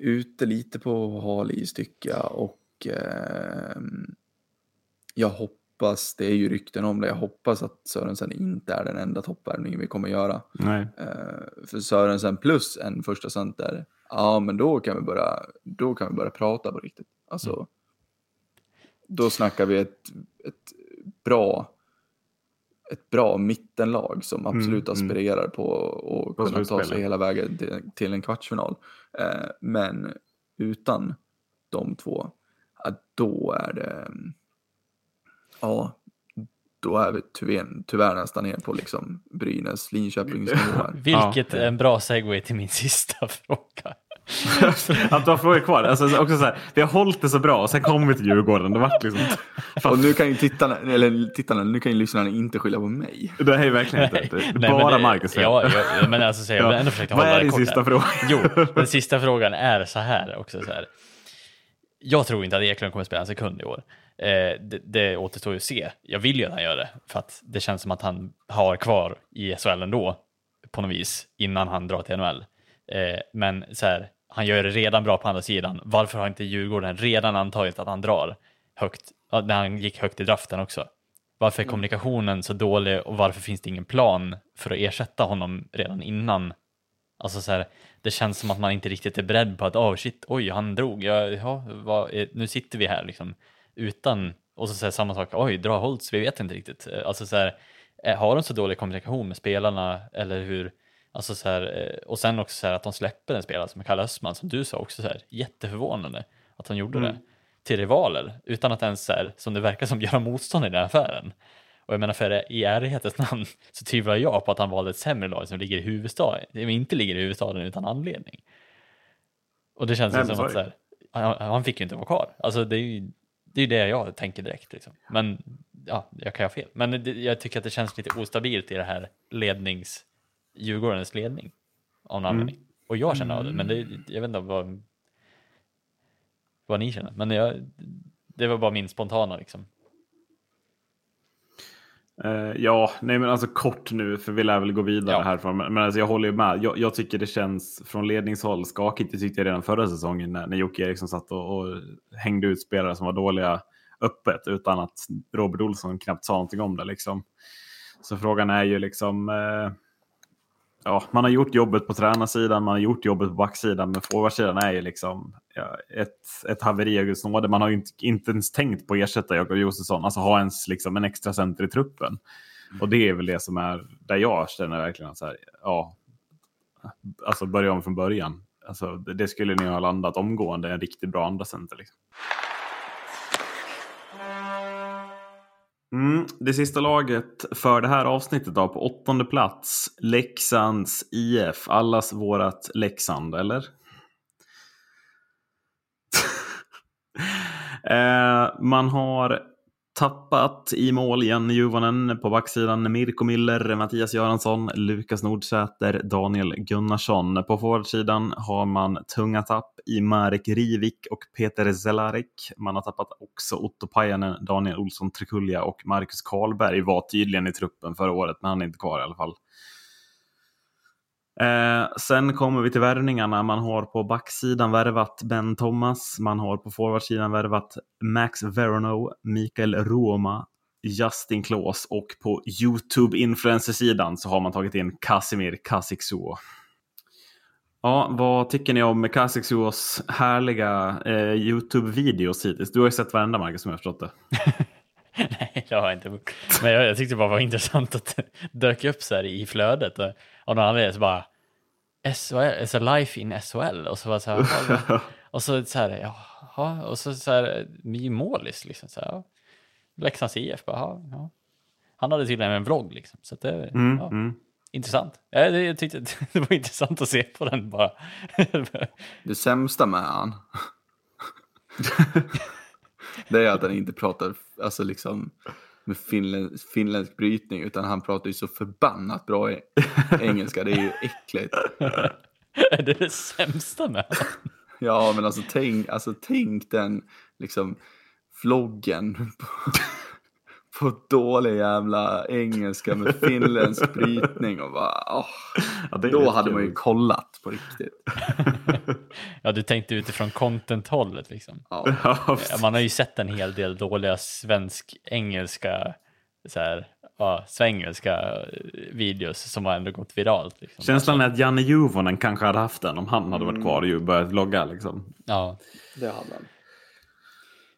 ute lite på hal is tycker jag och eh, jag hoppas, det är ju rykten om det, jag hoppas att Sörensen inte är den enda toppvärmningen vi kommer göra. Nej. Eh, för Sörensen plus en första center, ja men då kan vi börja, då kan vi börja prata på riktigt. Alltså, mm. då snackar vi ett, ett bra ett bra mittenlag som mm, absolut mm, aspirerar mm. på att kunna ta sig hela vägen till, till en kvartsfinal. Eh, men utan de två, då är det, ja, då är vi tyvärr, tyvärr nästan ner på liksom Brynäs, Linköpings nivåer. Vilket är en bra segway till min sista fråga. Att du har frågor kvar. Alltså, också så här, vi har hållit det så bra och sen kommer vi till Djurgården. Det vart liksom... och nu kan ju tittarna, eller tittarna, nu kan ju lyssnarna inte skylla på mig. Det är verkligen inte. Det är Nej, bara det, Marcus. Ja, ja, men alltså, så jag vill ändå försöka hålla Vad är din sista fråga? Jo, den sista frågan är så här också. Så här. Jag tror inte att Eklund kommer spela en sekund i år. Eh, det, det återstår ju att se. Jag vill ju att han gör det, för att det känns som att han har kvar i SHL ändå, på något vis, innan han drar till NHL. Eh, men så här, han gör det redan bra på andra sidan. Varför har inte Djurgården redan antagit att han drar högt, när han gick högt i draften också? Varför är mm. kommunikationen så dålig och varför finns det ingen plan för att ersätta honom redan innan? Alltså så här, det känns som att man inte riktigt är beredd på att oh shit, oj, han drog, ja, ja vad, nu sitter vi här liksom utan, och så säger samma sak, oj, dra Holtz, vi vet inte riktigt. Alltså så här, eh, har de så dålig kommunikation med spelarna eller hur? Alltså så här, eh, och sen också så här att de släpper en spelare som Kalle Östman, som du sa också, så här, jätteförvånande att de gjorde mm. det till rivaler utan att ens, så här, som det verkar som, göra motstånd i den här affären. Och jag menar, för i ärlighetens namn så tvivlar jag på att han valde ett sämre lag som ligger i huvudstaden, inte ligger i huvudstaden utan anledning. Och det känns Nej, som att så här, han, han, fick ju inte vara kvar. Alltså det är ju det är det jag tänker direkt. Liksom. Men ja, jag kan ha fel. Men det, jag tycker att det känns lite ostabilt i det här lednings, Djurgårdens ledning. Av någon mm. anledning. Och jag känner av det, men det, jag vet inte vad, vad ni känner. Men jag, det var bara min spontana liksom. Uh, ja, nej men alltså kort nu, för vi lär väl gå vidare ja. härifrån. Men, men alltså, jag håller ju med. Jag, jag, tycker det känns från ledningshåll skakigt. Det tyckte jag redan förra säsongen när, när Jocke Eriksson satt och, och, hängde ut spelare som var dåliga öppet utan att Robert Olsson knappt sa någonting om det. Liksom. Så frågan är ju liksom... Uh, ja, man har gjort jobbet på tränarsidan, man har gjort jobbet på backsidan, men forwardsidan är ju liksom ja, ett, ett haveri av Guds nåde. Man har ju inte, inte ens tänkt på att ersätta Jakob Josefsson, alltså ha ens liksom en extra center i truppen. Mm. Och det är väl det som är där jag känner verkligen att så här, ja, alltså börja om från början. Alltså, det, det skulle ni ha landat omgående, en riktigt bra andra center. Liksom. Mm, det sista laget för det här avsnittet då, på åttonde plats. Leksands IF. Allas vårat Leksand, eller? eh, man har tappat i mål igen Juvonen på backsidan. Mirko Müller, Mattias Göransson, Lukas Nordsäter, Daniel Gunnarsson. På forwardsidan har man tunga tapp i Marek Rivik och Peter Zelarek. Man har tappat också Otto Pajanen, Daniel Olsson Trekulja och Marcus Karlberg var tydligen i truppen förra året, men han är inte kvar i alla fall. Eh, sen kommer vi till värvningarna. Man har på backsidan värvat Ben Thomas. Man har på forwardsidan värvat Max Verono, Mikael Roma, Justin Klaus och på YouTube-influencersidan så har man tagit in Casimir Kasiksuo. Ja, vad tycker ni om Kasiksuos härliga eh, YouTube-videos hittills? Du har ju sett varenda Marcus som jag har förstått det. Nej, det har jag inte. Men jag, jag tyckte det bara var intressant att det dök upp så här i flödet. Och av någon anledning så bara SHL, alltså life in SHL. Och så var så här, och så så här, jaha, och så så här, My Målis liksom. Så här. Leksands IF, bara, ja. Han hade tydligen en vlogg liksom. Så det, mm, ja. mm. Intressant. Jag, jag tyckte det var intressant att se på den bara. det sämsta med han. det är att han inte pratar, alltså liksom med finländsk, finländsk brytning utan han pratar ju så förbannat bra engelska. Det är ju äckligt. är det det sämsta med honom? Ja, men alltså tänk, alltså tänk den liksom vloggen på, på dålig jävla engelska med finländsk brytning och bara, oh, ja, då hade man ju kollat på riktigt. ja, du tänkte utifrån content-hållet liksom. Ja. Man har ju sett en hel del dåliga svensk-engelska så här, ja, svengelska videos som har ändå gått viralt. Liksom. Känslan är att Janne Juvonen kanske hade haft den om han hade varit kvar och börjat vlogga. Liksom. Ja, det hade han.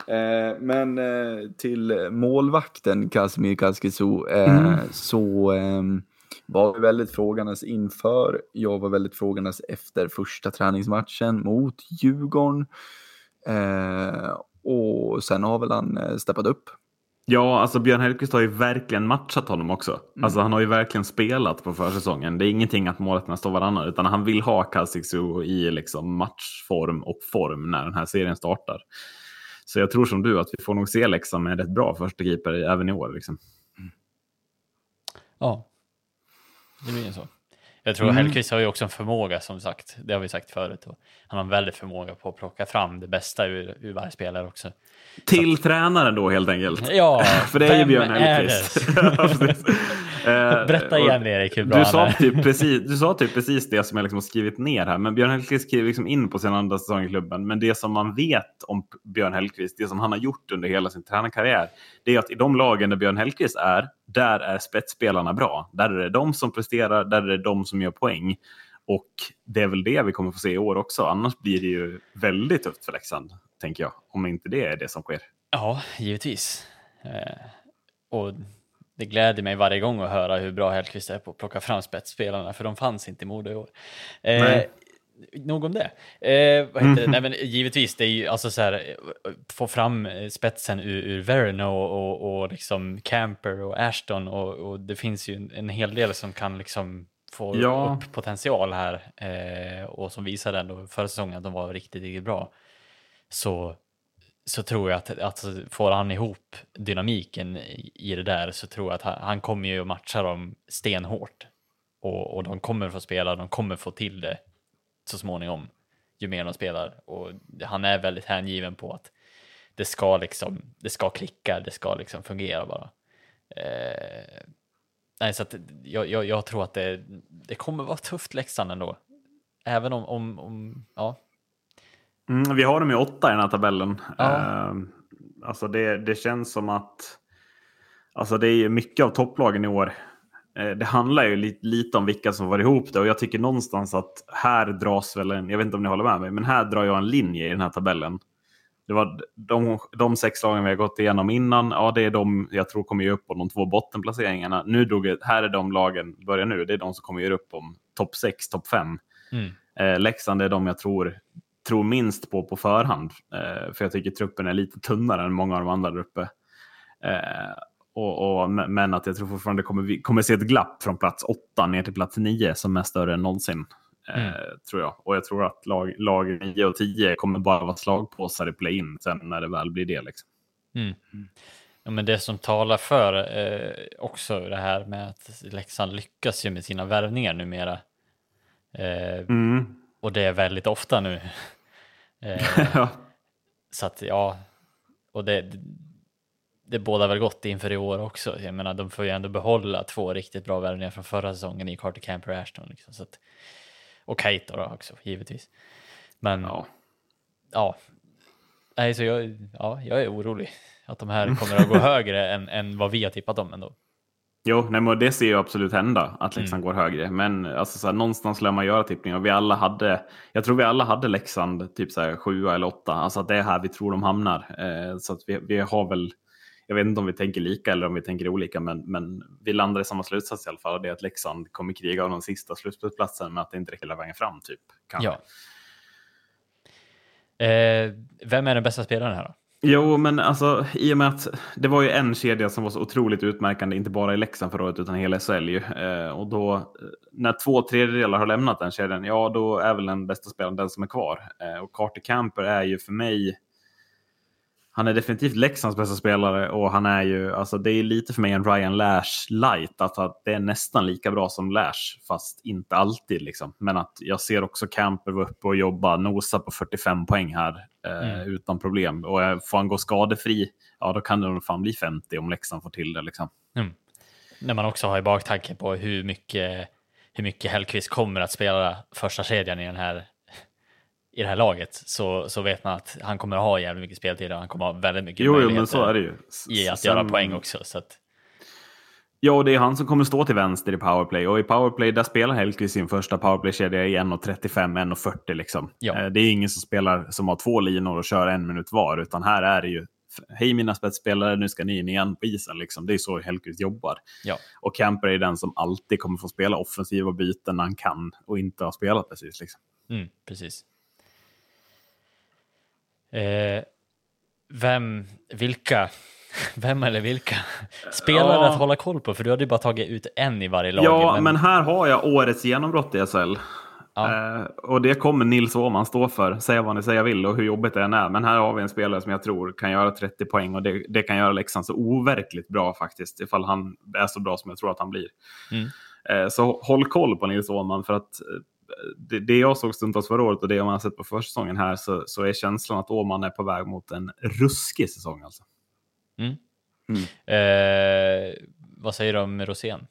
Eh, men eh, till målvakten Casimir Kaskisu eh, mm. så ehm, var vi väldigt frågandes inför. Jag var väldigt frågandes efter första träningsmatchen mot Djurgården. och sen har väl han steppat upp Ja, alltså Björn Hellkvist har ju verkligen matchat honom också. Mm. Alltså han har ju verkligen spelat på försäsongen. Det är ingenting att målet står varannan, utan han vill ha Kasiksu i liksom matchform och form när den här serien startar. Så jag tror som du att vi får nog se Leksand med ett bra första keeper även i år. Liksom. Mm. Ja, det blir ju så. Jag tror mm. Hellkvist har ju också en förmåga som sagt, det har vi sagt förut. Han har en väldig förmåga på att plocka fram det bästa ur, ur varje spelare också. Till Så. tränaren då helt enkelt? Ja, för det är ju Björn Hellkvist. Eh, Berätta igen Erik hur bra du sa, typ precis, du sa typ precis det som jag liksom har skrivit ner här. Men Björn Hellkvist skriver liksom in på sin andra säsong i klubben. Men det som man vet om Björn Hellkvist, det som han har gjort under hela sin tränarkarriär, det är att i de lagen där Björn Hellkvist är, där är spetsspelarna bra. Där är det de som presterar, där är det de som gör poäng. Och det är väl det vi kommer få se i år också. Annars blir det ju väldigt tufft för Leksand, tänker jag. Om inte det är det som sker. Ja, givetvis. Eh, och det gläder mig varje gång att höra hur bra Hellkvist är på att plocka fram spetsspelarna, för de fanns inte i Modo i år. Eh, nog om det. Eh, vad heter det? Nej, men givetvis, det är ju alltså så här, få fram spetsen ur, ur Verino och, och, och liksom Camper och Ashton och, och, det finns ju en, en hel del som kan liksom få ja. upp potential här eh, och som visade ändå förra säsongen att de var riktigt, riktigt bra. Så så tror jag att alltså, får han ihop dynamiken i det där så tror jag att han, han kommer ju att matcha dem stenhårt. Och, och de kommer få spela, de kommer få till det så småningom ju mer de spelar. Och han är väldigt hängiven på att det ska liksom, det ska klicka, det ska liksom fungera bara. Eh, nej, så att jag, jag, jag, tror att det, det kommer vara tufft Leksand ändå. Även om, om, om ja, Mm, vi har dem i åtta i den här tabellen. Ja. Uh, alltså det, det känns som att alltså det är mycket av topplagen i år. Uh, det handlar ju lite, lite om vilka som var ihop det och jag tycker någonstans att här dras väl en, jag vet inte om ni håller med mig, men här drar jag en linje i den här tabellen. Det var de, de sex lagen vi har gått igenom innan, ja det är de jag tror kommer ge upp om de två bottenplaceringarna. Nu drog här är de lagen, börjar nu, det är de som kommer ge upp om topp sex, topp fem. Mm. Eh, Leksand är de jag tror tror minst på på förhand. Eh, för jag tycker truppen är lite tunnare än många av de andra där uppe. Eh, och, och, men att jag tror fortfarande kommer vi kommer se ett glapp från plats 8 ner till plats 9 som är större än någonsin. Eh, mm. tror jag. Och jag tror att lag, lag 9 och 10 kommer bara vara slagpåsar i play-in sen när det väl blir det. Liksom. Mm. Ja, men det som talar för eh, också det här med att Leksand lyckas ju med sina värvningar numera. Eh, mm. Och det är väldigt ofta nu. Eh, så att ja, och det, det, bådar väl gott inför i år också. Jag menar, de får ju ändå behålla två riktigt bra värvningar från förra säsongen i Carter Camper och Ashton. Liksom, så att, och Kate då också, givetvis. Men ja, ja. Nej, så jag, ja, jag är orolig att de här kommer att gå högre än, än vad vi har tippat dem ändå. Jo, nej, men det ser ju absolut hända att Leksand mm. går högre. Men alltså, så här, någonstans lär man göra tippningar. Vi alla hade, jag tror vi alla hade Leksand typ så här, sjua eller åtta. Alltså att det är här vi tror de hamnar. Eh, så att vi, vi har väl, jag vet inte om vi tänker lika eller om vi tänker olika, men, men vi landar i samma slutsats i alla fall. Det är att Leksand kommer kriga om den sista slutspelsplatsen, men att det inte räcker hela vägen fram. Typ, kanske. ja. Eh, vem är den bästa spelaren här då? Jo, men alltså i och med att det var ju en kedja som var så otroligt utmärkande, inte bara i Leksand förra året utan hela SHL ju. Eh, och då eh, när två tredjedelar har lämnat den kedjan, ja då är väl den bästa spelaren den som är kvar. Eh, och Carter Camper är ju för mig han är definitivt Leksands bästa spelare och han är ju, alltså det är lite för mig en Ryan Lash light. Att, det är nästan lika bra som Lash, fast inte alltid. Liksom. Men att jag ser också Camper vara uppe och jobba, nosa på 45 poäng här eh, mm. utan problem. Och får han gå skadefri, ja då kan det nog fan bli 50 om Leksand får till det. Liksom. Mm. När man också har i baktanke på hur mycket, hur mycket Hellkvist kommer att spela första kedjan i den här i det här laget så, så vet man att han kommer att ha jävligt mycket speltid och han kommer att ha väldigt mycket jo, möjligheter jo, men så är det ju. i att Sen... göra poäng också. Så att... Ja, och det är han som kommer stå till vänster i powerplay. Och i powerplay där spelar Hellkvist sin första powerplay-kedja i 1.35, 1.40 liksom. Ja. Eh, det är ingen som spelar som har två linor och kör en minut var, utan här är det ju Hej mina spetsspelare, nu ska ni in igen på isen. Liksom. Det är så Hellkvist jobbar. Ja. Och Camper är den som alltid kommer få spela offensiva byten när han kan och inte har spelat precis. Liksom. Mm, precis. Eh, vem, vilka Vem eller vilka? Spelare Ja. att hålla koll på, för du hade ju bara tagit ut en i varje lag. Ja, men... här har jag årets genombrott i SHL. Ja. Eh, och det kommer Nils Åhman stå för, säga vad ni säger vill och hur jobbigt det än är. Men här har vi en spelare som jag tror kan göra 30 poäng och det, det kan göra Leksand så overkligt bra faktiskt, ifall han är så bra som jag tror att han blir. Mm. Eh, så håll koll på Nils Åhman för att eh, det, det jag såg stundtals förra året och det man har sett på försäsongen här så, så är känslan att Åhman är på väg mot en ruskig säsong alltså. Mm. Mm. Eh, vad säger du om Rosén?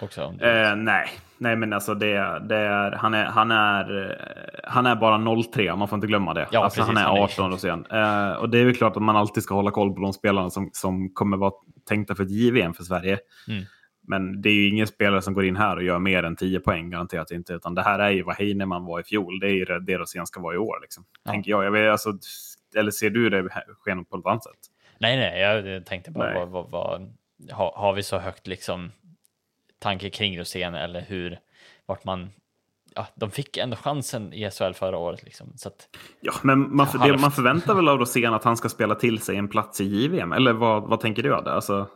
Också. Eh, nej. nej, men alltså det, det är, han, är, han, är, han är bara 03, man får inte glömma det. Ja, alltså, precis, han är han är- 18 och sen. Eh, och det är väl klart att man alltid ska hålla koll på de spelarna som, som kommer vara tänkta för ett JVM för Sverige. Mm. Men det är ju ingen spelare som går in här och gör mer än 10 poäng, garanterat inte. Utan det här är ju vad Heinemann var i fjol. Det är ju det Rosén ska vara i år. Liksom. Ja. Tänker jag. jag vet, alltså, eller ser du det ske på något annat sätt? Nej, nej, jag tänkte bara, vad, vad, vad, har, har vi så högt liksom tanke kring Rosén eller hur, vart man, ja, de fick ändå chansen i SHL förra året liksom. Så att, Ja, men man, Ja, det, man förväntar väl av Rosén att han ska spela till sig en plats i JVM? Eller vad, vad tänker du? Adde? Alltså,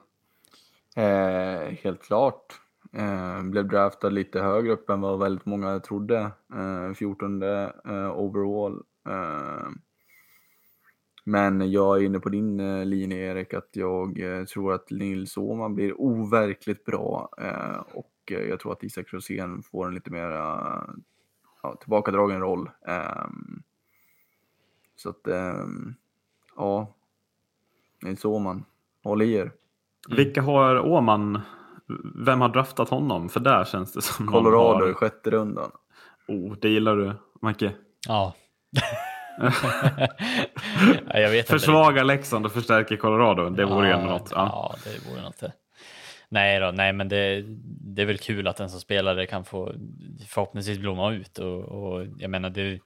Eh, helt klart. Eh, blev draftad lite högre upp än vad väldigt många trodde. Eh, 14 eh, overall. Eh, men jag är inne på din eh, linje Erik, att jag eh, tror att Nils Åhman blir overkligt bra. Eh, och eh, jag tror att Isak Rosén får en lite mer eh, ja, tillbakadragen roll. Eh, så att, eh, ja. Nils Åhman, håll i er. Vilka har Åman? Vem har draftat honom? För där känns det som Colorado i har... sjätte rundan. Oh, det gillar du, Macke. ja. ja, jag vet inte. Försvaga Leksand och förstärker Colorado. Det vore ju ändå något. Ja. Ja, det vore något. det. Nej då, nej, men det, det är väl kul att en som spelare kan få förhoppningsvis blomma ut och, och jag menar, det,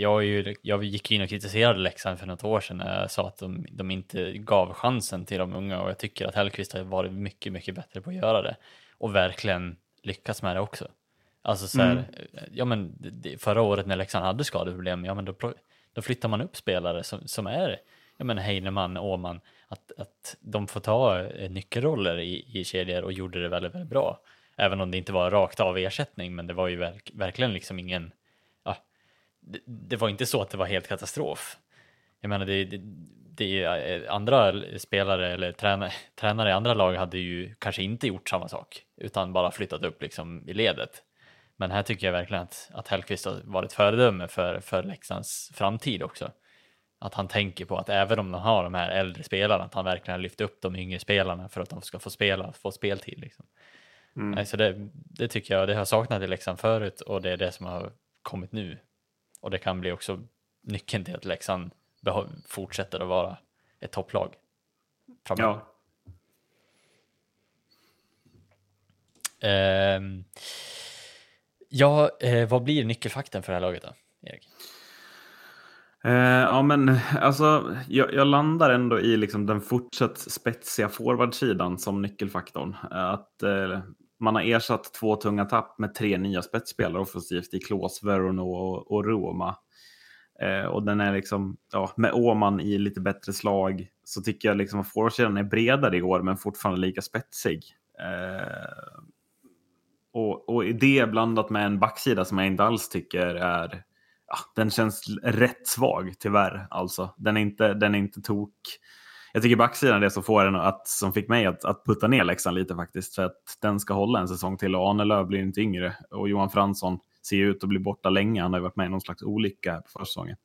jag, är ju, jag gick ju in och kritiserade Leksand för något år sedan när jag sa att de, de inte gav chansen till de unga och jag tycker att Hellkvist har varit mycket, mycket bättre på att göra det och verkligen lyckats med det också. Alltså så här, Mm. ja men det- förra året när Leksand hade skadeproblem, ja men då, då flyttar man upp spelare som, som är, ja men Heinemann, Åman, att, att de får ta eh, nyckelroller i, i kedjor och gjorde det väldigt, väldigt bra. Även om det inte var rakt av ersättning, men det var ju verk, verkligen liksom ingen, det, det var inte så att det var helt katastrof. Jag menar, det, det, det eh, andra spelare eller tränare, tränare i andra lag hade ju kanske inte gjort samma sak, utan bara flyttat upp liksom i ledet. Men här tycker jag verkligen att, att Hellkvist har varit föredöme för, för Leksands framtid också. Att han tänker på att även om de har de här äldre spelarna, att han verkligen har lyft upp de yngre spelarna för att de ska få spela, få speltid. Liksom. Mm. Nej, så det, det tycker jag, det har jag saknat i Leksand förut och det är det som har kommit nu. Och det kan bli också nyckeln till att Leksand fortsätter att vara ett topplag framöver. Ja. Ehm, ja, eh, vad blir nyckelfaktorn för det här laget då, Erik? Eh, ja, men alltså, jag, jag landar ändå i liksom den fortsatt spetsiga forwardsidan som nyckelfaktorn. Att eh, man har ersatt två tunga tapp med tre nya spetsspelare offensivt i Klås, Verono och, och Roma. Eh, och den är liksom, ja, med Åman i lite bättre slag så tycker jag liksom att forwardsidan är bredare i år men fortfarande lika spetsig. Eh, och, och i det blandat med en backsida som jag inte alls tycker är ja, den känns rätt svag tyvärr. Alltså. Den, är inte, den är inte tok. Jag tycker backsidan är det som får den att, som fick mig att, att putta ner Leksand lite faktiskt. För att den ska hålla en säsong till och Arnelöv blir inte yngre. Och Johan Fransson ser ut att bli borta länge. Han har ju varit med i någon slags olycka här på försäsongen.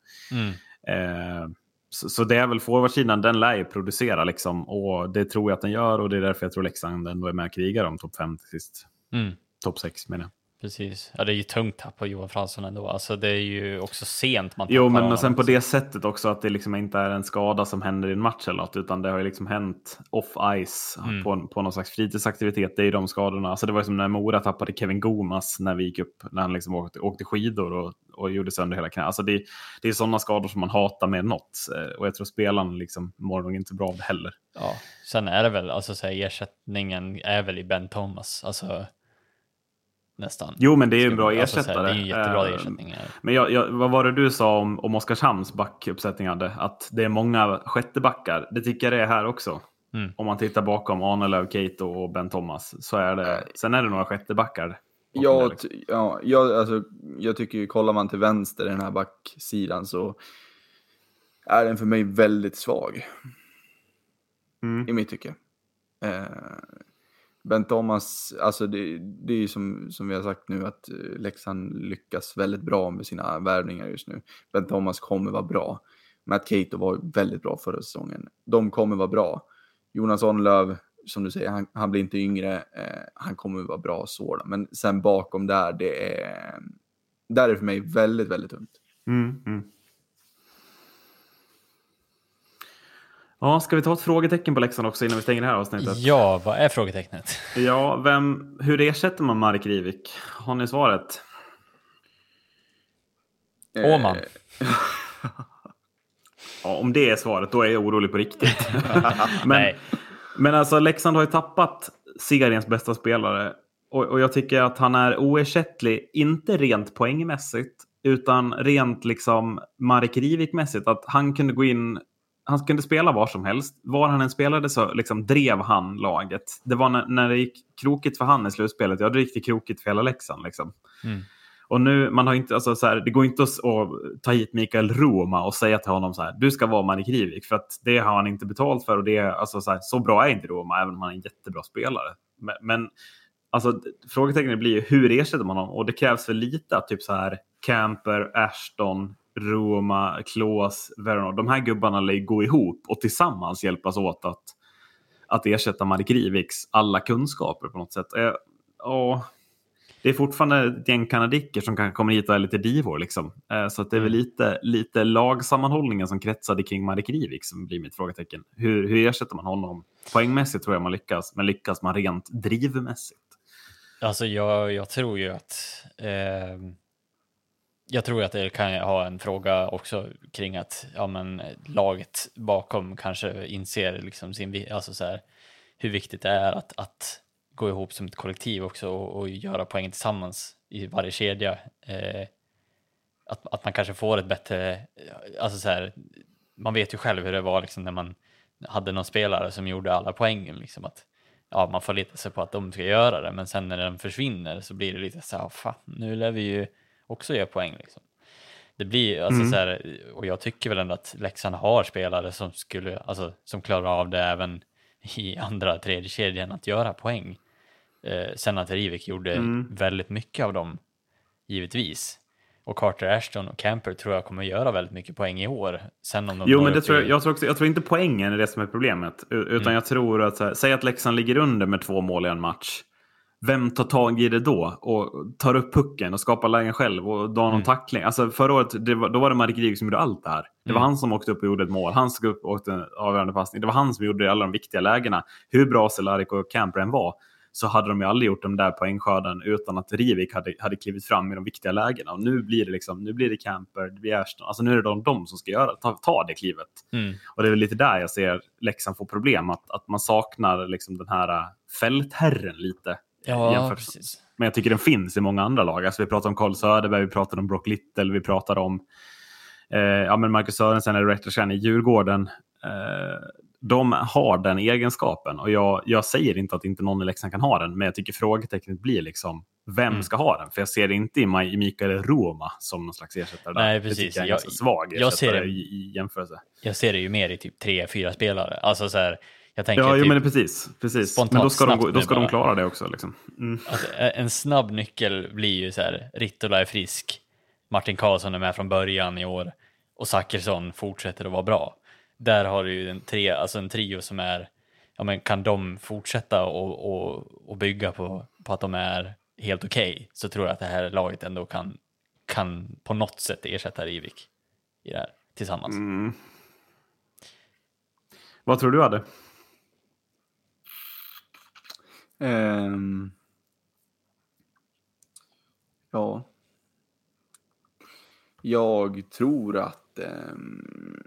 Eh, så, så det är väl forwardsidan, den lär ju producera liksom. Och det tror jag att den gör och det är därför jag tror Leksand ändå är med och krigar om topp 5 till sist. Mm. Topp 6 menar jag. Precis. Ja, det är ju tungt tapp på Johan Fransson ändå. Alltså det är ju också sent man Jo, men och sen på det sättet också att det liksom inte är en skada som händer i en match eller något, utan det har ju liksom hänt off-ice Mm. på, på någon slags fritidsaktivitet. Det är ju de skadorna. Alltså det var ju som när Mora tappade Kevin Gomas när vi gick upp, när han liksom åkte, åkte skidor och, och gjorde sönder hela knät. Alltså det, det är sådana skador som man hatar med något. Eh, Och jag tror spelaren liksom mår nog inte bra av det heller. Ja, sen är det väl, alltså så här, ersättningen är väl i Ben Thomas. Alltså, nästan. Jo, men det är ju en bra Alltså, så här, ersättare. det är ju jättebra Eh, ersättning. Men jag, jag, vad var det du sa om, om Oskarshamns backuppsättning hade? Att det är många sjättebackar. Det tycker jag det är här också. Mm. Om man tittar bakom Arnelöv, Keito och Ben Thomas så är det. Sen är det några sjättebackar. Ja, ja jag, alltså, jag tycker ju, kollar man till vänster i den här backsidan så är den för mig väldigt svag Mm. i mitt tycke. Eh, ben Thomas, alltså det, det är ju som, som vi har sagt nu att eh, Leksand lyckas väldigt bra med sina värvningar just nu. Ben Thomas kommer vara bra. Matt Cato var väldigt bra förra säsongen. De kommer vara bra. Jonas Onlöv, som du säger, han, han blir inte yngre. Eh, han kommer vara bra så. Men sen bakom där, det är... Där är det för mig väldigt, väldigt tunt. Mm, mm. Ja, ska vi ta ett frågetecken på Leksand också innan vi stänger det här avsnittet? Ja, vad är frågetecknet? Ja, vem, hur ersätter man Mark Rivik? Har ni svaret? Eh, Åman. Ja, om det är svaret, då är jag orolig på riktigt. men, Nej. men alltså, Leksand har ju tappat seriens bästa spelare. Och, och jag tycker att han är oersättlig, inte rent poängmässigt, utan rent liksom Marek Rivik-mässigt. Att han kunde gå in, han kunde spela var som helst. Var han än spelade så liksom drev han laget. Det var när, när det gick krokigt för han i slutspelet, ja, det gick det krokigt för hela Leksand. Liksom. Mm. Och nu, man har inte, alltså så här, det går inte att, att ta hit Mikael Roma och säga till honom så här, du ska vara Marek Rivik, för att det har han inte betalt för och det alltså så, här, så bra är inte Roma, även om han är en jättebra spelare. Men, men alltså, frågetecknet blir ju hur ersätter man honom? Och det krävs väl lite att typ så här, Camper, Ashton, Roma, Klås, Verona, de här gubbarna lär gå ihop och tillsammans hjälpas åt att, att ersätta Marek Riviks alla kunskaper på något sätt. Eh, det är fortfarande ett gäng kanadicker som kanske kommer hit och är lite divor. Liksom. Eh, Så att det är väl lite, lite lagsammanhållningen som kretsade kring Marek Rivik som blir mitt frågetecken. Hur, hur ersätter man honom? Poängmässigt tror jag man lyckas, men lyckas man rent drivmässigt? Alltså jag, jag tror ju att eh, jag tror att det kan ha en fråga också kring att ja, men, laget bakom kanske inser liksom sin, alltså så här, hur viktigt det är att, att gå ihop som ett kollektiv också och, och göra poäng tillsammans i varje kedja. Eh, att, att man kanske får ett bättre, alltså så här, man vet ju själv hur det var liksom när man hade någon spelare som gjorde alla poängen. Liksom att, ja, man förlitar sig på att de ska göra det, men sen när den försvinner så blir det lite så här, fan, nu lär vi ju också göra poäng. Liksom. Det blir, alltså Mm. så här, och jag tycker väl ändå att Leksand har spelare som skulle, alltså som klarar av det även i andra, tredje kedjan att göra poäng. Eh, sen att Rivik gjorde Mm. väldigt mycket av dem, givetvis. Och Carter Ashton och Camper tror jag kommer göra väldigt mycket poäng i år. Sen om de Jo, men det tror jag, jag, tror också, jag tror inte poängen är det som är problemet. Utan Mm. jag tror att, här, säg att Leksand ligger under med två mål i en match. Vem tar tag i det då och tar upp pucken och skapar lägen själv och drar någon Mm. tackling? Alltså förra året, var, då var det Marek Rivik som gjorde allt det här. Det var Mm. han som åkte upp och gjorde ett mål. Han som upp och åkte en avgörande passning. Det var han som gjorde alla de viktiga lägena. Hur bra Cehlárik och Camper än var så hade de ju aldrig gjort den där poängskörden utan att Rivik hade, hade klivit fram i de viktiga lägena. Och nu blir det liksom, nu blir det Camper, det blir Ashton. Alltså nu är det de, de som ska göra, ta, ta det klivet. Mm. Och det är väl lite där jag ser Leksand få problem, att, att man saknar liksom den här äh, fältherren lite. Ja, precis. Men jag tycker den finns i många andra lag. Alltså vi pratar om Carl Söderberg, vi pratar om Brock Little, vi pratar om eh, ja, men Marcus Sörensen eller Rectorsen i Djurgården. Eh, de har den egenskapen och jag, jag säger inte att inte någon i Leksand kan ha den, men jag tycker frågetecknet blir liksom vem Mm. ska ha den? För jag ser det inte i, Mikael Roma som någon slags ersättare. Nej, precis. jag Jag- svag jag ser det- i, i jämförelse. Jag ser det ju mer i typ tre, fyra spelare. Alltså så här, jag tänker Ja, jo, typ men precis. precis. spontant Men då ska, de, då ska de klara det också. Liksom. Mm. att en snabb nyckel blir ju så här, Rittola är frisk, Martin Karlsson är med från början i år och Zachrisson fortsätter att vara bra. Där har du ju en, tre, alltså en trio som är, ja men kan de fortsätta och, och, och bygga på, på att de är helt okej så tror jag att det här laget ändå kan, kan på något sätt ersätta Rivik i det här tillsammans. Mm. Vad tror du hade? Ehm. ja. Jag tror att, ehm,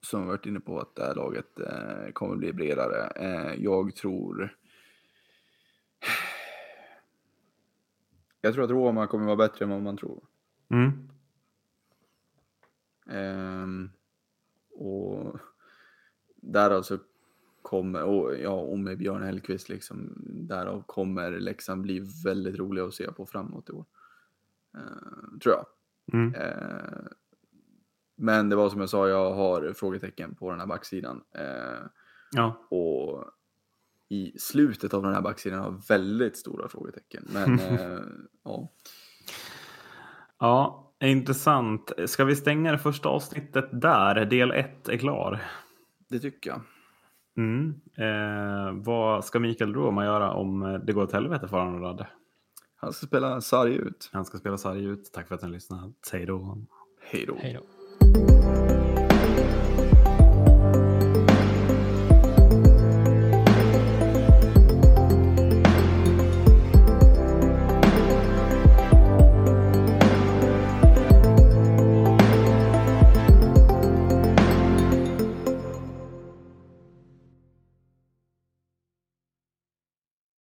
som vi varit inne på, att det här laget eh, kommer bli bredare. Eh, jag tror Jag tror att Roma kommer vara bättre än vad man tror. Mm. Ehm, och därav så kommer, och ja, och med Björn Hellkvist liksom, därav kommer Leksand bli väldigt roliga att se på framåt i år. Ehm, tror jag. Mm. Ehm, men det var som jag sa, jag har frågetecken på den här backsidan. Ehm, Ja. och i slutet av den här backsidan har jag väldigt stora frågetecken. Men eh, ja, ja, intressant. Ska vi stänga det första avsnittet där? Del 1 är klar. det tycker jag. Mm. Eh, vad ska Mikael Roma göra om det går åt helvete för honom, Radde? Han ska spela sarg ut. Han ska spela sarg ut. Tack för att ni då. Hej då. Hej då.